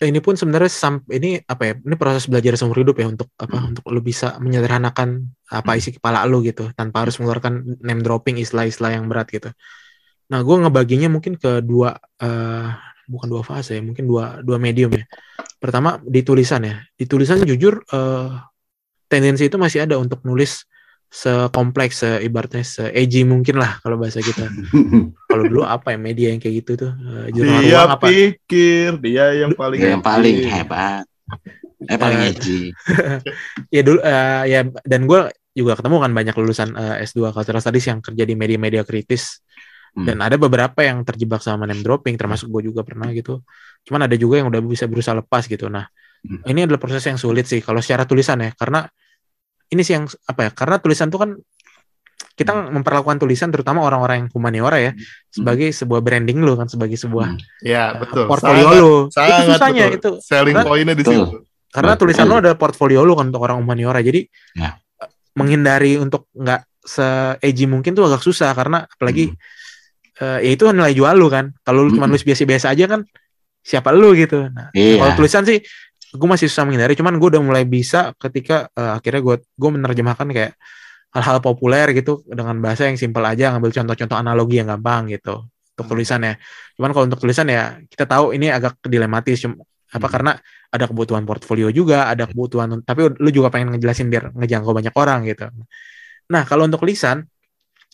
Eh, ini pun sebenarnya sam ini apa ya ini proses belajar seumur hidup ya untuk apa Hmm. untuk lu bisa menyederhanakan apa Hmm. isi kepala lu gitu tanpa harus mengeluarkan name dropping istilah-istilah yang berat gitu. Nah gue ngebaginya mungkin ke dua eh, bukan dua fase ya mungkin dua dua medium ya. Pertama di tulisan ya di tulisan jujur eh, tendensi itu masih ada untuk nulis sekompleks seibaratnya se edgy mungkin lah kalau bahasa kita. Kalau dulu apa ya media yang kayak gitu tuh jurnal Dia ruang apa? pikir dia yang paling Dia yang paling hebat eh paling edgy ya dulu eh, ya dan gue juga ketemu kan banyak lulusan eh, S2 cultural studies yang kerja di media-media kritis Hmm. dan ada beberapa yang terjebak sama name dropping termasuk gue juga pernah gitu cuman ada juga yang udah bisa berusaha lepas gitu nah Hmm. ini adalah proses yang sulit sih kalau secara tulisan ya karena ini sih yang apa ya karena tulisan tuh kan kita Hmm. memperlakukan tulisan terutama orang-orang yang humaniora ya sebagai sebuah branding lo kan sebagai sebuah Hmm. Ya, eh, betul. portfolio Sangat- lo itu sangat susahnya betul. itu Selling Karena- point-nya di situ. karena Betul. tulisan lo adalah portfolio lo kan untuk orang humaniora jadi Ya. eh, menghindari untuk nggak se edgy mungkin tuh agak susah karena apalagi eh, ya itu nilai jual lu kan kalau lu cuma Hmm. nulis biasa-biasa aja kan siapa lu gitu nah Iya. kalau tulisan sih gue masih susah menghindari cuman gue udah mulai bisa ketika eh, akhirnya gue gue menerjemahkan kayak hal-hal populer gitu dengan bahasa yang simpel aja ngambil contoh-contoh analogi yang gampang gitu untuk Hmm. tulisannya cuman kalau untuk tulisan ya kita tahu ini agak dilematis cum- apa Hmm. karena ada kebutuhan portfolio juga ada kebutuhan tapi lu juga pengen ngejelasin biar ngejangkau banyak orang gitu nah kalau untuk lisan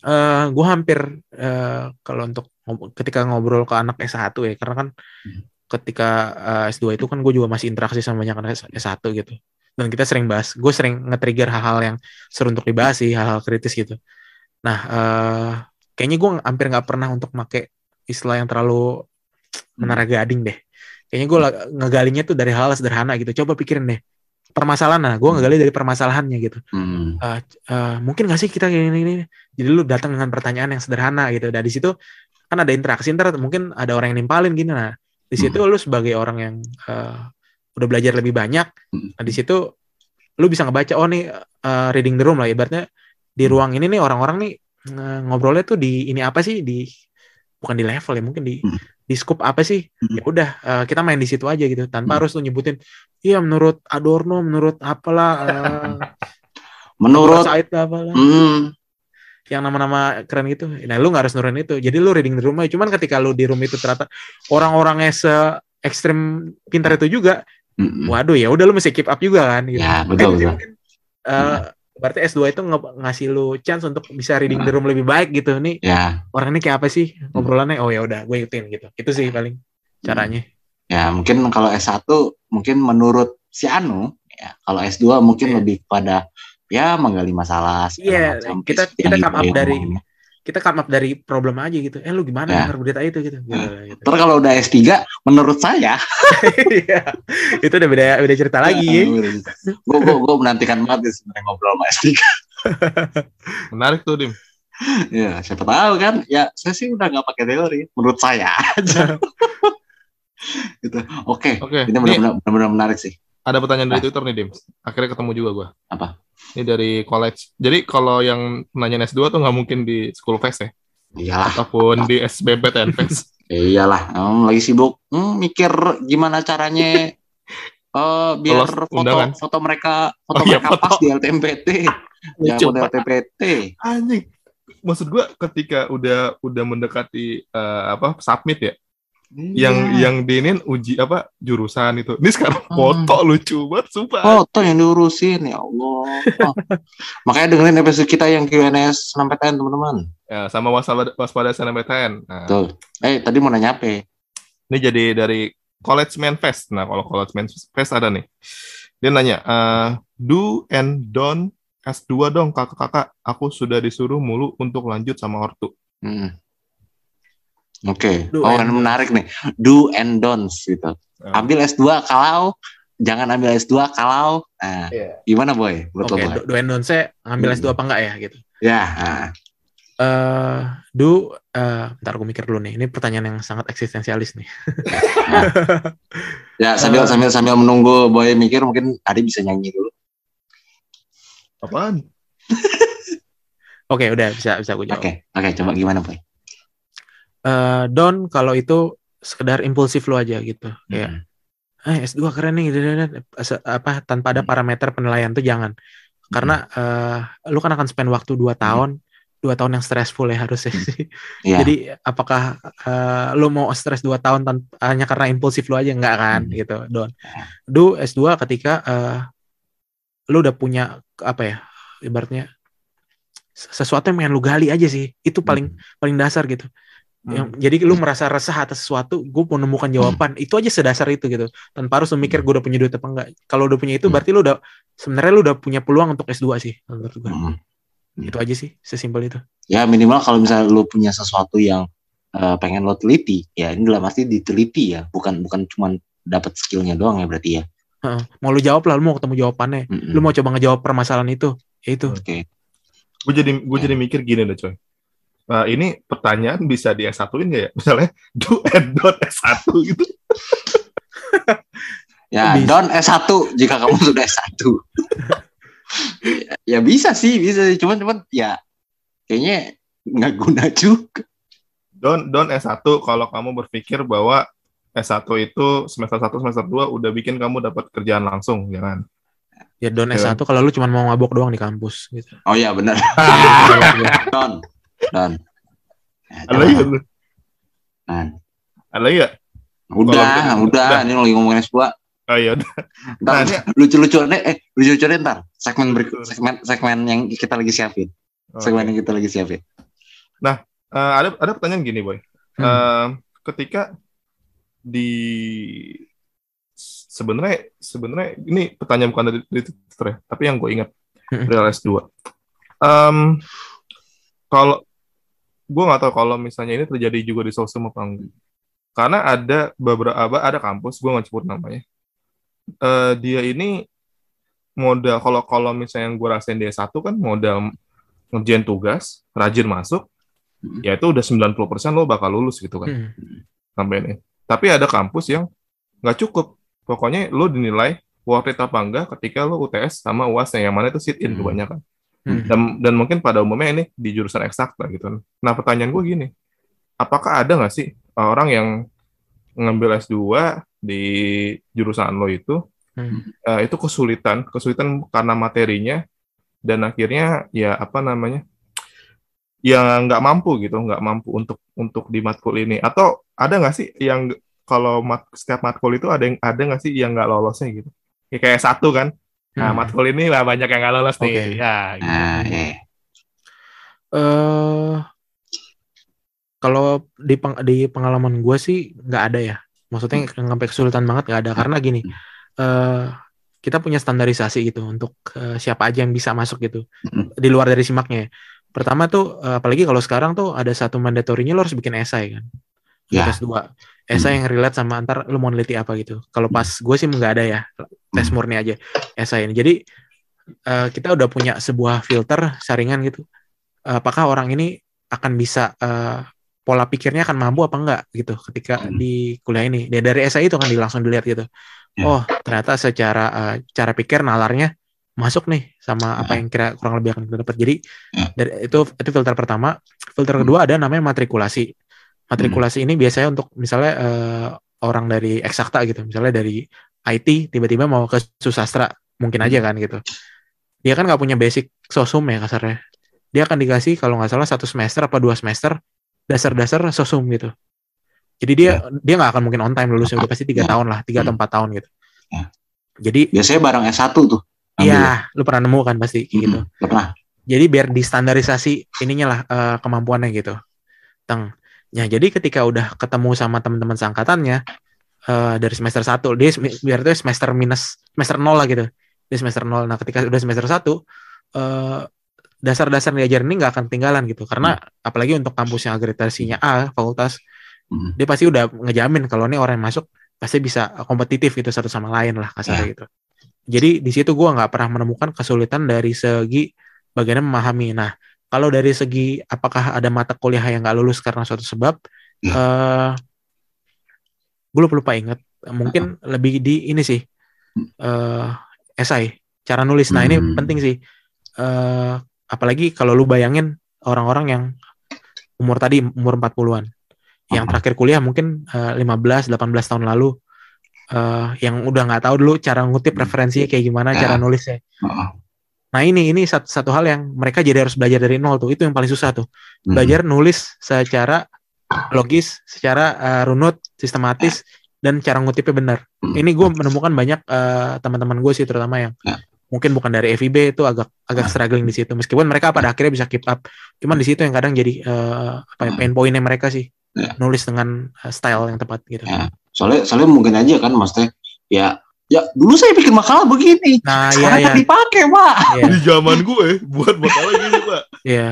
eh gue hampir eh, kalau untuk ketika ngobrol ke anak S1 ya karena kan Hmm. ketika eh, S2 itu kan gue juga masih interaksi sama banyak anak S- S1 gitu. Dan kita sering bahas gue sering nge-trigger hal-hal yang seru untuk dibahas sih hal-hal kritis gitu. Nah eh kayaknya gue hampir nggak pernah untuk make istilah yang terlalu menara gading deh. Kayaknya gue ngegalinya tuh dari hal sederhana gitu. Coba pikirin deh permasalahan nah gue ngegali dari permasalahannya gitu Hmm. Eh, mungkin gak sih kita gini, gini, gini? Jadi lu datang dengan pertanyaan yang sederhana gitu. Dari situ kan ada interaksi ntar mungkin ada orang yang nimpalin gini. Nah, di situ lu sebagai orang yang eh, udah belajar lebih banyak, nah di situ lu bisa ngebaca oh nih eh, reading the room lah ibaratnya di ruang ini nih orang-orang nih ngobrolnya tuh di ini apa sih di bukan di level ya mungkin di Hmm. di scope apa sih Hmm. ya udah eh, kita main di situ aja gitu tanpa Hmm. harus lu nyebutin iya menurut Adorno menurut apalah eh, menurut Said apalah hmm, yang nama-nama keren gitu. Nah, lu nggak harus nurunin itu. Jadi lu reading di rumah. Cuman ketika lu di room itu ternyata orang-orangnya se ekstrim pintar itu juga, hmm, waduh ya udah lu mesti keep up juga kan gitu. ya betul betul mungkin, eh, berarti S2 itu nge- ngasih lu chance untuk bisa reading the room lebih baik gitu. Nih ya orang ini kayak apa sih ngobrolannya? Oh ya udah, gue ikutin gitu. Itu sih paling caranya. ya mungkin kalau S1 mungkin menurut si Anu ya kalau S2 mungkin Iya. lebih pada ya menggali masalah Iya, kita- kita come up dari-. Kita come up dari problem aja gitu. Eh lu gimana Ya. denger berita itu gitu. Gitu, gitu. Terus kalau udah S3 menurut saya Iya. itu udah beda beda cerita lagi. ya. gue gue gue menantikan banget sih sebenarnya ngobrol sama S3 Menarik tuh, Dim. Ya, siapa tahu kan? Ya, saya sih udah nggak pakai teori. Menurut saya aja. gitu. Oke. Oke. Ini Ini benar-benar benar-benar menarik sih. ada pertanyaan dari Twitter nih, Dim. Akhirnya ketemu juga gua. Apa? Ini dari college. Jadi kalau yang nanya S2 tuh nggak mungkin di school fest ya, Iyalah, ataupun di SBMPTN fest. iyalah. Hmm, lagi sibuk hmm, mikir gimana caranya eh biar Lolos foto undangan. foto mereka foto Oh iya, mereka foto. pas di LTMPT. ya banget. TPT. Anjing. Maksud gua ketika udah udah mendekati eh, apa submit ya, Iya. yang diinin uji apa jurusan itu. Ini sekarang Hmm. foto lucu banget, sumpah. foto yang diurusin ya Allah. Oh. Makanya dengerin episode kita yang Q&A SNMPTN teman-teman. Ya, sama waspada waspada SNMPTN. Nah, Tuh. Eh tadi mau nanya apa? Ini jadi dari College Man Fest. Nah, kalau College Man Fest ada nih. Dia nanya, eh, do and don't S2 dong kakak-kakak. Aku sudah disuruh mulu untuk lanjut sama ortu. Hmm. Oke. Do Oh, menarik nih. Do and don'ts gitu. Ah. Ambil S2 kalau jangan ambil S2 kalau nah, Iya. gimana boy? Oke, Boy? do, do and don't say ngambil Hmm. S2 apa enggak ya gitu. Ya. ah. Eh, do eh bentar gue mikir dulu nih. Ini pertanyaan yang sangat eksistensialis nih. Ya sambil Eh. sambil sambil menunggu boy mikir mungkin Adi bisa nyanyi dulu. Apaan? Oke, udah bisa bisa gue jawab. Oke. Oke, coba gimana boy? Eh, don kalau itu sekedar impulsif lu aja gitu. Kayak Hmm. eh S2 keren nih apa tanpa ada parameter penilaian tuh jangan. Karena eh, lu kan akan spend waktu 2 tahun, dua tahun yang stressful ya harusnya sih. Iya. Jadi apakah eh, lu mau stres 2 tahun tan- hanya karena impulsif lu aja enggak kan Hmm. gitu, Don. Do S2 ketika eh, lu udah punya apa ya? Ibaratnya sesuatu yang pengen lu gali aja sih. Itu paling paling dasar gitu. Yang, jadi lu merasa resah atas sesuatu, gue menemukan jawaban. Itu aja sedasar itu gitu. Tanpa harus lu mikir gue udah punya duit apa enggak. Kalau udah punya itu Hmm. berarti lu udah sebenarnya lu udah punya peluang untuk S2 sih menurut gue. Hmm. Itu aja sih, sesimpel itu. Ya minimal kalau misalnya lu punya sesuatu yang eh, pengen lo teliti, ya ini dalam arti diteliti ya, bukan bukan cuman dapat skillnya doang ya berarti ya. Heeh. Mau lu jawab lah, lu mau ketemu jawabannya. Mm-mm. Lu mau coba ngejawab permasalahan itu. Ya itu. Oke. Gue jadi gue jadi mikir gini deh coy. Nah, ini pertanyaan bisa di S1-in nggak ya? Misalnya do and don't S1 gitu. Ya, Bisa. don S1 jika kamu sudah S1. ya, ya bisa sih, bisa sih. Cuman cuman ya kayaknya nggak guna juga. Don't don't S1 kalau kamu berpikir bahwa S1 itu semester 1 semester 2 udah bikin kamu dapat kerjaan langsung, jangan. Ya don Ya. S1 kalau lu cuma mau mabok doang di kampus gitu. Oh iya benar. Don. Don. Ya, Ada? Don. Ada lagi nggak? Udah, udah, ini lagi ngomongin S2. Oh iya, udah. Ntar Nah, ini- lucu-lucuannya eh lucu-lucuannya ntar segmen berikut segmen segmen yang kita lagi siapin. Segmen Oke. yang kita lagi siapin. Eh, ada ada pertanyaan gini, boy. Hmm. Eh, ketika di sebenarnya sebenarnya ini pertanyaan bukan dari, dari Twitter ya, tapi yang gue ingat dari S2. Em, kalau gue nggak tahu kalau misalnya ini terjadi juga di Sosum apa enggak. Karena ada beberapa ada kampus, gue nggak sebut namanya. Eh, dia ini modal kalau kalau misalnya yang gue rasain di S1 kan modal ngerjain tugas, rajin masuk, Hmm. ya itu udah 90% lo bakal lulus gitu kan Hmm. sampai ini. Tapi ada kampus yang nggak cukup. Pokoknya lo dinilai worth it apa enggak ketika lo UTS sama UASnya yang mana itu sit in Hmm. kebanyakan. Hmm. Dan, dan mungkin pada umumnya ini di jurusan eksakta gitu. Nah pertanyaan gue gini, apakah ada nggak sih orang yang ngambil S2 di jurusan lo itu Hmm. eh, itu kesulitan, kesulitan karena materinya dan akhirnya ya apa namanya ya nggak mampu gitu, nggak mampu untuk untuk di matkul ini atau ada nggak sih yang kalau mat, setiap matkul itu ada yang ada nggak sih yang nggak lolosnya gitu? Ya, kayak satu kan, nah Hmm. matkul ini lah banyak yang nggak lolos nih, Oke. ya. gitu. Nah, eh. eh kalau di peng- di pengalaman gue sih nggak ada ya. Maksudnya Hmm. sampai kesulitan banget nggak ada karena gini. eh kita punya standarisasi gitu untuk eh, siapa aja yang bisa masuk gitu Hmm. di luar dari simaknya. Pertama tuh apalagi kalau sekarang tuh ada satu mandatorinya lo harus bikin esai kan. Ya. Tes dua. Esai yang relate sama antar lo mau neliti apa gitu. Kalau pas gue sih nggak ada ya tes Hmm. murni aja esai ini. Jadi eh, kita udah punya sebuah filter saringan gitu. Apakah orang ini akan bisa eh, pola pikirnya akan mampu apa enggak gitu ketika Hmm. di kuliah ini. Dia dari SI itu kan langsung dilihat gitu. Ya. Oh, ternyata secara eh, cara pikir nalarnya masuk nih sama apa Ya. yang kira kurang lebih akan kita dapat. Jadi Ya. dari itu itu filter pertama. Filter Hmm. kedua ada namanya matrikulasi. Matrikulasi ini biasanya untuk misalnya eh, orang dari eksakta gitu, misalnya dari IT tiba-tiba mau ke susastra, mungkin aja kan gitu. Dia kan nggak punya basic sosum ya kasarnya. Dia akan dikasih kalau nggak salah satu semester apa dua semester dasar-dasar sosum gitu. Jadi dia dia nggak akan mungkin on time lulusnya udah pasti tiga Ya. tahun lah, tiga atau Hmm. empat tahun gitu. Ya. Jadi Biasanya barang S1 tuh. ambil. Iya, lu pernah nemu kan pasti kayak gitu. Mm-mm. Nggak pernah. Jadi biar distandarisasi ininya lah eh, kemampuannya gitu. Teng. Ya, jadi ketika udah ketemu sama teman-teman seangkatannya eh, dari semester 1, dia biar itu semester minus semester 0 lah gitu. Dia semester 0. Nah, ketika udah semester 1 eh dasar-dasar yang diajarin ini nggak akan ketinggalan gitu. Karena apalagi untuk kampus yang akreditasinya A, fakultas, Mm. dia pasti udah ngejamin kalau ini orang yang masuk pasti bisa kompetitif gitu satu sama lain lah kasarnya gitu. Jadi di situ gua nggak pernah menemukan kesulitan dari segi bagaimana memahami. Nah, kalau dari segi apakah ada mata kuliah yang nggak lulus karena suatu sebab, Ya. eh gue lupa lupa inget. Mungkin lebih di ini sih, eh esai, cara nulis. Nah ini Hmm. penting sih. eh apalagi kalau lu bayangin orang-orang yang umur tadi umur 40-an yang Hmm. terakhir kuliah mungkin eh, 15 18 tahun lalu eh yang udah nggak tahu dulu cara ngutip Hmm. referensinya kayak gimana Ya. cara nulisnya. Heeh. Nah, ini ini satu, satu hal yang mereka jadi harus belajar dari nol tuh. Itu yang paling susah tuh. Mm. Belajar nulis secara logis, secara eh, runut, sistematis dan cara ngutipnya benar. Hmm. Ini gue menemukan banyak eh, teman-teman gue sih terutama yang Ya. mungkin bukan dari FIB itu agak agak Ya. struggling di situ. Meskipun mereka pada akhirnya bisa keep up. Cuman di situ yang kadang jadi eh, apa ya, Hmm. pain pointnya mereka sih. Ya. Nulis dengan style yang tepat gitu. Ya. Soalnya soalnya mungkin aja kan maksudnya ya ya dulu saya bikin makalah begini. Nah, iya Sekarang iya. kan dipakai, Pak. Iya. Di zaman gue buat makalah gini, Pak. Iya.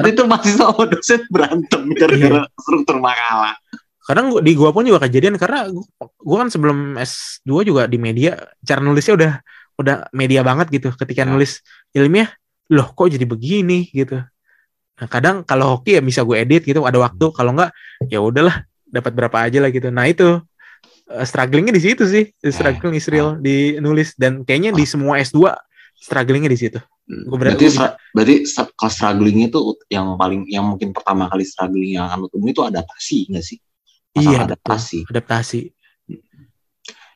itu masih sama dosen berantem gara-gara Iya. struktur makalah. kadang gua, di gua pun juga kejadian karena gua, gua kan sebelum S2 juga di media cara nulisnya udah udah media banget gitu ketika Ya. nulis ilmiah loh kok jadi begini gitu nah kadang kalau hoki ya bisa gue edit gitu ada waktu kalau enggak ya udahlah dapat berapa aja lah gitu nah itu eh, strugglingnya di situ sih struggling is real di nulis dan kayaknya di semua S2 strugglingnya di situ Gua ber- berarti gua bisa- stra- berarti kalau struggling itu yang paling yang mungkin pertama kali struggling yang akan temui itu adaptasi enggak sih? Masalah iya betul. adaptasi. adaptasi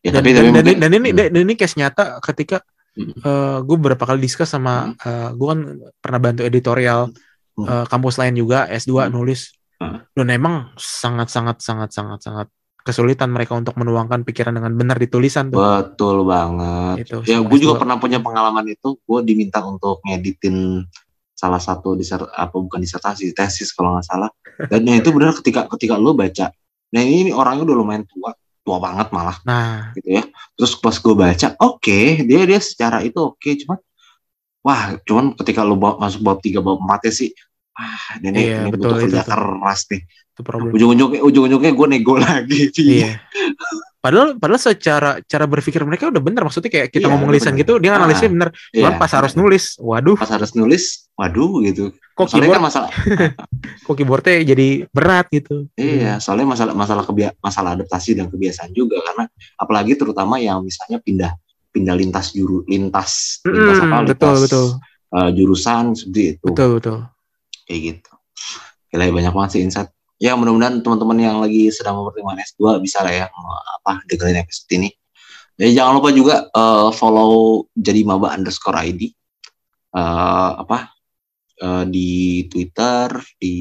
Ya dan, tapi dan, tapi dan, mungkin dan ini Hmm. dan ini case nyata ketika Hmm. gue beberapa kali diskus sama gue kan pernah bantu editorial Hmm. eh, kampus lain juga S2 Hmm. nulis Hmm. dan emang sangat sangat sangat sangat sangat kesulitan mereka untuk menuangkan pikiran dengan benar di tulisan tuh betul banget. Itu, ya gue juga S2. pernah punya pengalaman itu. Gue diminta untuk ngeditin salah satu disert apa bukan disertasi tesis kalau nggak salah. Dan ya itu benar ketika ketika lo baca. Nah ini, ini orangnya udah lumayan tua, tua banget malah nah gitu ya. Terus pas gue baca, oke dia dia secara itu oke, cuman wah cuman ketika lo bawa, masuk bab tiga bab empat sih, ah ini, Iya, ini betul, butuh kerja keras nih. Itu problem. Ujung-ujungnya ujung-ujungnya gue nego lagi. iya. Padahal padahal secara cara berpikir mereka udah benar maksudnya kayak kita Iya, ngomong lisan bener. gitu dia Ah, analisnya benar Iya, cuman pas harus nulis waduh. Pas harus nulis, waduh gitu. kok Soalnya keyboard kan masalah kok keyboardnya jadi berat gitu. Iya, soalnya masalah masalah kebia- masalah adaptasi dan kebiasaan juga. Karena apalagi terutama yang misalnya pindah pindah lintas juru lintas lintas Mm-mm, apa betul lintas, betul. eh, jurusan seperti itu. Betul betul. Kayak gitu. Gila banyak banget sih insight. Ya mudah-mudahan teman-teman yang lagi sedang mempertimbangkan S2 bisa lah ya apa dengerin episode ini. Ya jangan lupa juga eh, follow jadi maba underscore ID Eh, apa eh, di Twitter, di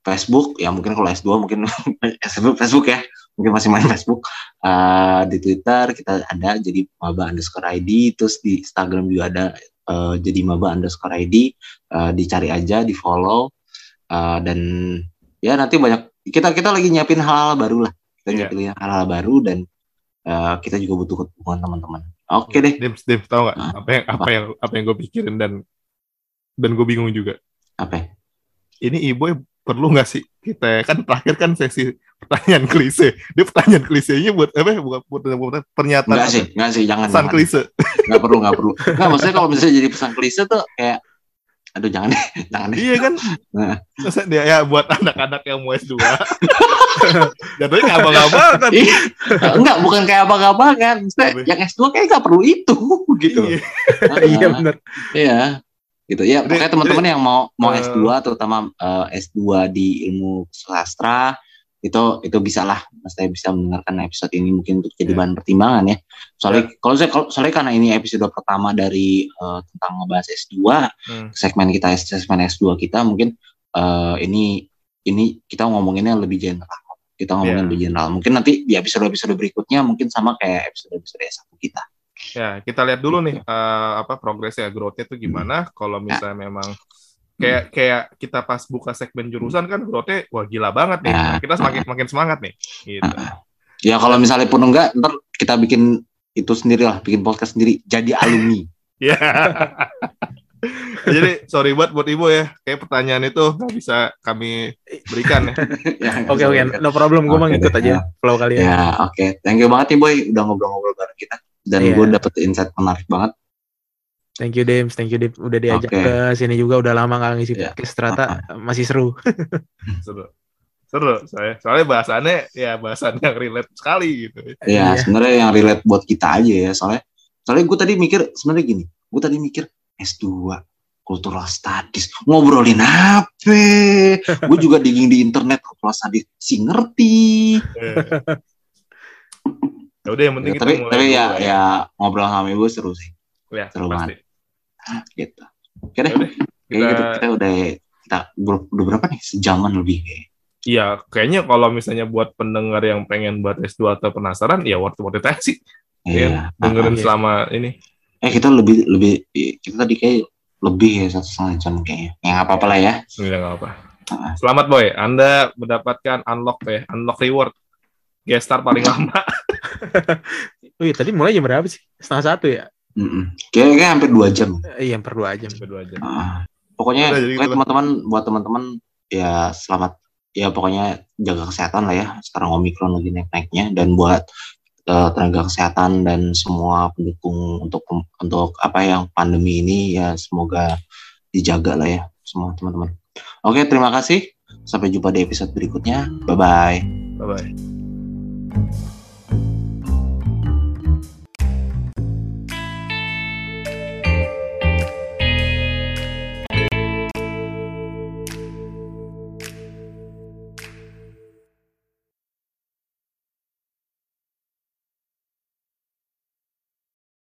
Facebook, ya mungkin kalau S2 mungkin Facebook, ya, mungkin masih main Facebook. Eh, di Twitter kita ada jadi maba underscore ID, terus di Instagram juga ada eh, jadi maba underscore ID, Eh, dicari aja, di follow, Eh, dan ya nanti banyak kita kita lagi nyiapin hal-hal baru lah, kita Iya. nyiapin hal-hal baru dan eh, kita juga butuh dukungan teman-teman. Oke deh, Dims, Dims, tau gak? Ah, Apa yang apa yang apa yang gue pikirin dan dan gue bingung juga. apa? Ini ibu perlu nggak sih kita kan terakhir kan sesi pertanyaan klise. Dia pertanyaan klisenya buat apa? Bukan buat, buat pernyataan Enggak sih, enggak sih, jangan. pesan jangan. klise. Enggak perlu, enggak perlu. Enggak, maksudnya kalau misalnya jadi pesan klise tuh kayak aduh jangan deh, jangan deh. iya kan? Nah. Dia ya buat anak-anak yang mau S2. Jatuhnya nggak abang-abang kan. Iya. enggak, bukan kayak apa-apa-kan. Maksudnya Apa? yang S2 kayak enggak perlu itu gitu. Iya. Iya Nah, benar. Iya. Gitu. Ya, Jadi- pokoknya teman-teman yang mau mau eh, S2 terutama eh, S2 di ilmu sastra itu itu bisa lah saya bisa mendengarkan episode ini mungkin untuk jadi Iya. bahan pertimbangan ya. Soalnya kalau saya kalau soalnya karena ini episode pertama dari eh, tentang ngebahas S2, Hmm. segmen kita segmen S2 kita mungkin eh, ini ini kita ngomonginnya lebih general. Kita ngomongin Iya. lebih general. Mungkin nanti di episode-episode berikutnya mungkin sama kayak episode-episode S1 kita. Ya, kita lihat dulu nih eh, apa progresnya growth-nya itu gimana. Kalau misalnya memang kayak kayak kita pas buka segmen jurusan kan growth-nya wah gila banget nih. Ya. Nah, kita semakin makin semangat nih. Gitu. Ya kalau misalnya pun enggak, ntar kita bikin itu sendiri lah, bikin podcast sendiri. Jadi alumni. Ya. Jadi sorry buat buat ibu ya, kayak pertanyaan itu nggak bisa kami berikan ya. Ya, Oke oke, no problem. Gue mah Oke ngikut deh, aja ya. flow kalian. Ya, oke. Thank you banget nih Boy, udah ngobrol-ngobrol bareng kita. Dan Iya. gue dapet insight menarik banget. Thank you Dems, thank you Dems. Udah diajak Oke. ke sini juga udah lama nggak ngisi Iya. podcast ternyata masih seru. Seru. Seru saya. Soalnya bahasannya ya bahasan yang relate sekali gitu. Ya, Iya. sebenarnya yang relate buat kita aja ya. Soalnya, soalnya gue tadi mikir sebenarnya gini. Gue tadi mikir S2 cultural studies ngobrolin apa? gue juga digging di internet cultural studies si ngerti. Ya udah yang penting Ya, kita tapi mulai tapi ya dulu ya ngobrol sama ibu seru sih Ya, seru pasti. Gitu. Oke deh, Ya kayak gitu kita kita udah kita ber- udah berapa nih sejaman lebih kayak. Iya, kayaknya kalau misalnya buat pendengar yang pengen buat S2 atau penasaran, ya worth worth it aja sih. Iya. Ya, dengerin iya. selama ini. Eh kita lebih lebih kita tadi kayak lebih ya satu setengah jam kayaknya. Ya nggak apa-apa lah ya. Enggak nggak apa. Ah. Selamat boy, Anda mendapatkan unlock ya, unlock reward. Guest star paling lama. Oh iya, tadi mulai jam berapa sih? Setengah satu ya? Mm-mm. Kayak kayak hampir dua jam. Eh, Iya, per dua jam. Berdua aja. Ah. pokoknya, Udah, jadi pokoknya gitu lah. teman-teman buat teman-teman ya selamat ya pokoknya jaga kesehatan lah ya. Sekarang omikron lagi naik-naiknya dan buat eh, tenaga kesehatan dan semua pendukung untuk untuk apa yang pandemi ini ya semoga dijaga lah ya semua teman-teman. Oke, terima kasih. Sampai jumpa di episode berikutnya. Bye bye. Bye bye.